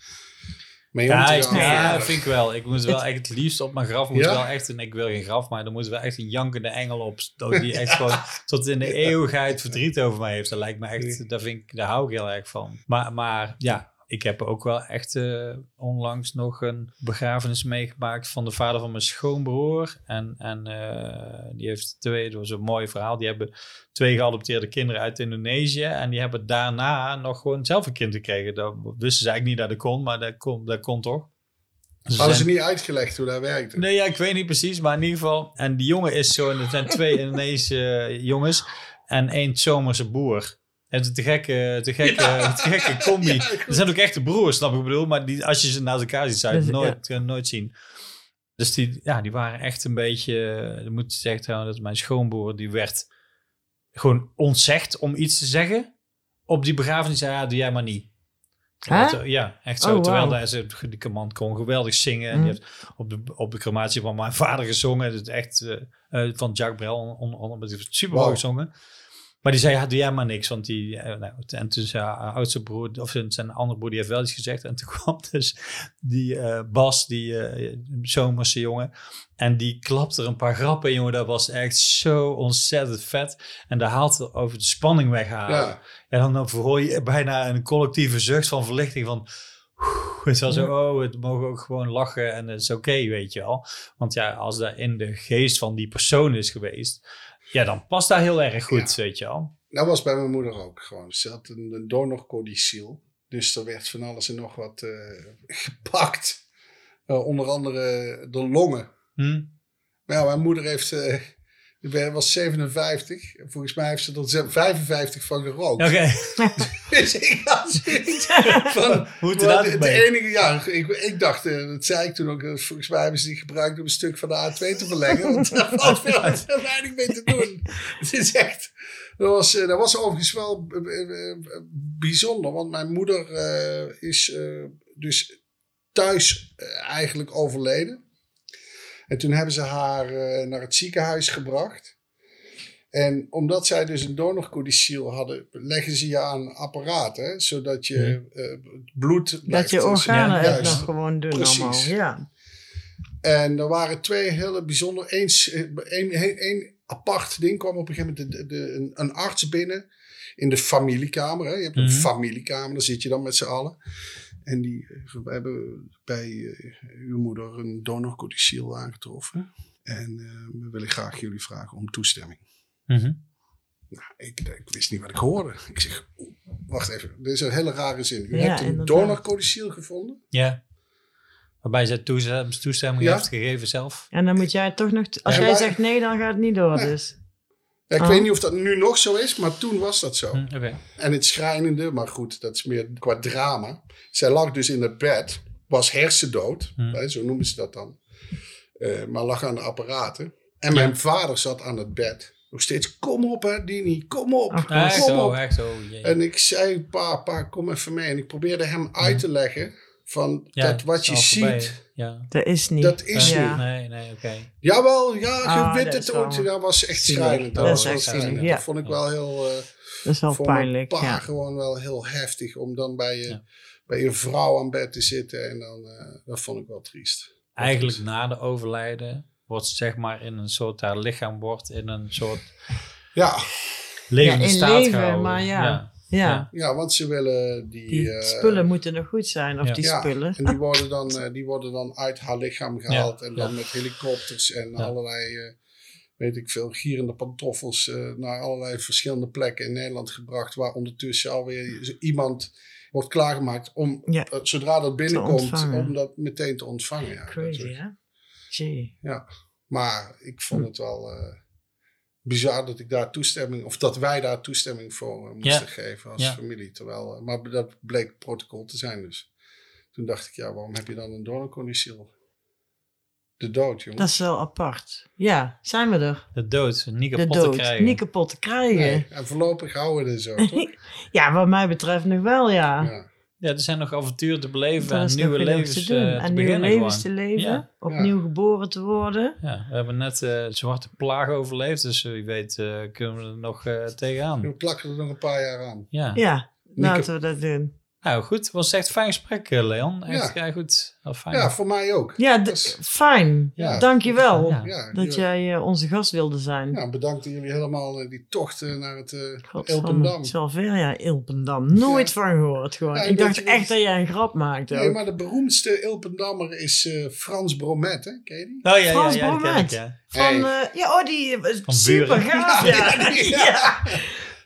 [SPEAKER 1] Ja, ik, ja, vind ik wel. Ik moet wel echt het liefst op mijn graf moet
[SPEAKER 3] Ja?
[SPEAKER 1] wel echt een, ik wil geen graf, maar er moet wel echt een jankende engel op die echt gewoon tot in de eeuwigheid verdriet over mij heeft. Dat lijkt me echt, daar vind ik, daar hou ik heel erg van. Maar, maar ja, ik heb ook wel echt eh, onlangs nog een begrafenis meegemaakt van de vader van mijn schoonbroer. En, en eh, die heeft twee, dat was een mooi verhaal, die hebben twee geadopteerde kinderen uit Indonesië. En die hebben daarna nog gewoon zelf een kind gekregen. Dat wisten ze eigenlijk niet dat dat kon, maar dat kon, dat kon toch. Ze
[SPEAKER 3] Hadden ze niet uitgelegd hoe dat werkte?
[SPEAKER 1] Nee, ja, ik weet niet precies, maar in ieder geval. En die jongen is zo, en er zijn twee Indonesische jongens en één zomerse boer. En het is te gekke, te gekke, te gekke combi.
[SPEAKER 3] Ja,
[SPEAKER 1] Er zijn ook echte broers, snap ik bedoel, maar die, als je ze naast elkaar ziet, zou je het
[SPEAKER 2] Dus,
[SPEAKER 1] nooit, eh, nooit zien. Dus die, ja, die waren echt een beetje, dat moet ik zeggen trouwens, dat mijn schoonboer, die werd gewoon ontzegd om iets te zeggen. Op die begrafenis zei ja, doe jij maar niet. Dat, ja, echt zo.
[SPEAKER 2] Oh,
[SPEAKER 1] Terwijl hij, ze- die man kon geweldig zingen. En
[SPEAKER 2] Mm.
[SPEAKER 1] die heeft op de, op de crematie van mijn vader gezongen. Het is echt eh, eh, van Jacques Brel onder andere. maar die heeft super mooi gezongen. Maar die zei, ja, doe jij maar niks. Want die, eh, nou, en toen zei haar oudste broer, of zijn, zijn andere broer, die heeft wel iets gezegd. En toen kwam dus die eh, Bas, die eh zomerse jongen. En die klapte er een paar grappen in, jongen. Dat was echt zo ontzettend vet. En daar haalt er over de spanning weghalen.
[SPEAKER 3] Ja,
[SPEAKER 1] En dan, dan hoor je bijna een collectieve zucht van verlichting van... Het was zo, oh, het mogen ook gewoon lachen en het is oké, weet je wel. Want ja, als dat in de geest van die persoon is geweest... Ja, dan past dat heel erg goed, weet je wel.
[SPEAKER 3] dat was bij mijn moeder ook gewoon. Ze had een, een. Dus er werd van alles en nog wat eh, gepakt. Eh, onder andere de longen.
[SPEAKER 1] Hm?
[SPEAKER 3] Maar ja, mijn moeder heeft, die was 57. En Volgens mij heeft ze er ze- 55 van gerookt.
[SPEAKER 1] Oké,
[SPEAKER 3] Dus ik had zoiets van...
[SPEAKER 1] hoe
[SPEAKER 3] het
[SPEAKER 1] het mee?
[SPEAKER 3] enige, ja, ik, ik dacht, eh, dat zei ik toen ook, eh, volgens mij hebben ze die gebruikt om een stuk van de A2 te verlengen. Want daar valt veel te weinig mee te doen. Het is echt, dat was, eh, dat was overigens wel bijzonder, want mijn moeder is dus thuis eigenlijk overleden. En toen hebben ze haar eh, naar het ziekenhuis gebracht. En omdat zij dus een donorcodiciel hadden, leggen ze je aan een apparaat, hè, zodat je eh, het bloed
[SPEAKER 2] Dat je
[SPEAKER 3] eh,
[SPEAKER 2] organen
[SPEAKER 3] ja,
[SPEAKER 2] nog gewoon doen
[SPEAKER 3] Precies.
[SPEAKER 2] allemaal. Ja.
[SPEAKER 3] En er waren twee hele bijzondere. Eens, eh, één, één, één apart ding kwam op een gegeven moment de, de, een, een arts binnen in de familiekamer. Hè. Je hebt een
[SPEAKER 1] Mhm.
[SPEAKER 3] familiekamer, daar zit je dan met z'n allen. En die eh, we hebben bij eh, uw moeder een donorcodiciel aangetroffen. En eh, we willen graag jullie vragen om toestemming.
[SPEAKER 1] Mhm.
[SPEAKER 3] Nou, ik, ik wist niet wat ik hoorde. Ik zeg, wacht even, dit is een hele rare zin. U
[SPEAKER 2] Ja,
[SPEAKER 3] hebt een
[SPEAKER 2] inderdaad.
[SPEAKER 3] donorcodiciel gevonden?
[SPEAKER 1] Ja. Waarbij ze toestemming, toestemming
[SPEAKER 3] Ja.
[SPEAKER 1] heeft gegeven zelf.
[SPEAKER 2] En dan moet jij toch nog... Als
[SPEAKER 3] Ja,
[SPEAKER 2] jij
[SPEAKER 3] maar-
[SPEAKER 2] zegt nee, dan gaat het niet door
[SPEAKER 3] Nee.
[SPEAKER 2] dus.
[SPEAKER 3] Ja, ik
[SPEAKER 2] Oh.
[SPEAKER 3] weet niet of dat nu nog zo is, maar toen was dat zo.
[SPEAKER 1] Hm.
[SPEAKER 3] En het schrijnende, maar goed, dat is meer qua drama. Zij lag dus in het bed, was hersendood,
[SPEAKER 1] Hmm.
[SPEAKER 3] hè, zo noemen ze dat dan. Eh, maar lag aan de apparaten. En mijn vader zat aan het bed. Nog steeds, kom op hè, Dini, kom op,
[SPEAKER 2] Ach,
[SPEAKER 3] kom
[SPEAKER 1] Echt zo,
[SPEAKER 3] op.
[SPEAKER 1] echt zo.
[SPEAKER 3] En ik zei, pa, pa, kom even mee. En ik probeerde hem uit te leggen van.
[SPEAKER 1] Ja,
[SPEAKER 3] dat wat je ziet,
[SPEAKER 1] Ja.
[SPEAKER 2] Dat is niet.
[SPEAKER 3] dat is
[SPEAKER 2] Ja.
[SPEAKER 3] niet.
[SPEAKER 1] Nee, nee, oké.
[SPEAKER 3] Jawel, ja, je
[SPEAKER 2] Ah,
[SPEAKER 3] weet
[SPEAKER 2] dat
[SPEAKER 3] het ook. Dat was echt schrijnend.
[SPEAKER 1] Dat
[SPEAKER 3] was
[SPEAKER 1] echt
[SPEAKER 3] schrijnend.
[SPEAKER 2] ja.
[SPEAKER 3] Dat vond ik wel heel... eh,
[SPEAKER 2] Dat is wel
[SPEAKER 3] voor
[SPEAKER 2] pijnlijk,
[SPEAKER 3] mijn pa
[SPEAKER 2] ja.
[SPEAKER 3] gewoon wel heel heftig om dan bij je,
[SPEAKER 1] Ja.
[SPEAKER 3] bij je vrouw aan bed te zitten. En dan, eh, dat vond ik wel triest.
[SPEAKER 1] Eigenlijk na de overlijden wordt zeg maar in een soort, haar lichaam wordt in een soort
[SPEAKER 3] Ja,
[SPEAKER 1] levende
[SPEAKER 2] in
[SPEAKER 1] staat
[SPEAKER 2] leven,
[SPEAKER 1] gehouden.
[SPEAKER 2] maar ja.
[SPEAKER 1] Ja.
[SPEAKER 2] Ja,
[SPEAKER 3] ja want ze willen die...
[SPEAKER 2] die
[SPEAKER 3] eh,
[SPEAKER 2] spullen moeten nog goed zijn. Of
[SPEAKER 1] ja.
[SPEAKER 2] die
[SPEAKER 3] ja,
[SPEAKER 2] spullen.
[SPEAKER 3] en die worden, dan, eh, die worden dan uit haar lichaam gehaald. en dan
[SPEAKER 1] ja.
[SPEAKER 3] met helikopters en
[SPEAKER 1] Ja.
[SPEAKER 3] allerlei, eh, weet ik veel, gierende pantoffels... eh, naar allerlei verschillende plekken in Nederland gebracht. Waar ondertussen alweer iemand wordt klaargemaakt om,
[SPEAKER 2] Ja.
[SPEAKER 3] zodra dat binnenkomt, om dat meteen te ontvangen. Ja,
[SPEAKER 2] Crazy, hè? Gee.
[SPEAKER 3] Maar ik vond
[SPEAKER 2] Hm.
[SPEAKER 3] het wel eh, bizar dat ik daar toestemming, of dat wij daar toestemming voor eh, moesten
[SPEAKER 1] Ja.
[SPEAKER 3] geven als
[SPEAKER 1] Ja.
[SPEAKER 3] familie. Terwijl, eh, maar dat bleek protocol te zijn dus. Toen dacht ik, ja, waarom heb je dan een donorcodiciel? De dood, jongen.
[SPEAKER 2] Dat is wel apart. Ja, zijn we er.
[SPEAKER 1] De dood, niet
[SPEAKER 2] De
[SPEAKER 1] kapot te
[SPEAKER 2] dood.
[SPEAKER 1] krijgen.
[SPEAKER 2] Niet kapot te krijgen.
[SPEAKER 3] Nee, en voorlopig houden we er zo, toch?
[SPEAKER 2] Ja, wat mij betreft nog wel, ja.
[SPEAKER 3] ja.
[SPEAKER 1] Ja, er zijn nog avonturen te beleven en nieuwe levens
[SPEAKER 2] te doen.
[SPEAKER 1] eh, te
[SPEAKER 2] en nieuwe levens
[SPEAKER 1] gewoon.
[SPEAKER 2] te leven.
[SPEAKER 1] Ja.
[SPEAKER 2] Opnieuw geboren te worden.
[SPEAKER 1] Ja, we hebben net eh, de zwarte plaag overleefd, dus wie weet eh, kunnen we er nog eh, tegenaan.
[SPEAKER 3] We plakken er nog een paar jaar aan.
[SPEAKER 1] Ja.
[SPEAKER 2] Ja, laten we dat doen.
[SPEAKER 1] Nou goed, het was echt fijn gesprek eh, Leon. Echt
[SPEAKER 3] Ja.
[SPEAKER 1] ja. goed. Fijn.
[SPEAKER 3] Ja, voor mij ook.
[SPEAKER 2] Ja,
[SPEAKER 3] is-
[SPEAKER 2] fijn.
[SPEAKER 3] Ja.
[SPEAKER 2] Dankjewel
[SPEAKER 1] Ja.
[SPEAKER 3] ja,
[SPEAKER 2] dat
[SPEAKER 3] ja,
[SPEAKER 2] jij eh, onze gast wilde zijn.
[SPEAKER 3] ja, bedankt dat jullie helemaal eh, die tocht naar het
[SPEAKER 2] Godverdomme,
[SPEAKER 3] Elpendam.
[SPEAKER 2] Het is wel ver, ja, Ilpendam. Nooit van gehoord gewoon.
[SPEAKER 3] Ja,
[SPEAKER 2] ik dacht echt dat jij een grap maakte.
[SPEAKER 3] Nee,
[SPEAKER 2] ook.
[SPEAKER 3] maar de beroemdste Ilpendammer is eh, Frans Bromet, hè? Ken je die?
[SPEAKER 1] Oh ja, ja,
[SPEAKER 2] Frans Bromet.
[SPEAKER 1] ja.
[SPEAKER 2] Van,
[SPEAKER 3] Hey.
[SPEAKER 2] eh, ja, oh, die super gaaf. Ja,
[SPEAKER 3] Ja,
[SPEAKER 2] ja.
[SPEAKER 3] ja.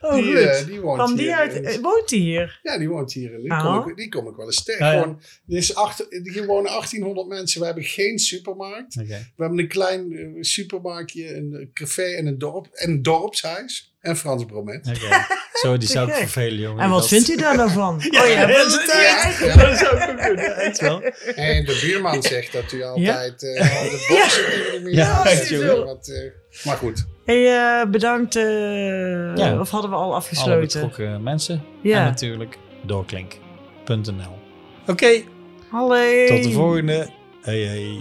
[SPEAKER 2] Oh,
[SPEAKER 3] die, eh, die woont
[SPEAKER 2] Van die
[SPEAKER 3] hier.
[SPEAKER 2] uit,
[SPEAKER 3] in-
[SPEAKER 2] woont die hier?
[SPEAKER 3] ja, die woont hier. En die,
[SPEAKER 2] Oh.
[SPEAKER 3] kom ik, die kom ik wel eens tegen.
[SPEAKER 1] Ja, ja.
[SPEAKER 3] Gewoon, is acht, hier wonen 1800 mensen. We hebben geen supermarkt. We hebben een klein eh, supermarktje, een café en een, dorp, en een dorpshuis. En Frans Bromet.
[SPEAKER 1] Oké. Zo, die zou ik vervelen, jongen.
[SPEAKER 2] En wat
[SPEAKER 1] Dat-
[SPEAKER 2] vindt u daar nou van?
[SPEAKER 1] Ja,
[SPEAKER 2] oh ja, dat
[SPEAKER 1] de
[SPEAKER 2] is
[SPEAKER 1] tijd.
[SPEAKER 3] Ja, ja.
[SPEAKER 1] Dat zou ik ja, echt wel.
[SPEAKER 3] En de buurman zegt dat u altijd eh de muur
[SPEAKER 1] Ja, jongen.
[SPEAKER 3] Wat, eh, maar goed,
[SPEAKER 2] Hey, eh, bedankt. eh,
[SPEAKER 1] Ja.
[SPEAKER 2] Of hadden we al
[SPEAKER 1] Alle
[SPEAKER 2] afgesloten?
[SPEAKER 1] betrokken mensen. En natuurlijk doorklink.nl. Oké,
[SPEAKER 2] Hallo.
[SPEAKER 1] tot de volgende. Hey, hey.